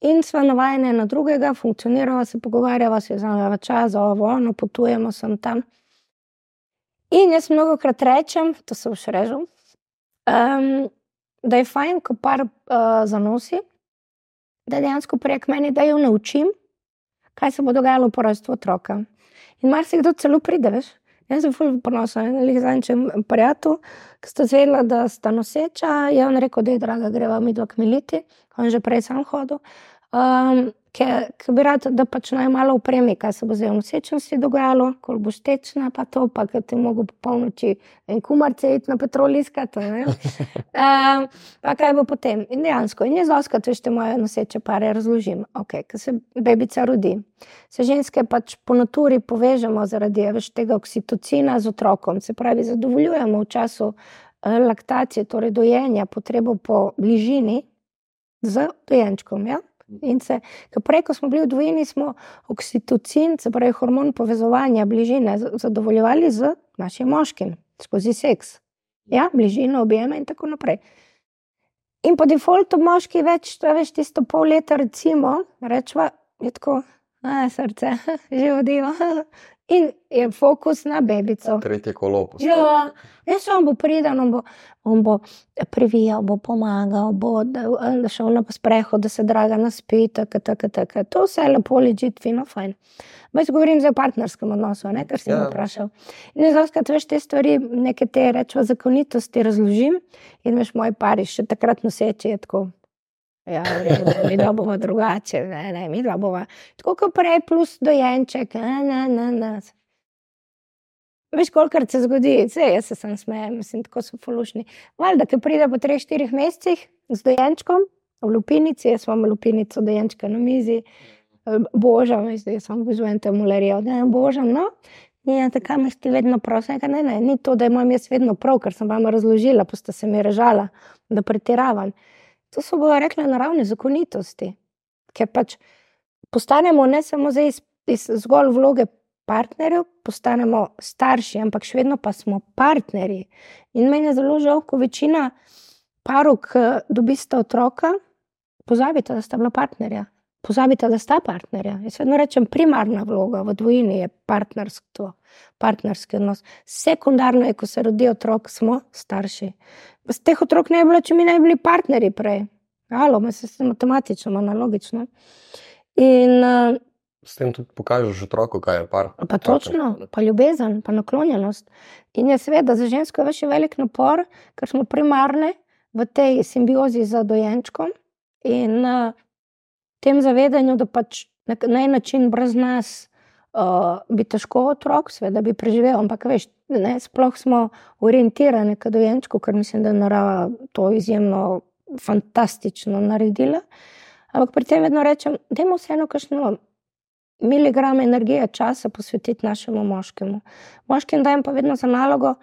S1: In sva navajena na drugega, funkcioniramo, se pogovarjamo, se vzamemo čas, za ovo, ono, potujemo sem tam. In jaz mnogo krat rečem, to se boš režil, um, da je fajn, ko par uh, zanosi, da dejansko prek meni, da jo naučim, kaj se bo dogajalo po rojstvu otroka. In marsikdo celo pride, veš. Jaz sem fulj ponosen, ali zančem prijatelju, ki sta zvedela, da sta noseča. Je on rekel, da je draga, greva mi dva kmeliti, on že prej sam hodil. Ker ker bi rad, da pač naj malo upremi, kaj se bo zdaj v nosečnosti dogajalo, ko boš tečna, pa to, pa ker ti mogo po polnoči en kumarce iti na petrol iskati. Um, pa kaj bo potem? In dejansko, in jaz doskrat, veš, te moje noseče pare razložim. Okay, ker se bebica rodi. Se ženske pač po naturi povežemo zaradi veš, tega oksitocina z otrokom, se pravi, zadovoljujemo v času eh, laktacije, torej dojenja, potrebo po bližini z dojenčkom. Ja? In se, prej, ko smo bili v dvojini, smo oksitocin, se pravi hormon povezovanja, bližine, zadovoljevali z našim moškim, skozi seks. Ja, bližino, objeme in tako naprej. In po defaultu moški več, več tisto pol leta, recimo, rečva, je tako, a srce, že vodijo. In je fokus na bebico.
S2: Tretje kolo. postavi.
S1: Ja, jaz on bo priden, on bo, on bo privijal, bo pomagal, bo da, šel na sprehod, da se draga naspi, tako, tako, tako. To vse je lepo, ležit, fino, fajn. Jaz govorim zdaj o partnerskem odnosu, ne, kar si me
S2: Ja.
S1: vprašal. In zaskrat veš te stvari, neke te rečemo zakonitosti razložim in veš moj pari še takrat noseči je tako. Ja, v redu, mi dva bova drugače, ne, ne, mi dva bova. Tako kot prej, plus dojenček. Veš, kolikrat se zgodi, vse jaz se sem smejem, mislim, tako so fulušni. Valjda, ki pride po treh, štirih mesecih z dojenčkom v lupinici, jaz imam lupinico dojenčka na mizi, eh, božam, zdaj sem obožujem te mulerijo, da ne božam, no. In tako me ti vedno prosim, rekel, ne, ne, ni to, da imam jaz vedno prav, ker sem vam razložila, pa ste se mi režala, da pretiravam. To so bova rekla naravne zakonitosti, ker pač postanemo ne samo zdaj iz, iz zgolj vloge partnerjev, postanemo starši, ampak še vedno pa smo partnerji. In meni je zelo žal, ko večina parov, ki dobista otroka, pozabite, da sta bila partnerja. Pozabite, da sta partnerja. Jaz vedno rečem, primarna vloga v dvojini je partnerstvo, partnerski odnos. Sekundarno je, ko se rodi otrok, smo starši. Z teh otrok ne bi bilo, če mi ne bi bili partnerji prej. Alo, me se tem matematično, analogično. In uh,
S2: S tem tudi pokažeš otroku, kaj je par.
S1: Pa točno, pa ljubezen, pa naklonjenost. In je seveda za žensko več velik napor, ker smo primarne v tej simbiozi z dojenčkom in uh, tem zavedanju, da pač na, na en način brez nas uh, bi težko otrok, seveda bi preživel, ampak veš, ne, sploh smo orientirani k dojenčku, ker mislim, da je narava to izjemno fantastično naredila. Ampak pri tem vedno rečem, da je vseeno kakšno miligram energije časa posvetiti našemu moškemu. Moškim dajem pa vedno za nalogo,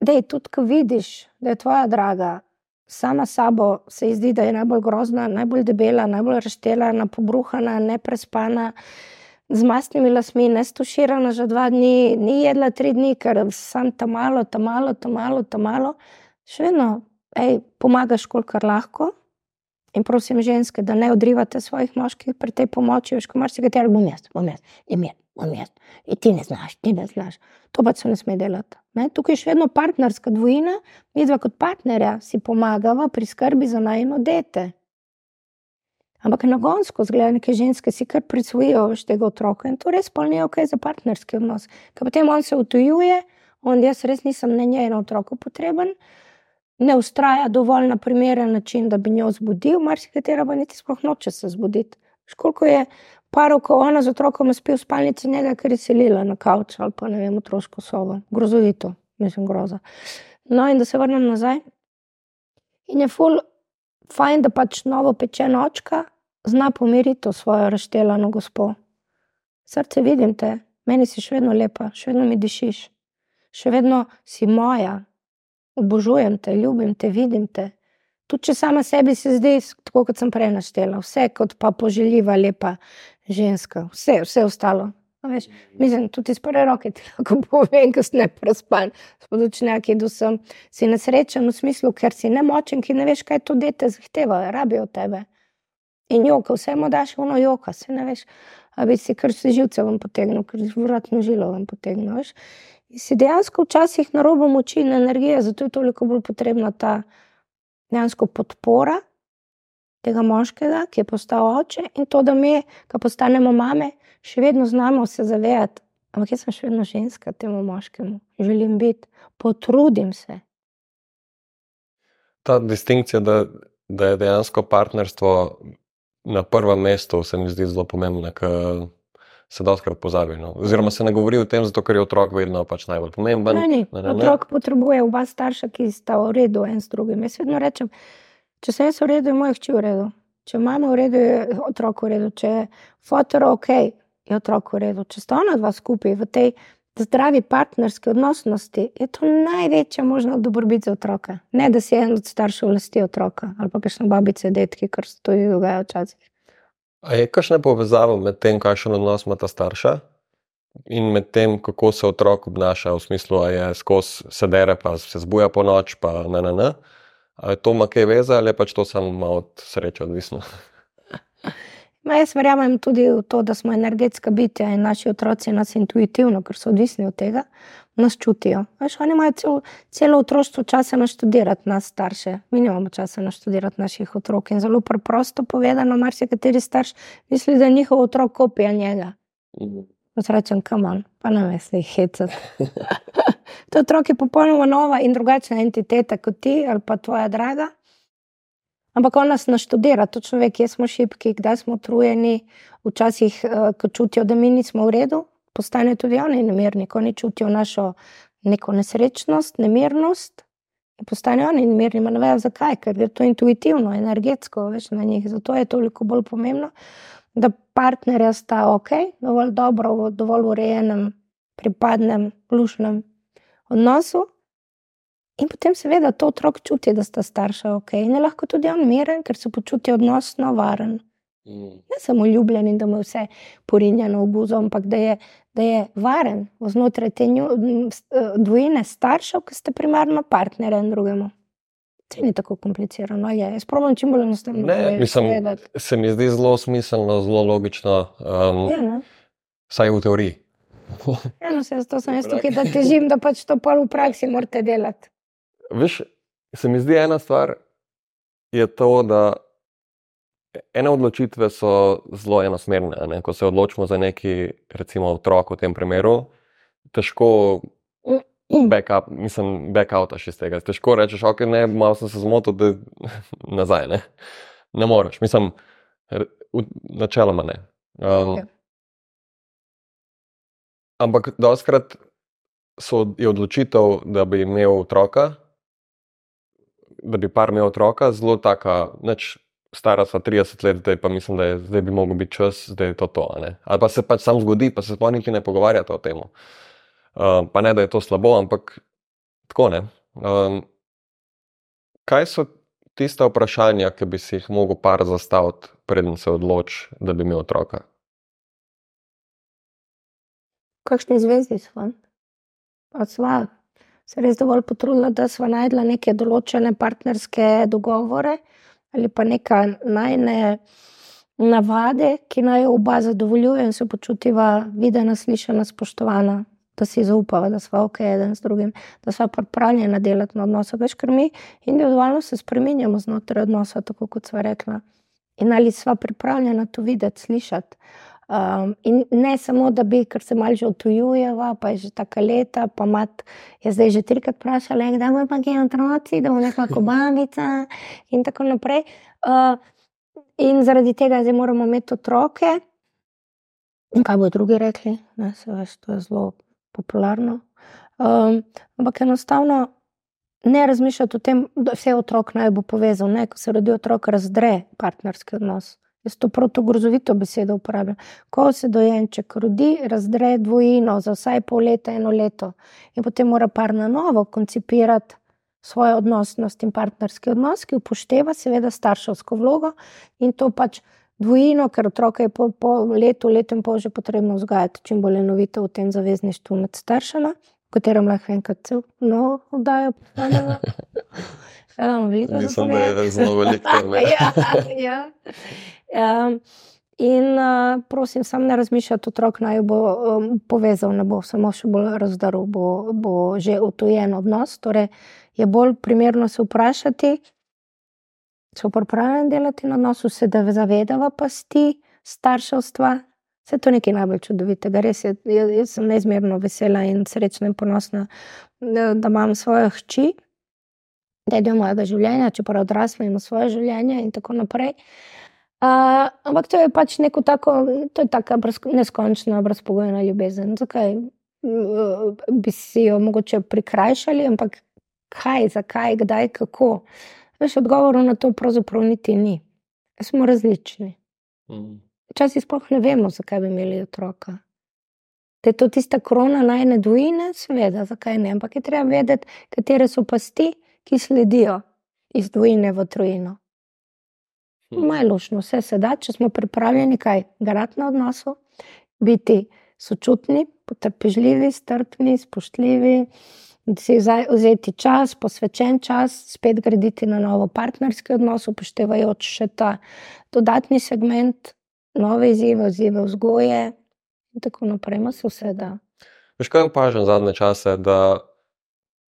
S1: da je tudi, ko vidiš, da je tvoja draga sama sabo, se ji zdi, da je najbolj grozna, najbolj debela, najbolj raštelana, pobruhana, neprespana. Z mastnimi lasmi, ne stuširana že dva dni, ni jedla tri dni, ker sem tam malo, tam malo, tam malo, tam malo. Še vedno, ej, pomagaš, kolikor lahko. In prosim, ženske, da ne odrivate svojih moških pri tej pomoči, veš, ko imaš si katero, bom jaz, bom jaz, je mir, bom jaz. In ti ne znaš, ti ne znaš. To pa se ne sme delati. Ne? Tukaj je še vedno partnerska dvojina, mi dva kot partnerja si pomagava pri skrbi za najno dete. Ampak na gonsko zgleda, neke ženske si kar prisvojijo več tega otroka in to res polnijo kaj za partnerski odnos. Ker potem on se utujuje, on jaz res nisem na njej na otroku potreben ne ustraja dovolj na primeren način, da bi njo zbudil, marsikatera pa niti sploh noče se zbuditi. Školiko je parov, ko ona z otrokom spi v spalnici, njega, je selila na kavč ali pa ne vem, otroško sobo. Grozovito, mislim, groza. No, in da se vrnem nazaj. In je ful, fajn, da pač novo pečena očka zna pomiriti to svojo razštelano gospo. Srce vidim te, meni si še vedno lepa, še vedno mi dišiš, še vedno si moja, obožujem te, ljubim te, vidim te. Tudi če sama sebi se zdi, tako kot sem prej naštela, vse kot pa poželjiva, lepa ženska, vse, vse ostalo. Veš, mislim, tudi iz prve roke ti lahko povem, da si ne prespan, spodočnjaki, da sem si nesrečen v smislu, ker si nemočen, ki ne veš, kaj to dete zahteva, rabijo tebe. In joka, vse mu daš, ono joka, se ne veš, a bi si kar se živce vam potegnil, kar vratno žilo vam potegnil, veš. In si dejansko včasih na robu moči in energije, zato je toliko bolj potrebna ta dejansko podpora tega moškega, ki je postal oče in to, da mi, ko postanemo mame, še vedno znamo se zavedati, ampak jaz sem še vedno ženska temu moškemu, želim biti, potrudim se.
S2: Ta distinkcija, da, da je dejansko partnerstvo na prvem mestu, se mi zdi zelo pomembna, ker se doskrat pozabi. No. Oziroma se ne govori o tem, zato ker je otrok vedno pač najbolj pomemben.
S1: Ne, ne, ne, ne. Otrok potrebuje oba starša, ki sta v redu en s drugim. Jaz vedno rečem, če sem jaz v redu, je moj hči v redu. Če imamo v redu, je otrok v redu. Če je fotor ok, je otrok v redu. Če sta ona dva skupaj v tej zdravi partnerski odnosnosti, je to največja možna dobrobit za otroka. Ne, da si en od staršev vlasti otroka ali pa kakšne babice, detki, kar se tudi dogaja včasih.
S2: A je kakšna povezava med tem, kakšen odnos ima ta starša in med tem, kako se otrok obnaša, v smislu, da je skozi sedere, pa se zbuja po noč, pa ne, ne, ne. Ali to ima kaj veze ali je pač to samo od sreče odvisno?
S1: Ma jaz verjamem tudi v to, da smo energetska bitja in naši otroci nas intuitivno, ker so odvisni od tega, nas čutijo. Veš, oni imajo cel, celo otroštvo časa naštudirati nas starše, mi nimamo časa naštudirati naših otrok. In zelo preprosto povedano, marsikateri starš misli, da je njihov otrok kopija njega. Mhm. Jaz rečem, kamen, pa ne veš, jih hecati. to otrok je popolnoma nova in drugačna entiteta kot ti ali pa tvoja draga. Ampak on nas naštudira, točno ve, kje smo šipki, kdaj smo utrujeni, včasih, uh, ko čutijo, da mi nismo v redu, postanejo tudi oni nemirni, ko oni čutijo našo neko nesrečnost, nemirnost. In postanejo oni nemirni, ne vejo zakaj, ker je to intuitivno, energetsko, več na njih. Zato je toliko bolj pomembno, da partnerja sta ok, dovolj dobro, v dovolj urejenem, pripadnem, lušnem odnosu. In potem, seveda, to otrok čuti, da sta starša ok. In je lahko tudi on miren, ker se počuti odnosno varen. Mm. Ne samo ljubljen in da mu je vse porinjeno v buzo, ampak da je, da je varen znotraj te nju, dvojine staršev, ki ste primarno partnerje drugemu. To ni tako komplicirano. Je. Jaz pravim, čim bolj enostavno.
S2: Ne, mislim, se mi zdi zelo smiselno, zelo logično. Um, ja, vsaj v teoriji.
S1: ja, no, se, to sem jaz tukaj, da težim, da pač to pa v praksi morate delati.
S2: Veš, se mi zdi ena stvar, je to, da ene odločitve so zelo enosmerne. Ne? Ko se odločimo za neki, recimo, otrok v tem primeru, težko. Backup, mislim, backoutaš iz tega. Težko rečeš, ok, ne, malo sem se zmotil, da nazaj. Ne, ne moreš, mislim, načeloma ne. Um, okay. Ampak doskrat je odločitev, da bi imel otroka, da bi par imel otroka, zelo taka, neč stara sva 30 let, zdaj pa mislim, da je, zdaj bi mogel biti čas, da je to to. Ali pa se pač sam zgodi, pa se sploh niti ne pogovarjate o tem. Uh, pa ne, da je to slabo, ampak tako ne. Um, kaj so tiste vprašanja, ki bi si jih mogel par zastaviti, preden se odloči, da bi imel otroka?
S1: Kakšni zvezdi smo? Pa sva se res dovolj potrudila, da sva najdla neke določene partnerske dogovore ali pa neka najne navade, ki naj oba zadovoljuje in se počutiva videna, slišana, spoštovana da si zaupava, da smo ok, eden z drugim, da smo pripravljeni delati na odnosu. Veš, ker mi individualno se spremenjamo znotraj odnosa, tako kot smo rekli. In ali smo pripravljeni to videti, slišati. Um, in ne samo, da bi, ker se malo že otujujeva, pa je že tako leta, pa mat, je zdaj že trikrat vprašala, da bo pa kaj otroci, da bo nekako babica in tako naprej. Uh, in zaradi tega zdaj moramo imeti otroke. In kaj bo drugi rekli? Ne, se veš, to je zelo popularno. Um, ampak enostavno ne razmišljati o tem, da se otrok naj bo povezal. Ne, ko se rodi otrok, razdre partnerski odnos. Jaz to proto grozovito besedo uporabljam. Ko se dojenček rodi, razdre dvojino za vsaj pol leta, eno leto, in potem mora par na novo koncipirati svojo odnosnost in partnerski odnos, ki upošteva seveda starševsko vlogo in to pač dvojino, ker otroka je po, po letu, letu in pol že potrebno vzgajati čim bolj enovito v tem zavezništvu med staršema, v katerem lahko enkrat cel no oddajo.
S2: Ja, Mislim, da je zelo veliko tega.
S1: ja, ja. um, in uh, prosim, sam ne razmišljati, otrok naj bo um, povezal, ne bo samo še bolj razdaril, bo, bo že utojen odnos. Torej, je bolj primerno se vprašati, so pripravljeni delati na odnosu, se da zavedava pasti starševstva. Vse to je nekaj najbolj čudovitega. Res je, jaz sem neizmerno vesela in srečna in ponosna, da imam svojo hči, da je del mojega življenja, čeprav odrasla ima svoje življenje in tako naprej. Uh, ampak to je pač neko tako, to je tako neskončna, brezpogojna ljubezen. Zakaj bi si jo mogoče prikrajšali, ampak kaj, zakaj, kdaj, kako. Veš, odgovorov na to pravzaprav niti ni. Smo različni. Mm. Včasih sploh ne vemo, zakaj bi imeli otroka. Da je to tista krona najne dvojine, seveda, zakaj ne. Ampak je treba vedeti, katere so pasti, ki sledijo iz dvojine v trojino. Hmm. Majlošno, vse se da, če smo pripravljeni kaj garati na odnosu, biti sočutni, potrpežljivi, strpni, spoštljivi si vzeti čas, posvečen čas, spet graditi na novo partnerski odnos, upoštevajoč še ta dodatni segment, nove izzive, izzive vzgoje in tako naprej, ima se vse da.
S2: Veš, kaj opažam zadnje čase, da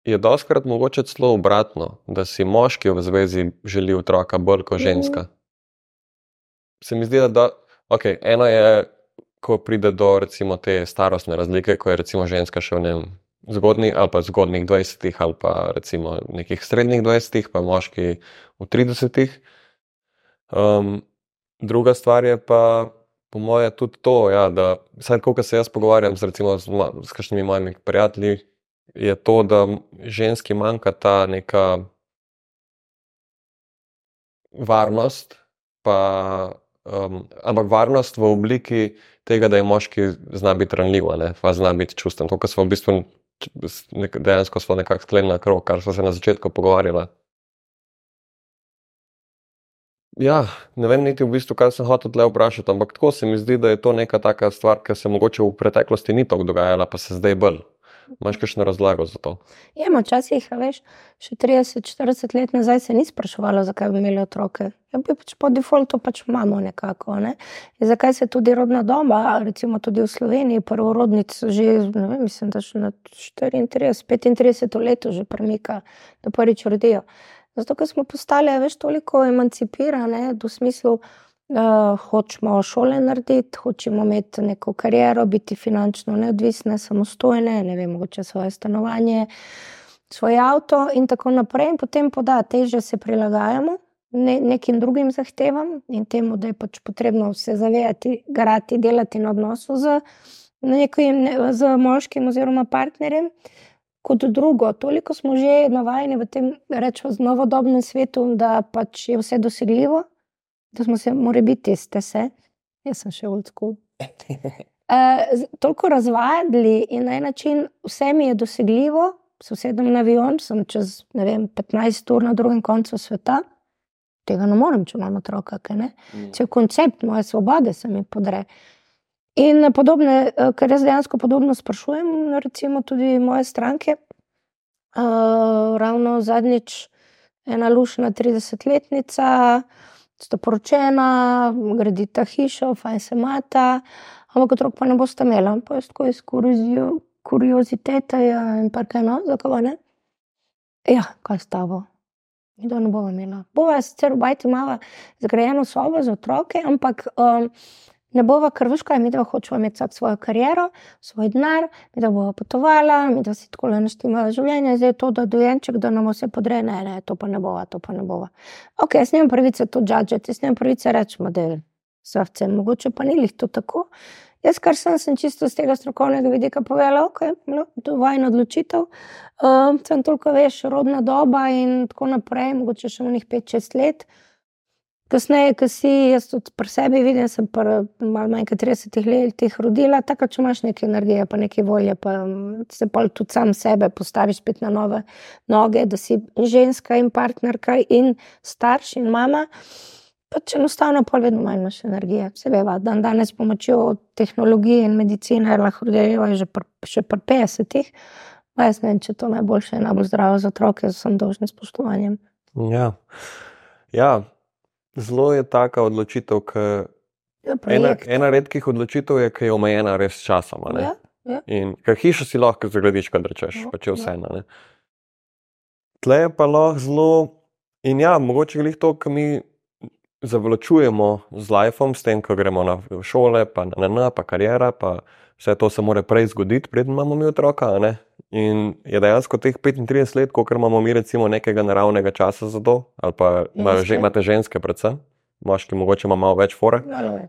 S2: je doskrat mogoče celo obratno, da si moški v zvezi želi otroka bolj kot ženska. Mm. Se mi zdi, da okay, eno je, ko pride do recimo te starostne razlike, ko je recimo ženska še v njem zgodnih ali pa zgodnih 20-ih ali pa recimo nekih srednjih 20-ih, pa moški v 30-ih. Um, druga stvar je pa, po mojem, tudi to, ja, da vsaj ko se jaz pogovarjam z, recimo, z, z kakšnimi mojimi prijatelji, je to, da ženski manjka ta neka varnost, pa, um, ampak varnost v obliki tega, da je moški zna biti ranljiv, pa zna biti čusten. To, kar smo v bistvu dejansko nekako sklenili krog, kar smo se na začetku pogovarjali. Ja, ne vem niti v bistvu, kaj sem hotel tle vprašati, ampak tako se mi zdi, da je to neka taka stvar, ki se mogoče v preteklosti ni tako dogajala, pa se zdaj bolj. Imáš kakšno razlago za to?
S1: Ja, včasih, veš, še 30-40 let nazaj se ni spraševalo, zakaj bi imeli otroke. Ja, bi pač po defaultu pač imamo nekako. Ne? Zakaj se tudi rodna doba, recimo tudi v Sloveniji, prvorodnic že, ne vem, mislim, da še na 34-35 let že premika, da prvič rodijo. Zato, ker smo postali, veš, toliko emancipirane, v smislu, hočemo šole narediti, hočemo imeti neko kariero, biti finančno neodvisne, samostojne, ne vem, mogoče svoje stanovanje, svoj avto in tako naprej. In potem poda, teže se prilagajamo ne, nekim drugim zahtevam in temu, da je pač potrebno se zavedati, garati, delati na odnosu z, nekim, ne, z moškim oziroma partnerjem. Kot drugo, toliko smo že navajeni v tem rečemo, novodobnem svetu, da pač je vse dosegljivo da smo se, mora biti, ste se, jaz sem še old school. Uh, toliko razvadili in na en način vse mi je dosegljivo, sosedem na avion, sem čez vem, 15 ur na drugem koncu sveta, tega ne morem, če imam otroka. Mm. Če je koncept moje svobode, se mi podre. In podobne, eh, kar jaz dejansko podobno sprašujem, recimo tudi moje stranke. Uh, ravno zadnjič ena lušna 30-letnica, sta poročena, gradita hišo, fajn se mata, ampak otrok pa ne boste imeli, pa jaz tako izkorizijo kuriozitete ja, in pa kaj no, zakaj ne? Ja, kaj s tabo? Mi to ne bomo imeli. Bova sicer v bajti imala zgrajeno sobo za otroke, ampak um, ne bova krvuška, mi da hočemo imeti vsak svojo kariero, svoj denar, mi da bova potovala, mi da si tako le naštimala življenje, zdaj je to, da dojenček, da nam vse podre, ne, ne, to pa ne bova, to pa ne bova. Ok, jaz nimam pravice to džadžeti, jaz nimam pravice reči, da vse, mogoče pa ni jih to tako. Jaz, kar sem, sem čisto z tega strokovnega vidika povedala, ok, no, to je vajna odločitev. Um, sem toliko veš, rodna doba in tako naprej, mogoče še v njih 5-6 let. Kasneje, ko si jaz tudi pri sebi vidim, sem pa malo manj kot 30 let rodila, tako če imaš nekaj energije, pa nekaj volje, pa se pa tudi sam sebe postaviš spet na nove noge, da si ženska in partnerka in starš in mama. Pač enostavno pa vedno manj imaš energije. Se veva, dan danes s pomočjo tehnologije in medicine lahko delajo že, pr, še pri 50-ih. Jaz ne vem, če to najboljše in najbolj zdravo za otroke, z vsem dolžnim spoštovanjem.
S2: Ja. ja, zelo je taka odločitev, ki je ena, ena redkih odločitev, je, ki je omejena res časom. Ja, ja. In ker hišo si lahko zagradiš, kad rečeš, ja, pa če vse ena. Tle je pa lahko zelo. In ja, mogoče je to, kar mi zavlačujemo z lifom, s tem, ko gremo na šole, pa na NN, pa karijera, pa vse to se mora prej zgoditi, preden imamo mi otroka. In je dejansko teh 35 let, koliko imamo mi recimo nekega naravnega časa za to, ali pa že, imate ženske, predvsem, moški, mogoče ima malo več fore. Ja.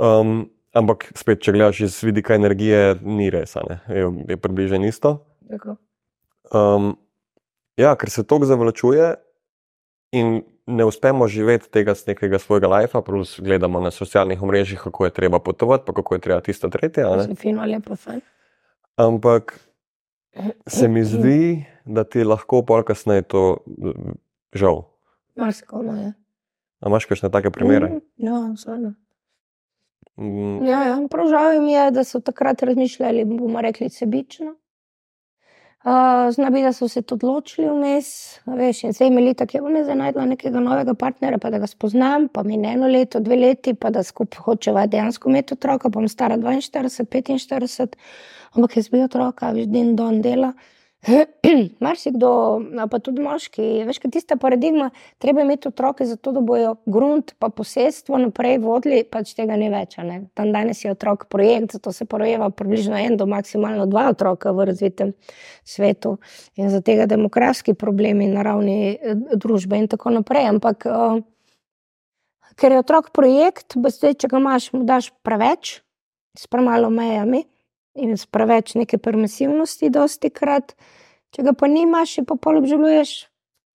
S2: Um, ampak spet, če gledaš iz vidika energije, ni res, je, je približno isto. Um, ja, ker se to zavlačuje in ne uspemo živeti tega z nekega svojega lajfa, plus gledamo na socialnih mrežah, kako je treba potovati, pa kako je treba tisto tretje.
S1: Fino, lepo,
S2: Ampak se mi zdi, da ti lahko pol kasneje to žal.
S1: Marsikolo je.
S2: A imaš kakšne take primere? Mm,
S1: ja, vseeno. Mm. Ja, ja, prav žal mi je, da so takrat razmišljali, bomo rekli, sebično. Uh, Znabi, da so se tudi odločili vmes, veš, in zdaj imeli tako, da bom najdla nekega novega partnerja, pa da ga spoznam, pa mi eno leto, dve leti, pa da skupaj hočeva dejansko imeti otroka, pa bom stara 42, 45, ampak jaz bi otroka, veš, din don dela. Marsikdo, pa tudi moški, veš, kaj tista paradigma, treba imeti otroke, zato da bojo grunt, pa posestvo naprej vodili, pač tega ni več. Tam danes je otrok projekt, zato se porojeva približno en do maksimalno dva otroka v razvitem svetu in za tega demografski problemi na ravni eh, družbe in tako naprej. Ampak, uh, ker je otrok projekt, zdaj, če ga imaš, mu daš preveč, s premalo mejami in s preveč neke permisivnosti, dosti krat. Če ga pa nimaš, pa pol obžaluješ.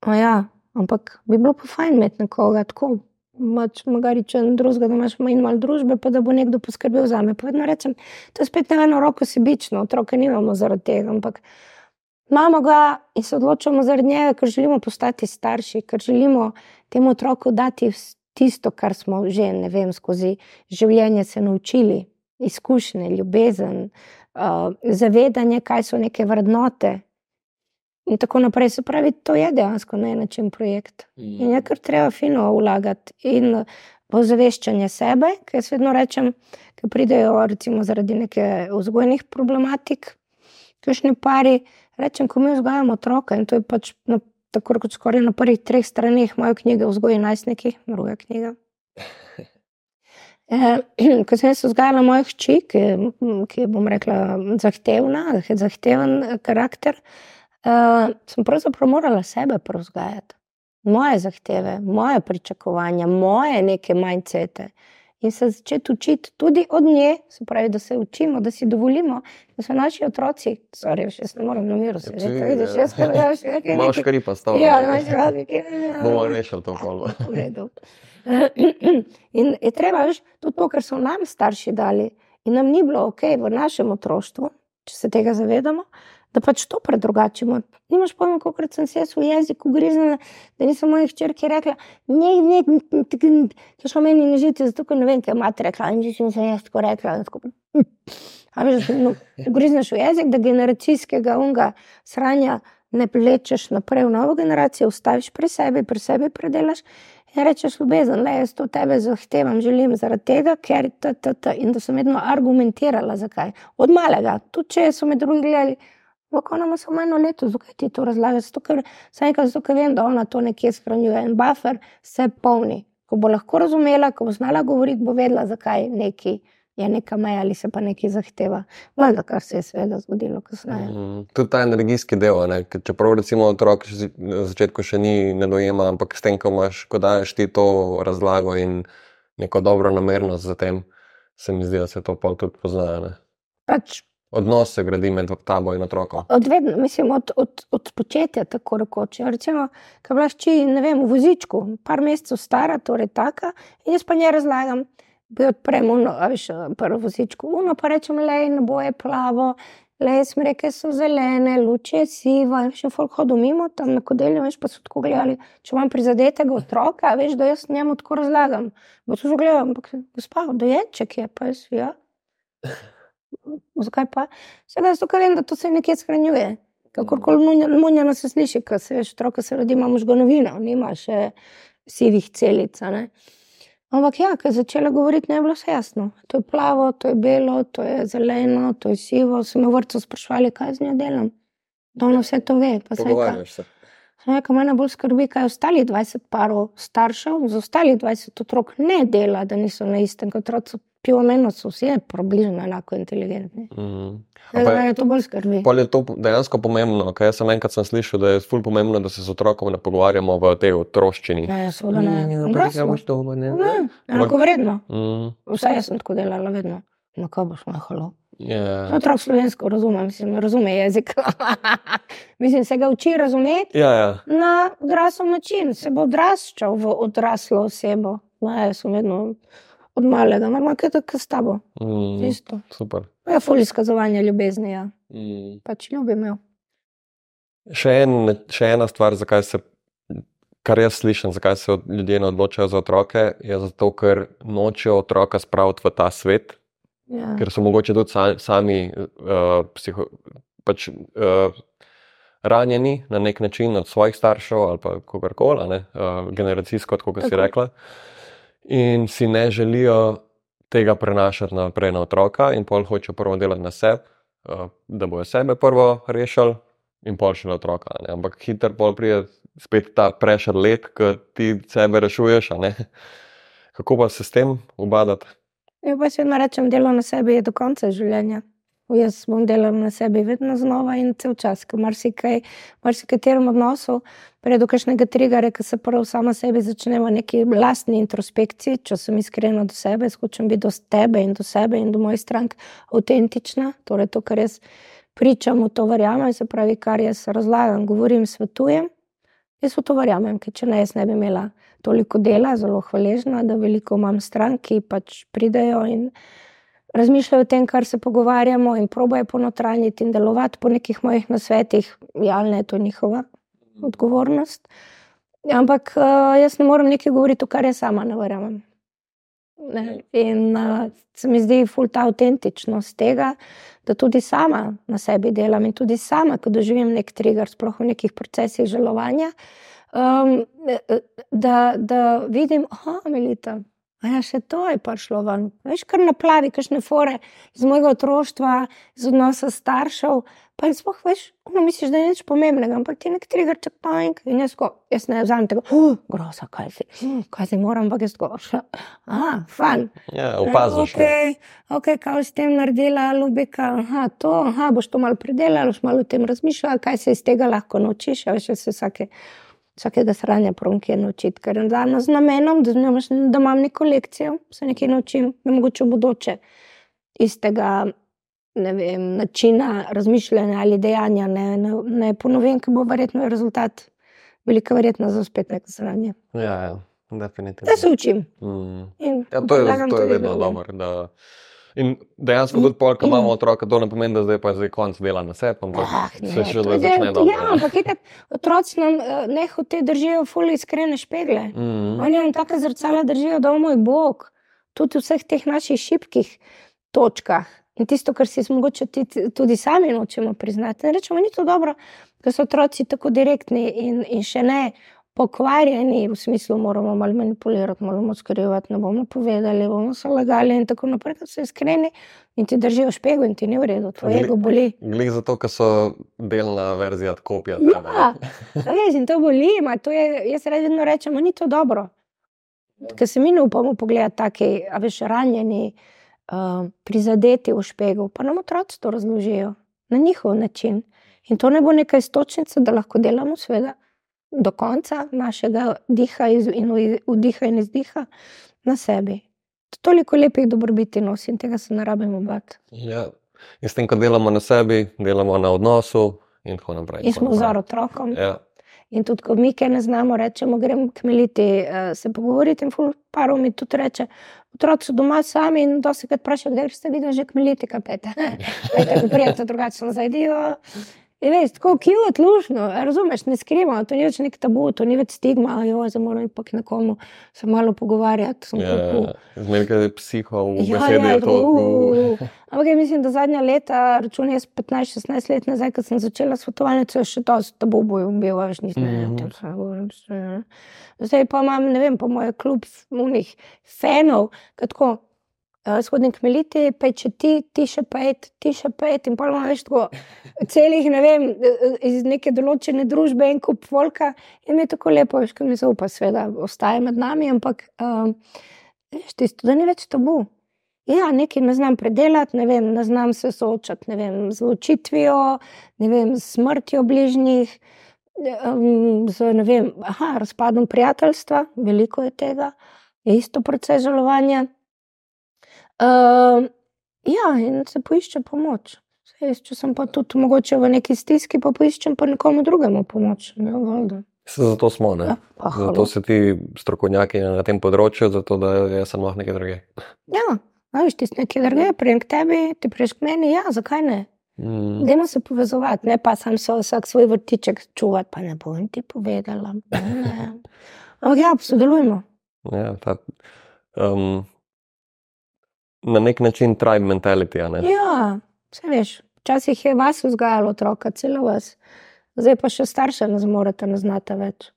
S1: Ja, ampak bi bilo pa fajn imeti nekoga tako. Mač, magari, če drugega, da imaš malo družbe, pa da bo nekdo poskrbel za me. Povedno rečem, to je spet na eno roko sebično, otroke nimamo zaradi tega, ampak imamo ga in se odločamo zaradi njega, ker želimo postati starši, ker želimo temu otroku dati tisto, kar smo že, ne vem, skozi življenje se naučili izkušnje, ljubezen, uh, zavedanje, kaj so neke vrednote. In tako naprej. Se pravi, to je dejansko na način projekt. In je kar treba fino vlagati in ozaveščanje sebe, ker jaz vedno rečem, da pridejo recimo zaradi neke vzgojnih problematik, kakšni pari. Rečem, ko mi vzgajamo otroka in to je pač na, tako kot skoraj na prvih treh straneh moje knjige Vzgoj najstniki, druga knjiga. Eh, ko sem se vzgajala moja hči, ki, ki je, bom rekla, zahtevna, zahteven karakter, uh, sem pravzaprav morala sebe prevzgajati. Moje zahteve, moje pričakovanja, moje neke majcete. in se začeti učiti tudi od nje, se pravi, da se učimo, da si dovolimo, da so naši otroci, sorry, še ne morem na miru, se
S2: ti,
S1: vidiš,
S2: ja.
S1: jaz ja, še nekaj.
S2: Imaš kar pa stavljen.
S1: Ja, imaš razlike.
S2: Bomo rešili to kolbo.
S1: V redu. In je treba, veš, tudi to, kar so nam starši dali, in nam ni bilo ok v našem otroštvu, če se tega zavedamo, da pač to predrugačimo. Nimaš pojma, koliko sem se jaz v jeziku griznila, da nisem moji hčerki rekla, ne, ne, to šlo meni ne žiti, zato ker ne vem, kaj mati rekla, in že sem se jaz tako rekla. Tako, a veš, no, grizneš v jezik, da generacijskega unga sranja ne plečeš naprej v novo generacijo, ustaviš pri sebi, pri sebi predelaš. In rečeš, ljubezen, le jaz to tebe zahtevam, želim zaradi tega, ker t, t, t, in da sem vedno argumentirala, zakaj. Od malega, tudi če so me drugi gledali, kako nam samo eno leto, zakaj ti to razlagaš, sem enkrat, zato ker vem, da ona to nekje shranjuje in buffer se polni. Ko bo lahko razumela, ko bo znala govoriti, bo vedela, zakaj neki je neka meja ali se pa nekaj zahteva. Valjda, kar se je seveda zgodilo kasneje.
S2: Mm, Tudi ta energijski del, ne, ker čeprav recimo otrok na začetku še ni ne dojema, ampak s tem, ko imaš, ko daješ ti to razlago in neko dobro namernost za tem, se mi zdi, da se to pol tudi pozna. Ne.
S1: Pač
S2: Odnos se gradi med tabo in otrokom.
S1: Od, vedno, mislim, od, od, od početja, tako rekoč. Ja, Recimo, ko je bila hči, ne vem, v vozičku, par mesecev stara, torej taka, in jaz pa njej razlagam, odprem uno, a veš, prvo vozičku, uno pa rečem, le, nebo je plavo, le, smreke so zelene, luč je siva, in še folk hodil mimo tam na kodelju, veš, pa so tako gledali, če imam prizadetega otroka, veš, da jaz njemu tako razlagam. Bo to že gledal, ampak gospa, dojenček je, pa jaz, ja. Zakaj pa? Seveda, zato ker vem, da to se nekje shranjuje. Kakorkoli munja- munjeno se sliši, ker se veš, otroka se rodi, ima možganovino, nima še sivih celic. ne. Ampak ja, ko je začela govoriti, ne je bilo vse jasno. To je plavo, to je belo, to je zeleno, to je sivo. So me v vrtu sprašvali, kaj z njo delam. Da ona vse to ve.
S2: Pogovarjaš se.
S1: rekla, mene bolj skrbi, kaj ostalih 20 parov staršev, z ostalih 20 otrok ne dela, da niso na istem kot otroci. Pivomeno so vsi približno enako inteligentni.
S2: Mm.
S1: Ja,
S2: Ampak-
S1: Mene to bolj skrbi.
S2: Pol je to dejansko pomembno, ker jaz sem enkrat sem slišal, da je ful pomembno, da se z otrokom ne pogovarjamo v tej otroščini.
S1: Ja, seveda ne.
S2: Mm,
S1: Odraslo.
S2: to, ne.
S1: Ne, enako vredno.
S2: Mm,
S1: Vsaj jaz sem tako delala vedno. Na kaj boš mahalo?
S2: ja.
S1: Otrok slovensko razume, mislim, razume jezik. mislim, se ga uči razumeti
S2: Ja, ja.
S1: na odrasel način, se bo odraščal v odraslo osebo. Ne, jaz sem vedno od malega, normalno, kaj tako s tabo.
S2: Mm,
S1: Isto.
S2: super.
S1: Ja, ful izkazovanje ljubezni, ja.
S2: Mm.
S1: Pač ljubim jo.
S2: Še, en, še ena stvar, zakaj se, kar jaz slišim, zakaj se ljudje ne odločajo za otroke, je zato, ker nočejo otroka spraviti v ta svet,
S1: Ja.
S2: ker so mogoče tudi sa, sami uh, psiho, pač, uh, ranjeni na nek način od svojih staršev ali pa kogarkoli, ne, uh, generacijsko, kot si rekla, in si ne želijo tega prenašati naprej na otroka, in pol hočejo prvo delati na sebi, uh, da bojo sebe prvo rešili, in pol še na otroka. Ne. Ampak hiter pol pride spet ta prešer let, ki ti sebe rešuješ. Kako pa se s tem ubadati?
S1: Ja, pa še vedno rečem, delo na sebi je do konca življenja. Jaz bom delal na sebi vedno znova in cel čas, ker marsikaj, marsikaterem odnosu, pride do kakšnega triggerja, ki se prvo sama sebi začne v neki lastni introspekciji, če sem iskrena do sebe, hočem biti do tebe in do sebe in do mojih strank avtentična, torej to, kar jaz pričam, v to verjamem, se pravi, kar jaz razlagam, govorim, svetujem. Jaz v to verjamem, ker če ne, jaz ne bi imela toliko dela, zelo hvaležna, da veliko imam strank, ki pač pridejo in razmišljajo o tem, kar se pogovarjamo, in probojajo ponotranjiti in delovati po nekih mojih nasvetih. Ja, ali ne, to je njihova odgovornost. Ampak uh, jaz ne morem nekaj govoriti, kar jaz sama ne verjamem. Ne? In uh, se mi zdi ful ta avtentičnost tega, da tudi sama na sebi delam in tudi sama, ko doživim nek trigger, sploh v nekih procesih žalovanja, um, da, da vidim, da je Melita. A ja, še to je prišlo ven. Veš, kar naplavi, kakšne fore iz mojega otroštva, iz odnosa staršev. Pa jaz sploh veš, no, misliš, da je nič pomembnega, ampak ti nek trigger čak pank. In jaz, ko, jaz ne vzamem tega, uh, groza, kaj si, uh, kaj si moram, ampak jaz tako, ah, fan.
S2: Ja, opaziš. ne.
S1: Ok, okay, kaj si s tem naredila, ljubika, aha, to, aha, boš to malo predelala, boš malo o tem razmišljala, kaj se iz tega lahko naučiš. Ja, veš, jaz se vsake vsakega sranja promke naučiti, ker je danes z namenom, da, imaš, da imam neko lekcijo, se nekaj naučim, da mogoče v bodoče istega ne vem, načina razmišljanja ali dejanja ne, ne, ne ponovim, ker bo verjetno rezultat velika verjetnost za spet neko sranje.
S2: Ja, ja, definitivno.
S1: Da se učim.
S2: Mm.
S1: In
S2: Ja, to je, to je vedno dobro. Da... In dejansko, tudi pol, ko imamo otroka, to ne pomeni, da zdaj pa je zdaj konc dela na sebi, ampak
S1: Ah, ne,
S2: se še
S1: je-
S2: začne dobro.
S1: Ja, ampak itak, otroci nam eh, nehote držijo fully iskrene špegle.
S2: Mm.
S1: Oni nam take zrcala držijo, da moj Bog, tudi v vseh teh naših šibkih točkah. In tisto, kar si mogoče tudi sami nočemo priznati. In rečemo, ni to dobro, da so otroci tako direktni in, in še ne pokvarjeni, v smislu, moramo malo manipulirati, moramo skrivati, ne bomo povedali, bomo se lagali in tako naprej, da so iskreni in ti držijo špego in ti ni v redu, tvoje ego boli.
S2: Glej zato, ker so delna verzija kopija.
S1: Ja, veš, in to boli, to je, jaz vedno rečem, ni to dobro. Ker se mi ne upamo pogledati tako, a veš, ranjeni, uh, prizadeti v špegu, pa nam otroci to razložijo na njihov način. In to ne bo neka istočnica, da lahko delamo, seveda, do konca našega diha in vdiha in izdiha na sebi. Toliko lepih dobrobiti nosi in tega se ne rabimo bati.
S2: Ja. In s tem, ko delamo na sebi, delamo na odnosu in tako naprej.
S1: In smo vzor otrokom.
S2: Ja.
S1: In tudi, ko mi kaj ne znamo, rečemo, gremo kmeliti, uh, se pogovoriti. In parov mi tudi reče, otroci so doma sami in dosti krat vprašajo, kdaj ste videli že kmeliti, kaj pete. Tako prijete, drugače zajdijo. In veš, tako kjut, lušno, razumeš, ne skrivamo, to ni več nek tabu, to ni več stigma, jo, zdaj moram ipak nekomu se malo pogovarjati.
S2: Ja,
S1: tako-
S2: ja. Zmeraj, je psiho v
S1: Ja,
S2: besedi,
S1: ja,
S2: je to.
S1: uh, Ampak jaz mislim, da zadnja leta, računam jaz 15-16 let nazaj, ko sem začela svetovalnico, je še to tabu bojo bil, veš, nisem mm -hmm. Zdaj pa imam, ne vem, po moj klub unih fanov, ki tako. Uh, Shodnik kmeliti, peče ti, ti še pet, ti še pet, in pa imamo več tako celih, ne vem, eh, iz neke določene družbe en kup volka. In mi je tako lepo, veš, ki mi zaupa, seveda, ostaje med nami, ampak um, veš, tisto, da ni več tabu. Ja, nekaj ne znam predelati, ne, vem, ne znam se soočati vem, z ločitvijo, ne vem, s smrtjo bližnjih, um, z vem, aha, razpadom prijateljstva, veliko je tega, je isto proces žalovanja. Um, ja, in se poišče pomoč. Jaz, če sem pa tudi mogoče v neki stiski, pa poiščem pa nekomu drugemu pomoč. Ja, valjda.
S2: Se zato smo, ne?
S1: Ja, pa
S2: Zato si ti strokovnjaki na tem področju, zato da jaz sem lahko nekaj drugega.
S1: Ja, veš, ti si nekaj drugega, prijem k tebi, ti priješ k meni, ja, zakaj ne?
S2: Mm.
S1: Dajmo se povezovati, ne pa sam so vsak svoj vrtiček čuvati, pa ne bom ti povedala. Ne, ne. Ampak ja, sodelujmo.
S2: Ja, ta, um, na nek način tribe mentality. a ne?
S1: Ja, vse veš, včasih je vas vzgajalo otroka, celo vas. Zdaj pa še starše ne zmorete, ne znate več.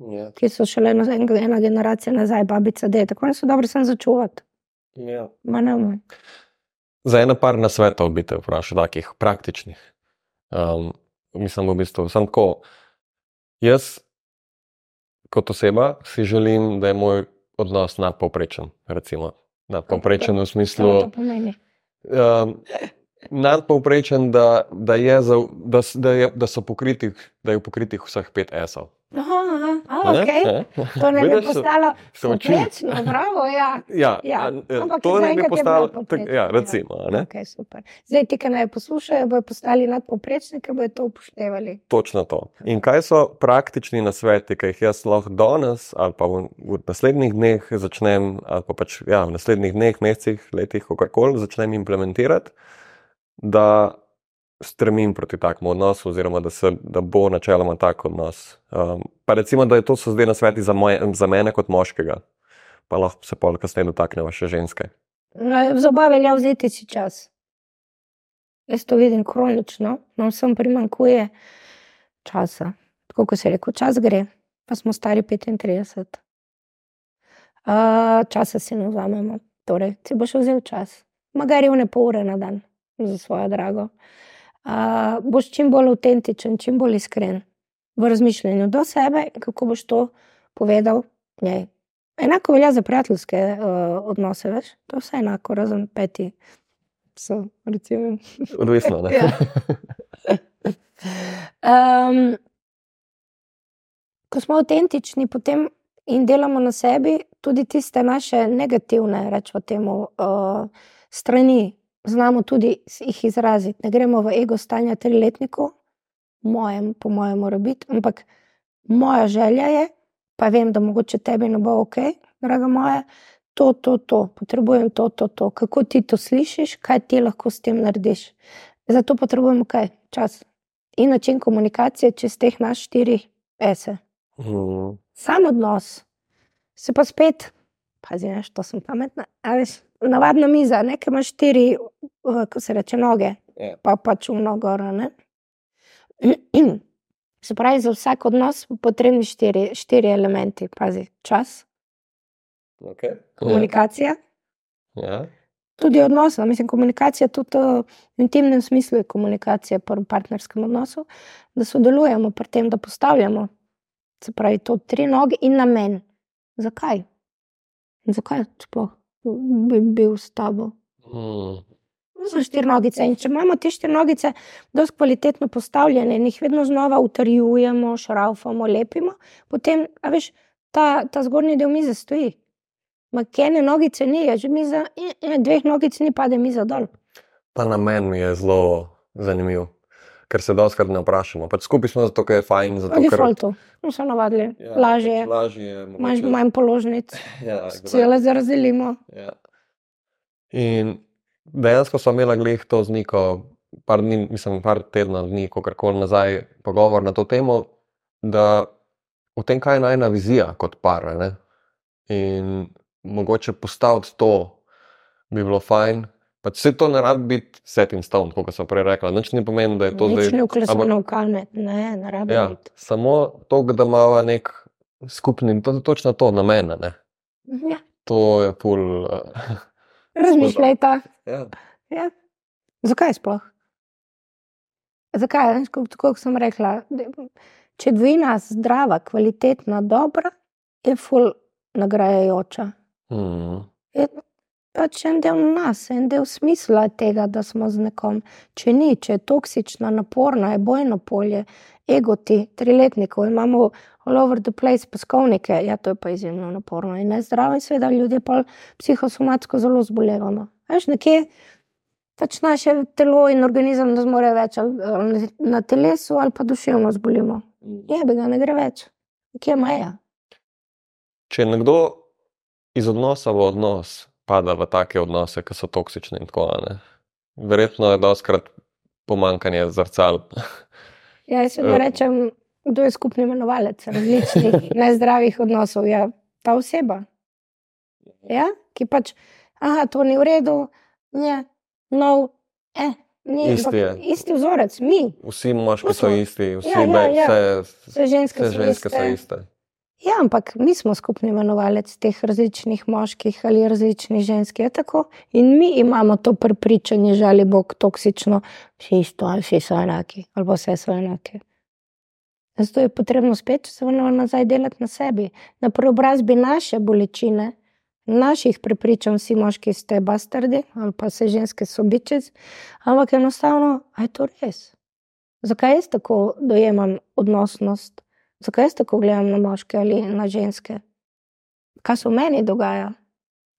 S2: Ja.
S1: Ki so šele ena, ena generacija nazaj, babica, da tako oni so dobri sem začuvati.
S2: Ja.
S1: Ma ne moj.
S2: Za eno par nasvetov bi te vprašal, takih praktičnih. Um, mislim, v bistvu, sem tako. Jaz, kot oseba, si želim, da je moj odnos nadpovprečen. Recimo, nadpovprečen v smislu. Um, nadpovprečen, da, da, je za, da, da, je, da, so pokritih, da je pokritih vseh pet S-ov.
S1: Aha, aha, a,
S2: Ne?
S1: okay.
S2: Ne?
S1: To ne bi
S2: Vidiš, se-
S1: postalo poprečno, bravo, ja.
S2: Ja,
S1: Ja,
S2: a, e,
S1: ampak
S2: to
S1: zaenkrat je
S2: postalo. Tak, ja,
S1: ja.
S2: recimo. a Ne?
S1: Okay, super. Zdaj, ti, ki naj poslušajo, bodo postali nadpoprečni, ki bodo to upoštevali.
S2: Točno to. In kaj so praktični nasveti, ki jih jaz lahko danes ali pa v, v naslednjih dneh začnem, ali pa pač ja, v naslednjih dneh, mesecih, letih, kakorkoli začnem implementirati, da stremim proti takemu odnosu, oziroma da, se, da bo načeloma tak odnos. Um, pa recimo, da je to so zdaj nasveti za, moje, za mene kot moškega, pa lahko se pol kasneje dotaknemo še ženske.
S1: Za oba velja vzeti si čas. Jaz to vidim kronično, nam vsem primankuje časa. Tako kot se reče, čas gre, pa smo stari 35. Uh, časa si ne vzamemo, torej si boš vzel čas, magari v ne pol ure na dan za svojo drago. Uh, boš čim bolj avtentičen, čim bolj iskren v razmišljanju do sebe, kako boš to povedal njej. Enako velja za prijateljske uh, odnose, veš? to je vse enako, razen peti. So, recimo.
S2: Odvisno.
S1: Ja. Um, ko smo avtentični potem in delamo na sebi, tudi tiste naše negativne, rečemo temu, uh, strani, znamo tudi jih izraziti. Ne gremo v ego stanje triletniku, mojem, po mojem, mora biti, ampak moja želja je, pa vem, da mogoče tebi ne bo ok, draga moja, to, to, to, potrebujem to, to, to. Kako ti to slišiš, kaj ti lahko s tem narediš. Zato potrebujemo kaj? Čas. In način komunikacije čez teh naš štiri ese. Mm. Sam odnos. Se pa spet, pazi, ne, to sem pametna. Veš, navadna miza, nekaj imaš štiri, uh, ko se reče noge, yeah. Ja. pa pač v mnogo. Se pravi, za vsak odnos potrebni štiri, štiri elementi. Pazi, čas,
S2: okay.
S1: komunikacija.
S2: Yeah. Ja.
S1: Tudi odnos, no, mislim, komunikacija tudi v intimnem smislu je komunikacija v partnerskem odnosu, da sodelujemo pri tem, da postavljamo. Se pravi, to tri noge in namen. Zakaj? Zakaj sploh bi bil s tabo? Hmm. So štiri nogice. In če imamo te štiri nogice dosti kvalitetno postavljene in jih vedno znova utrjujemo, šraufamo, lepimo, potem, a veš, ta, ta zgornji del mize stoji. Makene nogice ni, je že miza, in, in dveh nogic ni, pade miza dol.
S2: Ta namen mi je zelo zanimiv, ker se doskrat ne vprašamo. Pač skupaj smo zato, ker je fajn. Zato,
S1: ker... Defaultu, no, so navadili, ja, lažje je.
S2: Lažje je.
S1: Imaš manj položnic, ja, cele zarazdelimo.
S2: Ja. In dejansko smo imeli glih to z neko, par, dni, mislim, par tednov, dni, kako koli nazaj, pogovor na to temo, da v tem, kaj je najna vizija kot par. Ne? In mogoče postaviti to, bi bilo fajn. Pač vse to ne rabi biti set in stone, kot sem prej rekla. Nič ne pomeni, da je to
S1: zdaj. Ne, uklesano v kalne, ne, ne rabi ja, biti.
S2: Samo to, da ima nek skupni, to je točno to, namen.
S1: Ja.
S2: To je pol. Uh,
S1: Razmišljajte.
S2: Ja.
S1: Ja. Zakaj sploh? Zakaj? Tako sem rekla, če dvina zdrava, kvalitetna, dobra, je ful nagrajajoča.
S2: Mm.
S1: Je pač en del nas, en del smisla tega, da smo z nekom. Če ni, če je toksična, naporna, je bojno polje, ego ti, triletnikov, imamo all over the place peskovnike, ja, to je pa izjemno naporno in nezdravo, in seveda ljudje pa psihosomatsko zelo zbolevamo. Veš, nekje pač naše telo in organizem ne zmore več ali na telesu ali pa duševno zbolimo. Je, bi ga ne gre več. Kje je meja?
S2: Če nekdo iz odnosa v odnos pada v take odnose, ki so toksični in tako naprej, verjetno je doskrat pomankanje zrcal.
S1: Ja, jaz ne rečem, kdo je skupni imenovalec različnih nezdravih odnosov. Ja, ta oseba, ja, ki pač, ah, to ni v redu, ne, no, eh. Ni,
S2: isti,
S1: isti vzorec, mi.
S2: Vsi moški so isti, vsi ja, ja, ja. Vse,
S1: vse ženske,
S2: vse ženske so, iste. so iste.
S1: Ja, ampak mi smo skupni imenovalec teh različnih moških ali različnih žensk. In mi imamo to prepričanje, žali Bog, toksično, vsi isto, ali vsi so enaki, ali vse so enake. Zato je potrebno spet se vrniti nazaj delati na sebi, na preobrazbi naše bolečine, naših prepričanj, vsi moški ste bastardi ali pa se ženske so bičec, ampak enostavno, aj to res. Zakaj jaz tako dojemam odnosnost? Zakaj jaz tako gledam na moške ali na ženske? Kaj se v meni dogaja?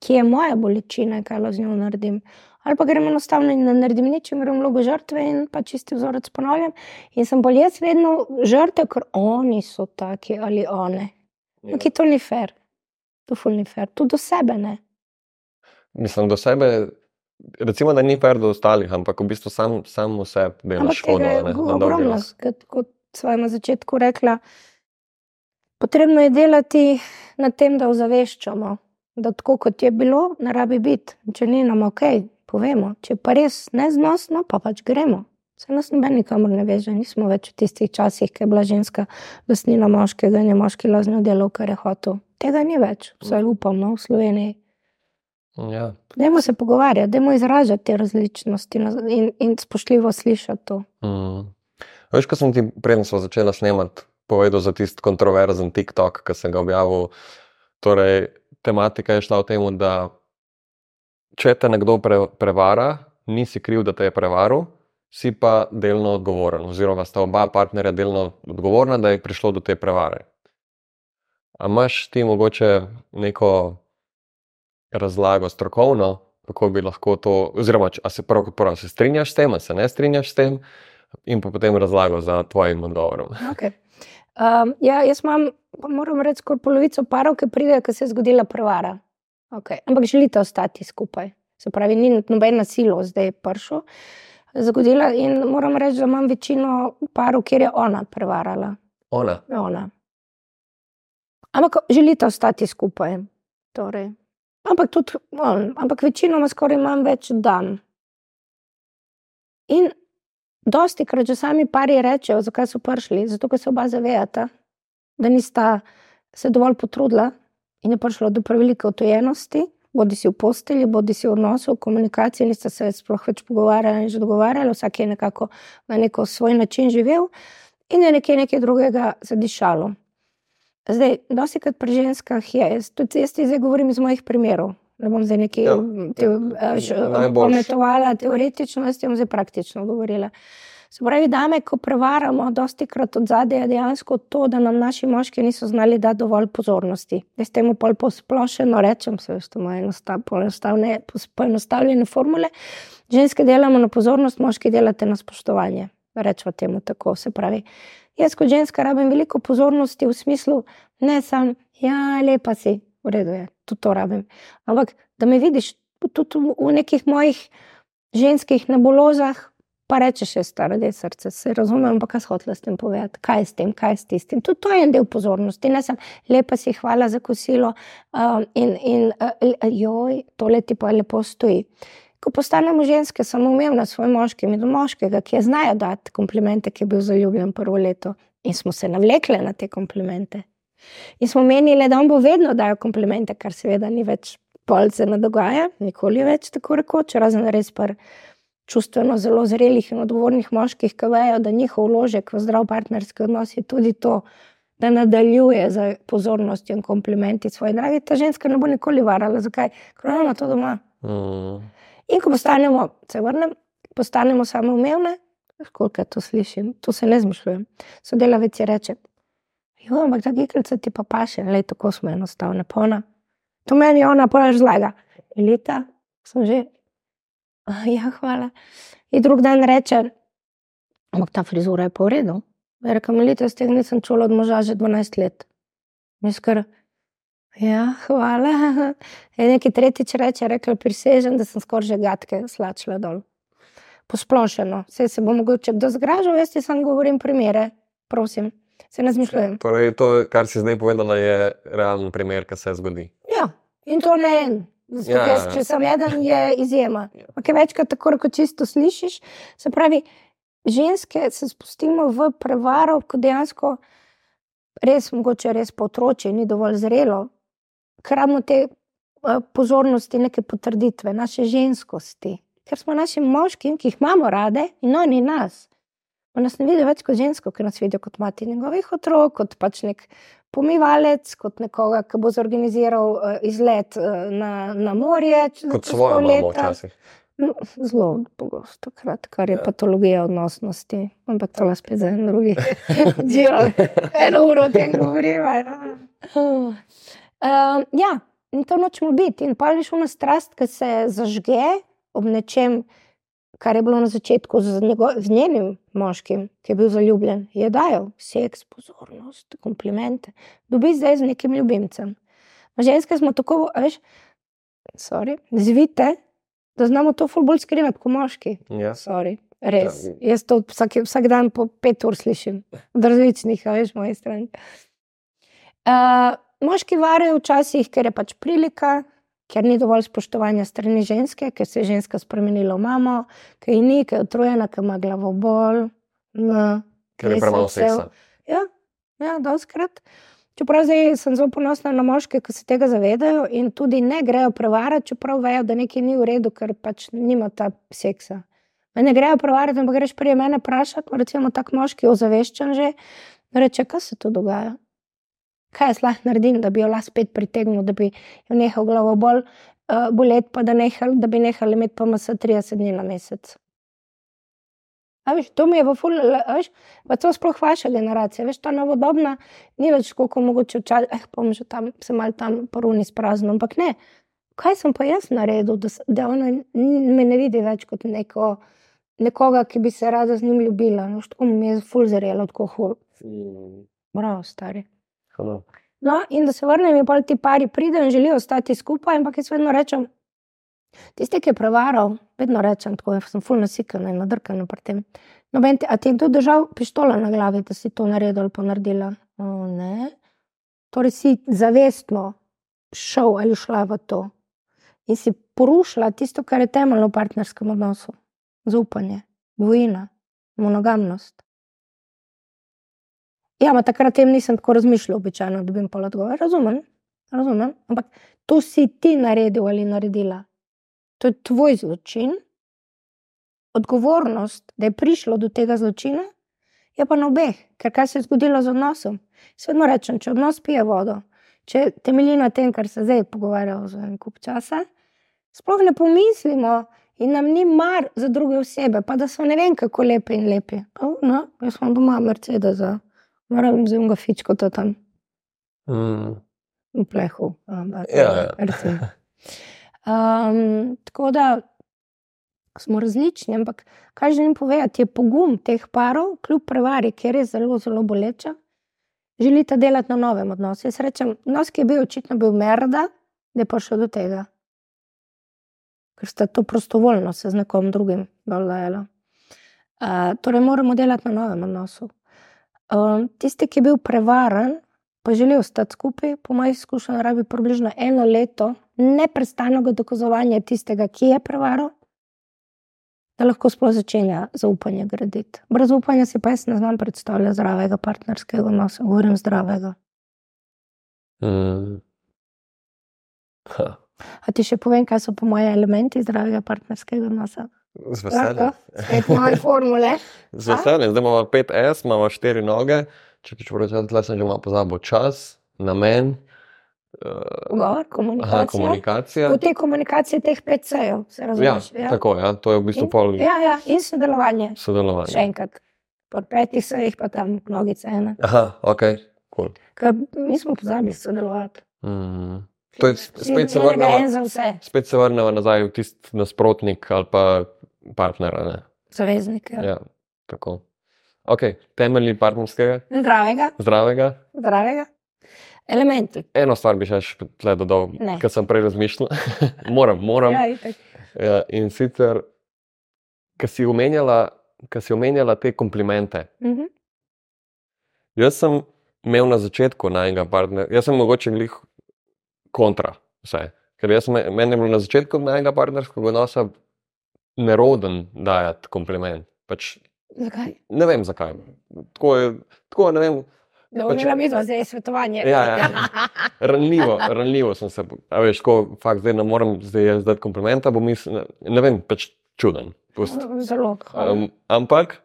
S1: Kje je moja bolečina, kaj lahko z njo naredim? ali pa gremo enostavno in ne naredim nič, gremo vlogo žrtve in pa čisti vzorec ponavljam. In sem bolj jaz vedno žrtev, ker oni so taki ali one. Ja. Ki to ni fair, to ful ni fair, tudi do sebe ne.
S2: Mislim, do sebe. Recimo, da ni fair do ostalih, ampak v bistvu sam, sam vse dela škodo.
S1: Ogromno, kot sem na začetku rekla, potrebno je delati na tem, da ozaveščamo, da tako kot je bilo, ne rabi biti. Če ni nam ok, povemo. Če pa res neznosno, pa pač gremo. Se nas noben nikamor ne veže, nismo več v tistih časih, ki je bila ženska lastnina moškega in je moški lažno delal, kar je hotel. Tega ni več, vse upam, no, v Sloveniji.
S2: Ja.
S1: Dajmo se pogovarjati, dajmo izražati te različnosti in, in spoštljivo slišati to.
S2: Mm. Veš, ko sem ti predtem začela snemati, povedal za tisti kontroverzen TikTok, ki sem ga objavil. Torej, tematika je šla v tem, da če te nekdo pre, prevara, nisi kriv, da te je prevaril, si pa delno odgovoren, oziroma sta oba partnerja delno odgovorna, da je prišlo do te prevare. A imaš ti mogoče neko razlago strokovno, kako bi lahko to, oziroma če- se prav, kot prvo, se strinjaš s tem, a se ne strinjaš s tem, in pa potem razlago za tvojim odgovorom.
S1: Okay. Um, ja, jaz imam, moram reči, skoraj polovico parov, ki pridejo, ker se je zgodila prevara. Okay. Ampak želite ostati skupaj. Se pravi, ni noben nasilo zdaj prišel. Zgodila in moram reči, da imam večino parov, kjer je ona prevarala.
S2: Ona.
S1: Ona. Ampak želite ostati skupaj. Torej. Ampak tudi on, ampak večinoma skoraj imam več dan. In dosti krat že sami pari rečejo, zakaj so prišli. Zato, ker se oba zavedata, da nista se dovolj potrudila in je prišlo do prevelike otojenosti, bodi si v postelji, bodi si v odnosu, v komunikaciji, nista se sploh več pogovarjali in že dogovarjali, vsak je nekako na neko svoj način živel in je nekje nekaj drugega zadišalo. Zdaj, dosti krat pri ženskah je, tudi jaz ti zdaj govorim iz mojih primerov. Ne bom zdaj nekaj
S2: Ja,
S1: te,
S2: ja,
S1: ja, pometovala teoretično, jaz bom zdaj praktično govorila. Se pravi, dame, ko prevaramo, dosti krat od zadaj je dejansko to, da nam naši moški niso znali dati dovolj pozornosti. Jaz temu pol posplošeno rečem, se veš, to moje enostav- poenostavne- pos- poenostavljene formule. Ženske delamo na pozornost, moški delate na spoštovanje. Rečemo temu tako. Se pravi, jaz kot ženska rabim veliko pozornosti v smislu, ne samo, ja, lepa si, v redu je, tudi to rabim. Ampak da me vidiš tudi v- nekih mojih ženskih nebulozah, pa rečeš, je staro, da je srce, se razumem, pa kaj hočeš s tem povedati, kaj je s tem, kaj je s tistim. Tudi to je en del pozornosti, ne samo lepa si, hvala za kosilo um, in, in uh, joj, tole ti pa lepo stoji. Ko postanemo ženske, samoumevne s svojim moškim in do moškega, ki je znajo dati komplimente, ki je bil zaljubljen prvo leto, in smo se navlekle na te komplimente. In smo menili, da on bo vedno dajal komplimente, kar seveda ni več polce ne dogaja, nikoli več tako rekoč, razen res par čustveno zelo zrelih in odgovornih moških, ki vejo, da njihov vložek v zdrav partnerski odnos je tudi to, da nadaljuje z pozornostjo in komplimenti svoje drage. Ta ženska ne bo nikoli varala. Zakaj? Ker ona ima to doma.
S2: Mm.
S1: In ko postanemo, se vrnem, postanemo samoumevne, koliko to slišim, to se ne zmišljujem. Sodelavec je reče, jo, ampak ta gikelca ti pa paše, le tako smo enostavne, pona. To meni ona pa razlaga. Elita, sem že. "Ah, Ja, hvala. In drug dan reče, ampak ta frizura je pa v redu. Ja, Rekam, elita, z tega nisem čula od moža že 12 let. Mi skr. Ja, hvala. In neki tretjič reče, rekla, prisežem, da sem skoraj že gadke slačila dol. Posplošeno, vse se bo mogoče kdo zgražal, jaz ti samo govorim primere, prosim, se ne zmišljujem.
S2: Torej, to, kar si zdaj povedala, je realen primer, ki se zgodi.
S1: Ja, in to ne en. Zato,
S2: Ja,
S1: ja, jaz,
S2: ja.
S1: če sem eden, je izjema. Ampak je večkrat tako, kot čisto slišiš. Se pravi, ženske se spustimo v prevaro, ko dejansko res, mogoče res po otroči, ni dovolj zrelo, ker imamo te eh, pozornosti, neke potrditve, naše ženskosti. Ker smo našim moškim, ki jih imamo rade, in oni nas. On nas ne vidi več kot žensko, ker nas vidijo kot mati njegovih otrok, kot pač nek pomivalec, kot nekoga, ki bo zorganiziral uh, izlet uh, na, na morje.
S2: Kot svojo mamo včasih.
S1: No, Zelo pogosto, krat, kar je
S2: Ja.
S1: patologija odnosnosti, ampak to je spet za en drugi. Živo, eno uro o tem govoriva. Uh, ja, in to nočemo biti. In pa veš, ona strast, ki se zažge ob nečem, kar je bilo na začetku z, njego, z njenim moškim, ki je bil zaljubljen, je dajal seks, pozornost, komplimente. Dobi zdaj z nekim ljubimcem. Ma Ženske smo tako, veš, sorry, zvite, da znamo to bolj skrivati kot moški.
S2: Ja.
S1: Sorry, res.
S2: Ja.
S1: Jaz to vsak, vsak dan po pet ur slišim, od različnih, a veš, moje strani. Uh, moški varijo včasih, ker je pač prilika, ker ni dovolj spoštovanja strani ženske, ker se je ženska spremenila v mamo, ker ji ni, ker je utrujena, ker ima glavo bolj. No,
S2: Ker je premalo
S1: sem se-
S2: seksa.
S1: Ja, ja doskrat. Čeprav zdaj sem zelo ponosna na moške, ki se tega zavedajo in tudi ne grejo prevarati, čeprav vejo, da nekaj ni v redu, ker pač nima ta seksa. Me Ne grejo prevarati, ampak greš prej mene vprašati, recimo tak moški ozaveščen že, reče, kaj se tu dogaja. Kaj jaz lahko naredim, da bi jo lahko spet pritegnil, da bi jo nehal glavo bolj uh, boleti, pa da, nehal, da bi nehali imeti PMS 30 dni na mesec. A veš, to mi je v ful, veš, pa to sploh vaša generacija, veš, ta novodobna ni več koliko mogoče včasih, eh, bom že tam, se mal tam poruni sprazno, ampak ne. Kaj sem pa jaz naredil, da, da ona me ne vidi več kot neko, nekoga, ki bi se rada z njim ljubila. No, tako mi je ful zrelo, tako hul. Bravo, stari.
S2: Hvala.
S1: No, in da se vrnem, in pol ti pari pridejo in želijo ostati skupaj, ampak jaz vedno rečem, tisti, ki je prevaral, vedno rečem, tako jaz sem ful nasikana in nadrkana pri tem. Noben ti, a ti je kdo držal pištolo na glavi, da si to naredil ali pa naredila? O, ne. Torej si zavestno šel ali šla v to in si porušila tisto, kar je temeljno v partnerskem odnosu. Zaupanje, dvojina, monogamnost. Ja, ma takrat tem nisem tako razmišljal, običajno dobim pol odgovor. Razumem, razumem, ampak to si ti naredil ali naredila. To je tvoj zločin. Odgovornost, da je prišlo do tega zločina, je pa na obeh, ker kaj se je zgodilo z odnosom. Svedno rečem, če odnos pije vodo, če temelji na tem, kar se zdaj pogovarjamo za en kup časa, sploh ne pomislimo in nam ni mar za druge osebe, pa da so ne vem kako lepe in lepi. O, no, jaz imam doma Mercedesa, moram z unga fičko to tam
S2: Mm,
S1: v plehu. ampak,
S2: Ja, ja.
S1: Um, tako da smo različni, ampak kaj želim povedati, je pogum teh parov, kljub prevari, ki je zelo, zelo boleča, želite delati na novem odnosu. Jaz rečem, odnos, ki je bil očitno bil merda, da je prišel do tega. Ker sta to prostovoljno se z nekom drugim dodajala. Uh, torej, moramo delati na novem odnosu. Um, tisti, ki je bil prevaren, pa želi ostati skupaj, po mojih izkušnjah, rabi približno eno leto neprestanega dokazovanja tistega, ki je prevaral, da lahko sploh začenja zaupanje graditi. Brez zaupanja si pa jaz ne znam predstavljati zdravega partnerskega odnosa, govorim zdravega.
S2: mm. Ha,
S1: A ti še povem, kaj so po moje elementi zdravega partnerskega odnosa?
S2: Z veseljem.
S1: Spet moje formule.
S2: Z veseljem. Zdaj imamo 5S, imamo 4 noge. Če ti rečem, tle sem že malo pozabil čas, namen, uh,
S1: Govor,
S2: aha,
S1: komunikacija.
S2: komunikacija.
S1: V tej komunikaciji teh pet sejev, se
S2: Ja,
S1: razumeš?
S2: tako, ja, to je v bistvu
S1: In-
S2: pol
S1: Ja, ja, in sodelovanje. Še
S2: sodelovanja.
S1: enkrat. Po petih sejih pa tam nogice ene.
S2: Aha, ok, cool.
S1: Ker mi smo pozabili sodelovati.
S2: Mm. To je spet se vrnemo. Spet se vrnemo nazaj v tisti nasprotnik ali pa partnera. Ne?
S1: zaveznike.
S2: Ja, tako. Ok, temelji partnerskega,
S1: Zdravega,
S2: zdravega.
S1: zdravega. Elementi.
S2: Eno stvar bi še tle dodal, kar sem prej razmišljal. moram, moram.
S1: Ja, itak.
S2: Ja, in sicer, ker si omenjala, ker si omenjala te komplimente.
S1: Mhm.
S2: Jaz sem imel na začetku najnega partnerja, jaz sem mogoče glih kontra vse. Ker jaz meni je bilo na začetku najnega partnerskega odnosa neroden dajati kompliment. Pač,
S1: Zakaj?
S2: ne vem zakaj. Tako je, tako, ne vem,
S1: Dovolila mi smo zdaj svetovanje.
S2: Ja, ja. ranljivo, ranljivo sem se. A veš, ko fakt zdaj ne morem zdaj jaz dati komplimenta, bo mislil, ne vem, pač čuden. Pust.
S1: Zelo.
S2: Um, ampak,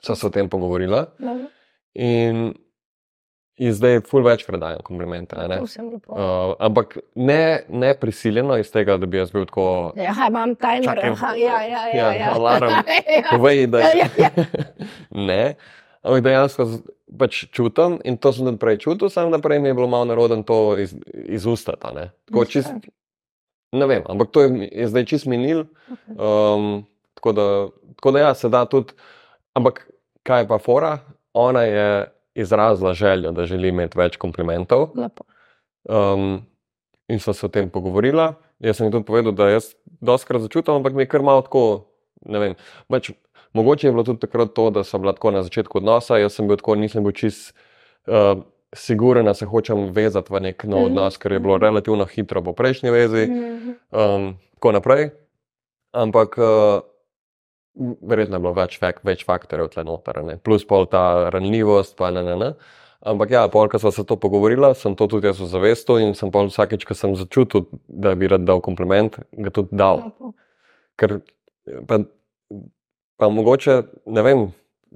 S2: so se o tem pogovorila
S1: Dobro,
S2: in, in zdaj ful večkrat dajem komplimente. ne. Uh, ampak ne, ne prisiljeno iz tega, da bi jaz bil tako.
S1: Ja, imam timer. Aha, Ja, ja, ja.
S2: Ja,
S1: ja.
S2: alarm.
S1: Ja.
S2: Povej, da
S1: Ja, ja,
S2: ne. Ampak dejansko pač čutim in to sem prej čutil, samo naprej mi je bilo malo narodno to iz, iz usta. ta, Ne? Tako čist, ne vem, ampak to je, je zdaj čist minil. Um, tako, da, tako da ja, se da tudi. Ampak kaj je pa fora? Ona je izrazila željo, da želi imeti več komplimentov.
S1: Lepo.
S2: Um, in sva se o tem pogovorila. Jaz sem ji tudi povedal, da jaz doskrat začutim, ampak mi je kar malo tako. vem, Pač, mogoče je bilo tudi takrat to, da sem bila tako na začetku odnosa. Jaz sem bil tako, nisem bil čist uh, siguren, da se hočem vezati v nek nov
S1: Mhm.
S2: odnos, ker je bilo relativno hitro po prejšnji vezi.
S1: Mhm.
S2: Um, tako naprej. Ampak uh, verjetno je bilo več, fak, več faktorjev tle noter, ne. plus pol ta ranljivost, pa ne, ne, ne. Ampak ja, pol, ko smo se to pogovorila, sem to tudi jaz ozavestil in sem pol vsakeč, ko sem začutil, da bi rad dal kompliment, ga tudi dal.
S1: Lepo.
S2: Ker pa, pa mogoče, ne vem,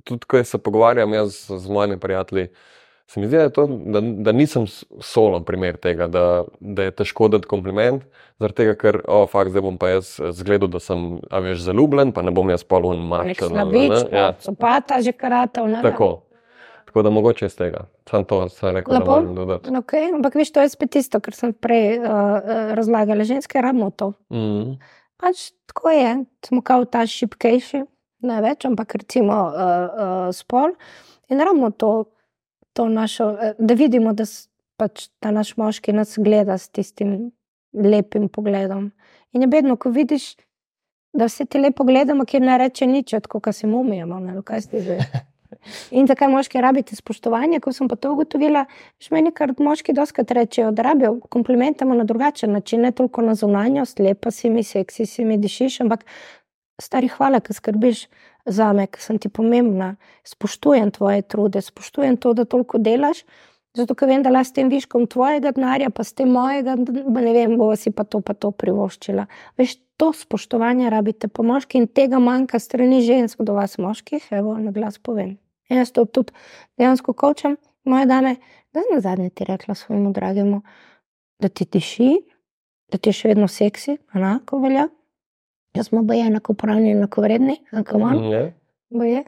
S2: tudi ko se pogovarjam jaz z, mojimi prijatelji, Se mi zdi, da, to, da, da nisem s- solo primer tega, da, da je težko dati kompliment, zaradi tega, ker, o, fakt, zdaj bom pa jaz zgledal, da sem, a veš, zaljubljen, pa ne bom jaz polun
S1: Nek
S2: mačen.
S1: slabič,
S2: Ja,
S1: sopata že karatal. ne.
S2: tako. Tako da mogoče iz tega. Sam to sem rekel,
S1: Lepo.
S2: da moram dodati.
S1: Okay, ampak veš, to je spet tisto, kar sem prej uh, uh, razlagala. Ženske rabimo to.
S2: Mm.
S1: Pač tako je, smo kao ta šipkejši, največ, ampak recimo uh, uh, spol. In rabimo to našo, eh, da vidimo, da pač ta naš moški nas gleda s tistim lepim pogledom. In je bedno, ko vidiš, da vse te lepo gledamo, kjer ne reče nič, tako kot se umijemo. In zakaj moški rabite spoštovanje? Ko sem pa to ugotovila, že meni kar moški doskrat rečejo, da rabijo komplimentamo na drugačen način, ne toliko na zunanjost, lepa si mi, seksi si mi, dišiš, ampak stari hvala, ker skrbiš za me, ker sem ti pomembna, spoštujem tvoje trude, spoštujem to, da toliko delaš. Zato, ker vem, da lahko s tem viškom tvojega denarja, pa s tem mojega, ba ne vem, bo si pa to, pa to privoščila. Veš, to spoštovanje rabite po moški in tega manjka strani žensk do vas moških, evo, na glas povem. Jaz to tudi dejansko kočem, moje dame, da sem na zadnje ti rekla svojemu dragemu, da ti diši, da ti je še vedno seksi, enako velja. Jaz smo boje enakopravni, enakovredni, enako manj.
S2: Je?
S1: Boje.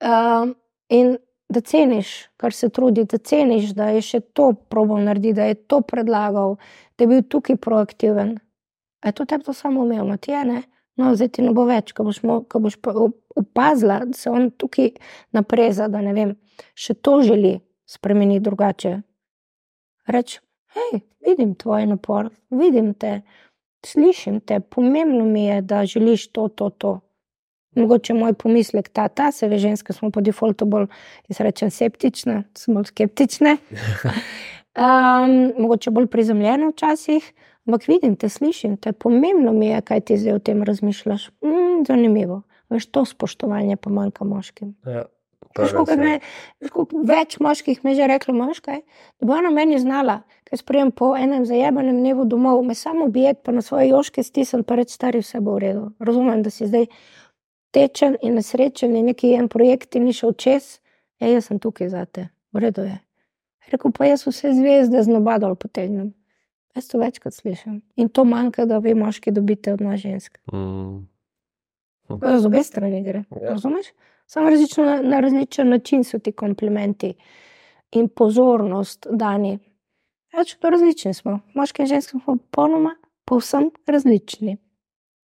S1: Um, in da ceniš, kar se trudi, da ceniš, da je še to probal narediti, da je to predlagal, da je bil tukaj proaktiven. A je to tebi to samo umevno, ti je ne? No, zdaj ti ne bo več, ko boš, mo- ko boš pa op- opazila, da se on tukaj napreza, da ne vem, še to želi spremeniti drugače. Reč, hej, vidim tvoj napor, vidim te, slišim te, pomembno mi je, da želiš to, to, to. Mogoče moj pomislek ta, ta se ve, ženske smo po defaultu bolj, jaz rečem, septične, smo bolj skeptične. Um, mogoče bolj prizemljene včasih, ampak vidim te, slišim te, pomembno mi je, kaj ti zdaj o tem razmišljaš. Mm, zanimivo. Veš, to spoštovanje pa manjka moškim.
S2: Ja.
S1: Veš, koliko Več moških mi je že reklo, moš kaj, da bo ona meni znala, kaj sprejem po enem zajebanem dnevu domov, me samo objeti, pa na svoje joške stisniti, pa reči, stari, vse bo v redu. Razumem, da si zdaj tečen in nesrečen in neki en projekt ti ni šel čez, ja, jaz sem tukaj za te, v redu je. Rekel pa jaz vse zvezde z nobadol potegnem. Jaz to večkrat slišim. In to manjka, da vi moški dobite od nas žensk.
S2: Mm.
S1: Z obe strani gre.
S2: Ja.
S1: Razumeš? Samo različno, na različen način so ti komplimenti in pozornost dani. Več to različni smo. Moški in ženski smo popolnoma, povsem različni.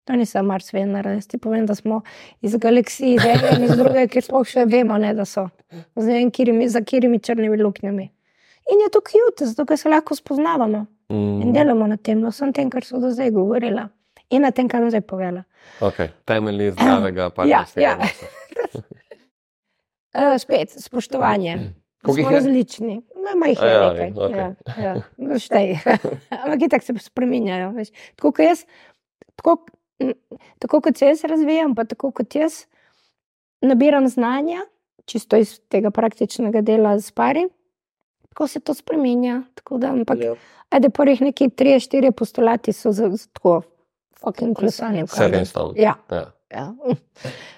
S1: To ni samo Mars, Venera. Jaz ti povem, da smo iz galaksij, iz ene in iz druge, ker sploh še vemo, ne, da so. Z ne vem, kirimi, za katerimi črnimi luknjami. In je to cute, zato ker se lahko spoznavamo in
S2: Mm.
S1: delamo na tem, na vsem tem, kar so do zdaj govorila. In na tem, kar bom zdaj povedala.
S2: Okay. Temelji zdravega partnerstva.
S1: ja. Uh, spet, spoštovanje.
S2: Koliko jih
S1: Smo
S2: je?
S1: različni, no, ima jih je
S2: ja,
S1: nekaj.
S2: okej.
S1: Ja, ja. No, štej. Ampak itak se spreminjajo. Veš. Tako jaz, tako, tako kot se jaz razvijam, pa tako kot jaz nabiram znanja, čisto iz tega praktičnega dela s pari, tako se to spreminja. Tako da, ampak,
S2: Ja.
S1: ajde, prvih neki tri, štiri postulati so za, za tako, fucking kolesanje.
S2: Seven stone.
S1: Ja.
S2: Ja.
S1: Ja.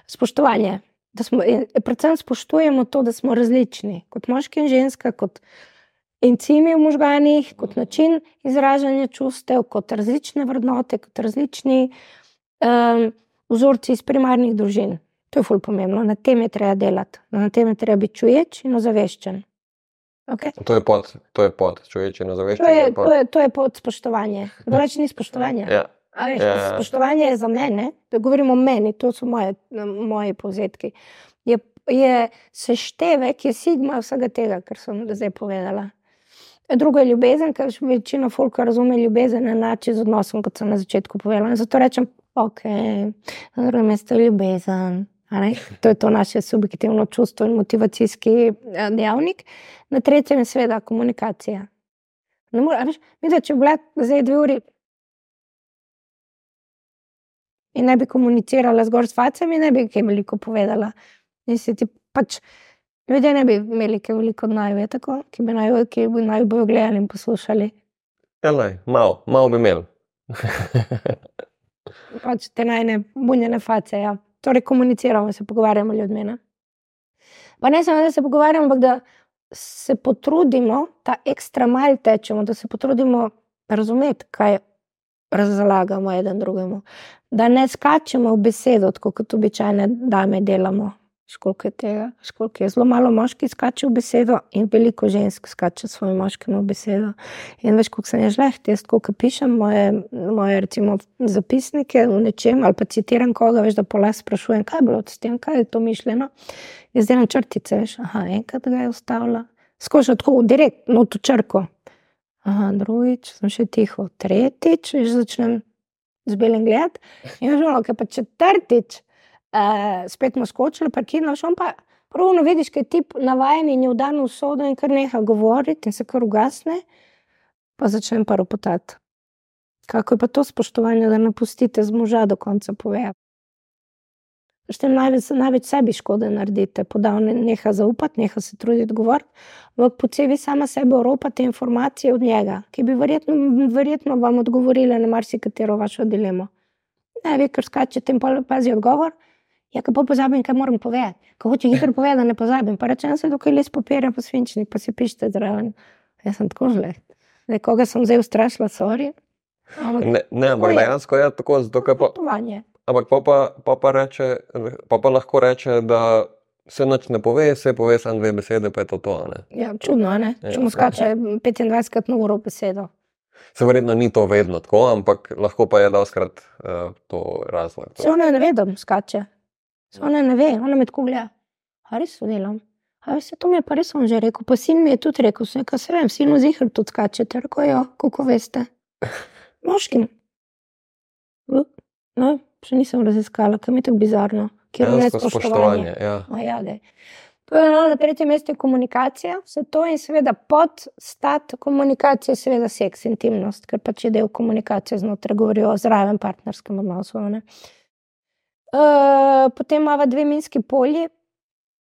S1: Spoštovanje. Da Smo, in predvsem spoštujemo to, da smo različni, kot moški in ženska, kot encimi v možganjih, kot način izražanja čustev, kot različne vrednote, kot različni um, vzorci iz primarnih družin. To je fulj pomembno, na tem je treba delati, na tem je treba biti čuječ in ozaveščen. Okay?
S2: To je pod, to je pod, čuječe na
S1: To,
S2: zaveščanje.
S1: je, to, je, to je pod spoštovanje. Drugač ni spoštovanja.
S2: Ja.
S1: Veš,
S2: Ja,
S1: spoštovanje je za mene, da govorimo o meni, to so moje, moje povzetki. Je, je seštevek, je sigma vsega tega, kar sem zdaj povedala. Drugo je ljubezen, ker večina folka razume ljubezen enače z odnosom, kot sem na začetku povedala. In zato rečem, ok, na drugem mestu je ljubezen. To je to naše subjektivno čustvo in motivacijski eh, dejavnik. Na tretjem je seveda komunikacija. Ne more, a veš, mi, da če bi bila zdaj dve uri in ne bi komunicirala zgolj s facami, ne bi kaj veliko povedala. In se ti pač ljudje ne bi imeli kaj veliko najve, tako, ki bi naj, ki bi naj bojo gledali in poslušali.
S2: Elej, malo, malo bi imel.
S1: Pač te najne bunjene face. Ja. Torej komuniciramo, se pogovarjamo ljudmi. Ne? Pa ne samo, da se pogovarjamo, ampak da se potrudimo, ta ekstra mal tečemo, da se potrudimo razumeti, kaj razlagamo eden drugemu. Da ne skačemo v besedo, kot običajne dame delamo. Školjke tega, školjke je zelo malo moški skače v besedo in veliko žensk skače svojim moškim v besedo. In veš, koliko sem jaz žleht, jaz ko pišem moje, moje recimo, zapisnike v nečem ali pa citiram koga, veš, da pola sprašujem, kaj je bilo s tem, kaj je to mišljeno. Jaz delam črtice, veš, aha, enkrat ga je ustavila, skozi tako, direkt, no to črko. Aha, drugič, sem še tiho, tretjič, že začnem z belim gledati. In že ono, pa četrtič uh, spet mu skočili, parkirno šel, pa pravno vidiš, kaj ti navajen in je vdan v sodo in kar neha govoriti in se kar ugasne, pa začnem pa ropotati. Kako je pa to spoštovanje, da ne pustite z moža do konca povedati? Tem največ, največ sebi škode naredite, podavne neha zaupati, neha se truditi govoriti, ampak poceni sama sebe oropate informacije od njega, ki bi verjetno, verjetno vam odgovorila na marsikatero vašo dilemo. Ne, vi kar skačete in pazi odgovor, Ja, kako pozabim, kaj moram povedati. Ko hoče hitro povedati, da ne pozabim. Pa rečem se, dokaj les papirja, pa svinčnik, pa si pišete zraven. Jaz sem tako žle. Nekoga sem zdaj ustrašila, sorry.
S2: Ne, ne ampak dejansko je tako, zato je pa. Ampak pa pa, pa, pa, reče, pa pa lahko reče, da se noč ne pove, se pove samo dve besede, pa je to to. Ne?
S1: Ja, čudno, ne? Ja, Če mu skače 25krat na uro besedo.
S2: Se verjetno ni to vedno tako, ampak lahko pa je doskrat uh, to razlog.
S1: Se ono ne vedem, skače. Ona ne ve, ona me tako gleda. A res so delam. A veš, to mi je pa res on že rekel. Pa sin mi je tudi rekel, kar se vem, sin v zihr tudi skače, tako jo, kako veste. Moškim. No, še nisem raziskala, kam je tako bizarno.
S2: Kjer je spoštovanje. Ja.
S1: Ja, no, na tretjem mestu je komunikacija, vse to in seveda pod stat komunikacije, seveda seks, intimnost, ker pač je del komunikacije znotraj, govorijo o zdravem partnerskem odnosu. Uh, Eh, potem imamo dve minski polji,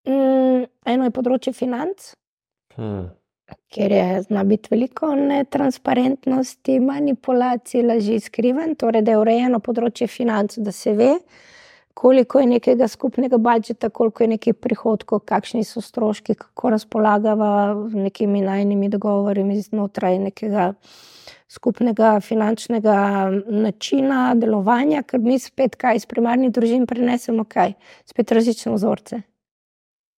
S1: um, eno je področje financ, hmm. Kjer je zna biti veliko netransparentnosti, manipulacij, laži, skriven, torej da je urejeno področje financ, da se ve. Koliko je nekega skupnega budžeta, koliko je nekih prihodkov, kakšni so stroški, kako razpolagava z nekimi najnižjimi dogovori znotraj nekega uh, skupnega finančnega načina delovanja, ker mi spet kaj iz primarnih družin prenesemo, kaj spet različne vzorce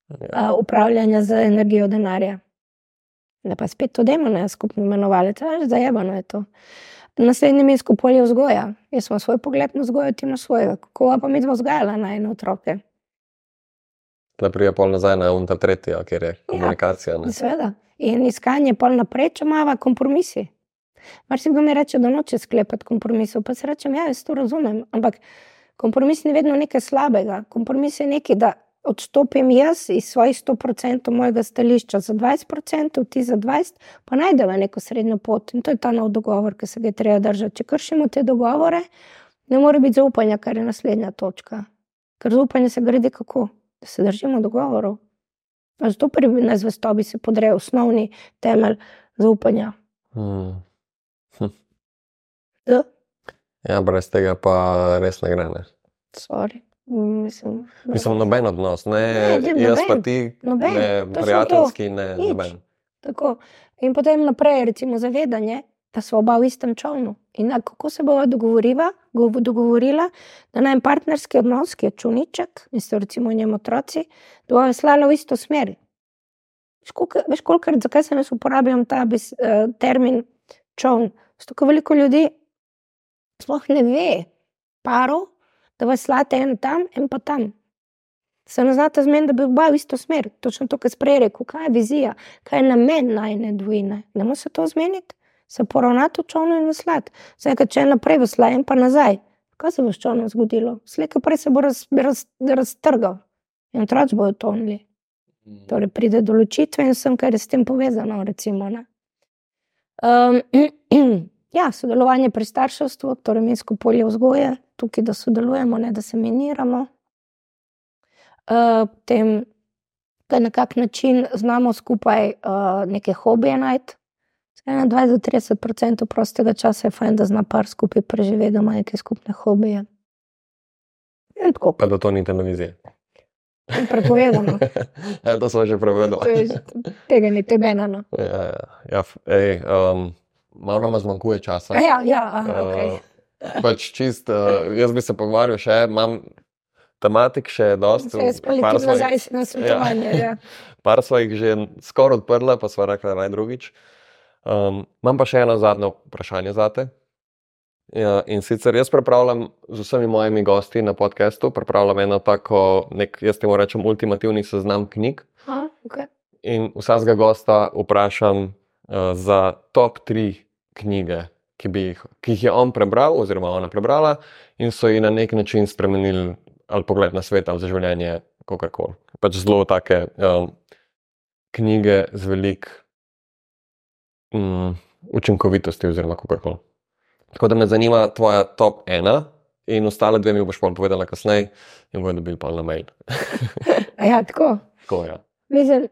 S1: ja. upravljanja z energijo denarja. Ne pa spet to demo, ne skupno imenovalec, zajemano je to. Naslednji mi je skupaj vzgoja. Jaz sem svoj pogled na vzgojo, ti na svojega. Kako pa mi dva vzgajala na eno otroke?
S2: Da prija pol nazaj na unta tretja, ker je ja, komunikacija.
S1: Ja, Sveda. In iskanje pol naprej, če imamo kompromisi. Mar si kdo mi reče, da noče sklepati kompromisov, pa se rečem, ja, jaz to razumem. Ampak kompromis ni vedno nekaj slabega. Kompromis je nekaj, da odstopim jaz iz svojih 100% mojega stališča za 20%, ti za 20%, pa najdemo neko srednjo pot. In to je ta nov dogovor, ki se ga treba držati. Če kršimo te dogovore, ne more biti zaupanja, kar je naslednja točka. Ker zaupanje se gradi kako? Da se držimo dogovorov. Zato pri nezvestobi se podreje osnovni temelj zaupanja. Hmm.
S2: Ja. ja, brez tega pa res ne gre. Ne.
S1: Mislim,
S2: Mislim, noben odnos, ne, ne jaz pa ti, noben. ne prijateljski, ne noben.
S1: Tako. In potem naprej, recimo, zavedanje, da smo oba v istem čovnu. In kako se bomo dogovorila, da naj partnerski odnos, ki je čuniček, in so recimo njemu otroci, da bomo veslali v isto smer. Veš, kolikrat, zakaj se nas uporabljam ta bis, uh, termin čovn? Zato veliko ljudi sploh ne ve, paro, da vas slate en tam, en pa tam. Se ne znate zmeniti, da bi oba v isto smer. Točno to, kar sprej rekel, kaj je vizija, kaj je namen najne dvojine. Ne morete se to zmeniti, se poravnati v čovnu in veslat. Zdaj, če je naprej vesla in pa nazaj, kaj se bo s čovnom zgodilo? Slejka prej se bo raz, raz, raztrgal in otroci bodo tonili. Mm. Torej, pride do ločitve in vsem, kar je s tem povezano. Recimo, um, ja, sodelovanje pri starševstvu, torej minsko polje vzgoje, tukaj da sodelujemo, ne da se miniramo. Potem, uh, da na kak način znamo skupaj uh, neke hobije najti. 21-30% prostega časa je fajn, da zna par skupaj preživeti, da ima neke skupne hobije.
S2: Pa da to ni televizija.
S1: Prepovedano.
S2: ja, to smo že prevedali.
S1: To je že- Tega ni tebe eno.
S2: Ja, ja, ja, ej, um, malo nam zmanjkuje časa.
S1: Ja, ja, aha, okay.
S2: Pač čist, uh, jaz bi se pogovarjal še, imam tematik še dosti.
S1: Je spali
S2: par
S1: tudi
S2: jih-
S1: nazaj na svetovanje. Ja.
S2: Par smo jih že skoraj odprla, pa smo rekli naj drugič. Um, imam pa še eno zadnje vprašanje za te. Ja, in sicer jaz pripravljam z vsemi mojimi gosti na podkastu, pripravljam eno tako, nek, jaz temu rečem, ultimativni seznam knjig.
S1: Aha, okay.
S2: In vsakega gosta vprašam uh, za top tri knjige, ki, jih, ki jih je on prebral, oziroma ona prebrala, in so ji na nek način spremenili ali pogled na svet ali za življenje, kako koli. Pač zelo take um, knjige z velik um, učinkovitosti, oziroma kako koli. Tako da me zanima tvoja top ena. In ostale dve mi boš povedala kasneje, in bojo dobili pa na mail.
S1: Ja, tako.
S2: Tako, ja.
S1: Mislim,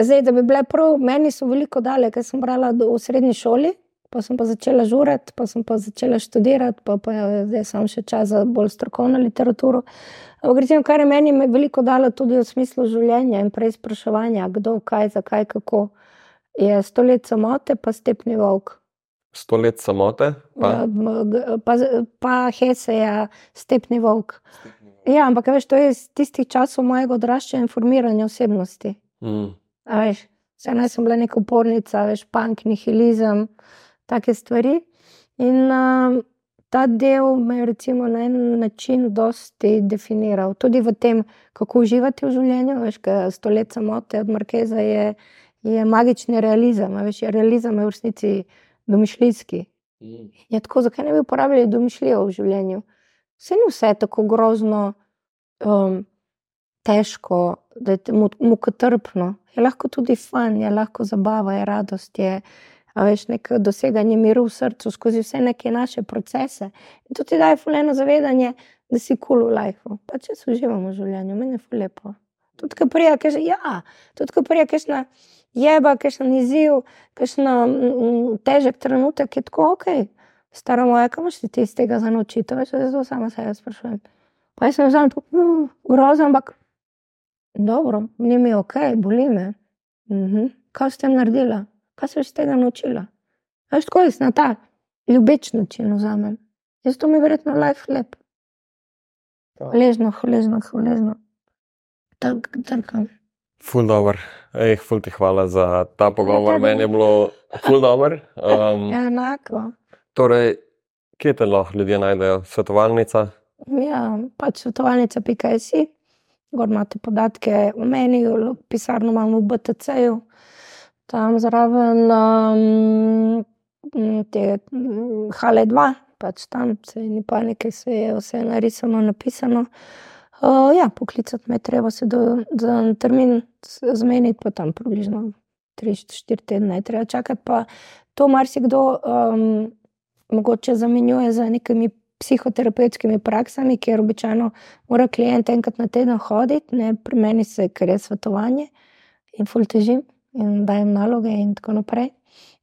S1: zdaj, da bi bile prav, meni so veliko dale, ker sem brala do, v srednji šoli, pa sem pa začela žurati, pa sem pa začela študirati, pa, pa je zdaj sem še čas za bolj strokovno literaturo. Ampak recimo, kar je meni me veliko dalo tudi v smislu življenja in preizpraševanja, kdo, kaj, zakaj, kako, je sto let samote, pa stepni volk.
S2: Sto let samote, pa
S1: Ja, pa, pa Heseja, stepni volk. Ja, ampak veš, to je iz tistih časov mojega odraščanja in formiranja osebnosti.
S2: mm,
S1: A veš, vse naj sem bila neka upornica, veš, punk, nihilizem, take stvari. In um, ta del me je recimo na en način dosti definiral. Tudi v tem, kako uživati v življenju. Veš, ker sto let samote od Markeza je, je magični realizem. a Veš, je realizem je v resnici domišljijski.
S2: mm.
S1: Je tako, zakaj ne bi uporabljali domišljijo v življenju? Vse ni vse tako grozno, um, težko, da je te mu- mukotrpno. Je lahko tudi fun, je lahko zabava, je radost, je veš, neko doseganje miru v srcu skozi vse neke naše procese. In to ti daje fuleno zavedanje, da si kul cool v lifeu. Pa če se uživamo v življenju, meni je ful lepo. Tudi, ko prija, kaže, ja, tudi, ko prija, kakšna jeba, kakšen izziv, kakšen težek trenutek, je tako ok. Stara moja, kam si ti iz tega za naučiti? Veš, zato sama sebe sprašujem. Pa jaz sem že tako, uh, grozno, ampak dobro, mi ok, boli me. Mhm. Kaj s tem naredila? Kaj se iz tega naučila? Veš, tako jaz na ta ljubeč način vzamem. Jaz to mi verjetno life lep. Hvaležno, hvaležno, hvaležno. Trk, trkam.
S2: Ful dobr. Ej, ful ti hvala za ta pogovor.
S1: tebi.
S2: Meni je bilo ful dobr. Um,
S1: Ja, enako.
S2: torej, kje te lahko ljudje najdejo? Svetovalnica?
S1: Ja, pač svetovalnica.si, gor imate podatke o meni, pisarno imamo v BTC-ju, tam zraven um, m, te m, Hale 2, pač tam se ni panike, se je vse narisano, napisano. Uh, ja, poklicati me treba se do, za termin zmeniti, pa tam približno 3-4 tedne treba čakati. Pa to marsikdo um, mogoče zamenjuje z nekimi psihoterapevtskimi praksami, kjer običajno mora klient enkrat na teden hoditi, ne pri meni se, ker je svetovanje in ful težim in dajem naloge in tako naprej.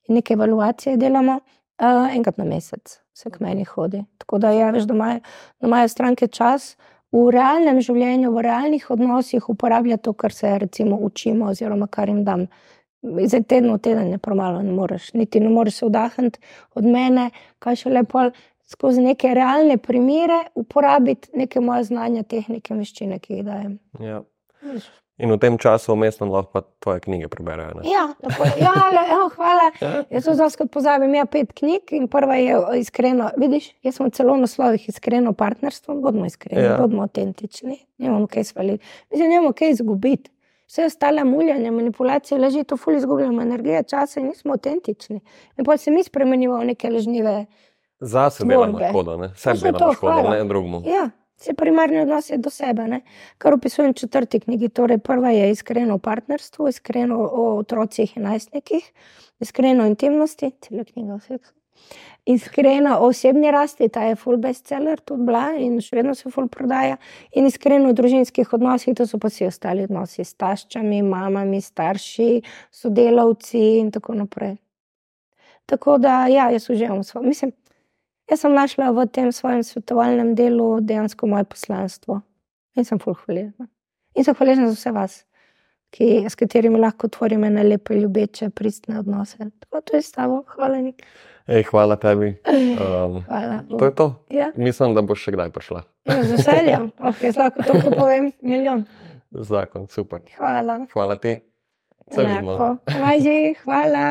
S1: In neke evaluacije delamo, uh, enkrat na mesec se k meni hodi. Tako da ja, veš, da imajo, da imajo stranke čas v realnem življenju, v realnih odnosih uporablja to, kar se recimo učimo oziroma kar jim dam. Zdaj teden v teden je premalo, ne moreš, niti ne moreš se vdahniti od mene, kaj še lepo skozi neke realne primere uporabiti neke moje znanja, tehnike, veščine, ki jih dajem.
S2: Ja. In v tem času vmesno lahko pa tvoje knjige preberejo. ne?
S1: Ja, tako, ja, le, evo, hvala.
S2: Ja.
S1: Jaz sem zelo pozabim, ja, pet knjig in prva je iskreno. Vidiš, jaz sem celo na slovih iskreno partnerstvo, bodimo iskreni,
S2: Ja.
S1: ja. bodimo avtentični, nimamo kaj svaliti. Mislim, nimamo kaj izgubiti. Vse ostale muljanje, manipulacije, leži, to ful izgubljamo energijo, časa in nismo avtentični. In pa se mi spremenimo v neke lažnive.
S2: Zase delamo
S1: Tvorbe.
S2: škodo, ne? Sebi delamo škodo,
S1: hvala.
S2: ne drugemu.
S1: Ja, vse primarni odnos je do sebe, ne? kar opisujem v četrti knjigi. Torej, prva je iskreno o partnerstvu, iskreno o otrocih in najstnikih, iskreno o intimnosti, celo knjiga o seksu. Iskreno o osebni rasti, ta je full bestseller, tudi bila in še vedno se full prodaja. In iskreno o družinskih odnosih, to so pa vsi ostali odnosi s taščami, mamami, starši, sodelavci in tako naprej. Tako da, ja, jaz uživam svoj. Mislim, jaz sem našla v tem svojem svetovalnem delu dejansko moje poslanstvo in sem full hvaležna. In sem hvaležna za vse vas, ki, s katerimi lahko tvorim ene lepe, ljubeče, pristne odnose. Tako to je s tabo. Hvala, Nik.
S2: Ej, hvala tebi. Um,
S1: Hvala.
S2: to je to.
S1: Ja,
S2: Mislim, da boš še kdaj prišla.
S1: ja, z veseljem. Okay, lahko to povem, milijon.
S2: Zakon, super.
S1: Hvala.
S2: Hvala ti. Se vidimo.
S1: Hvala.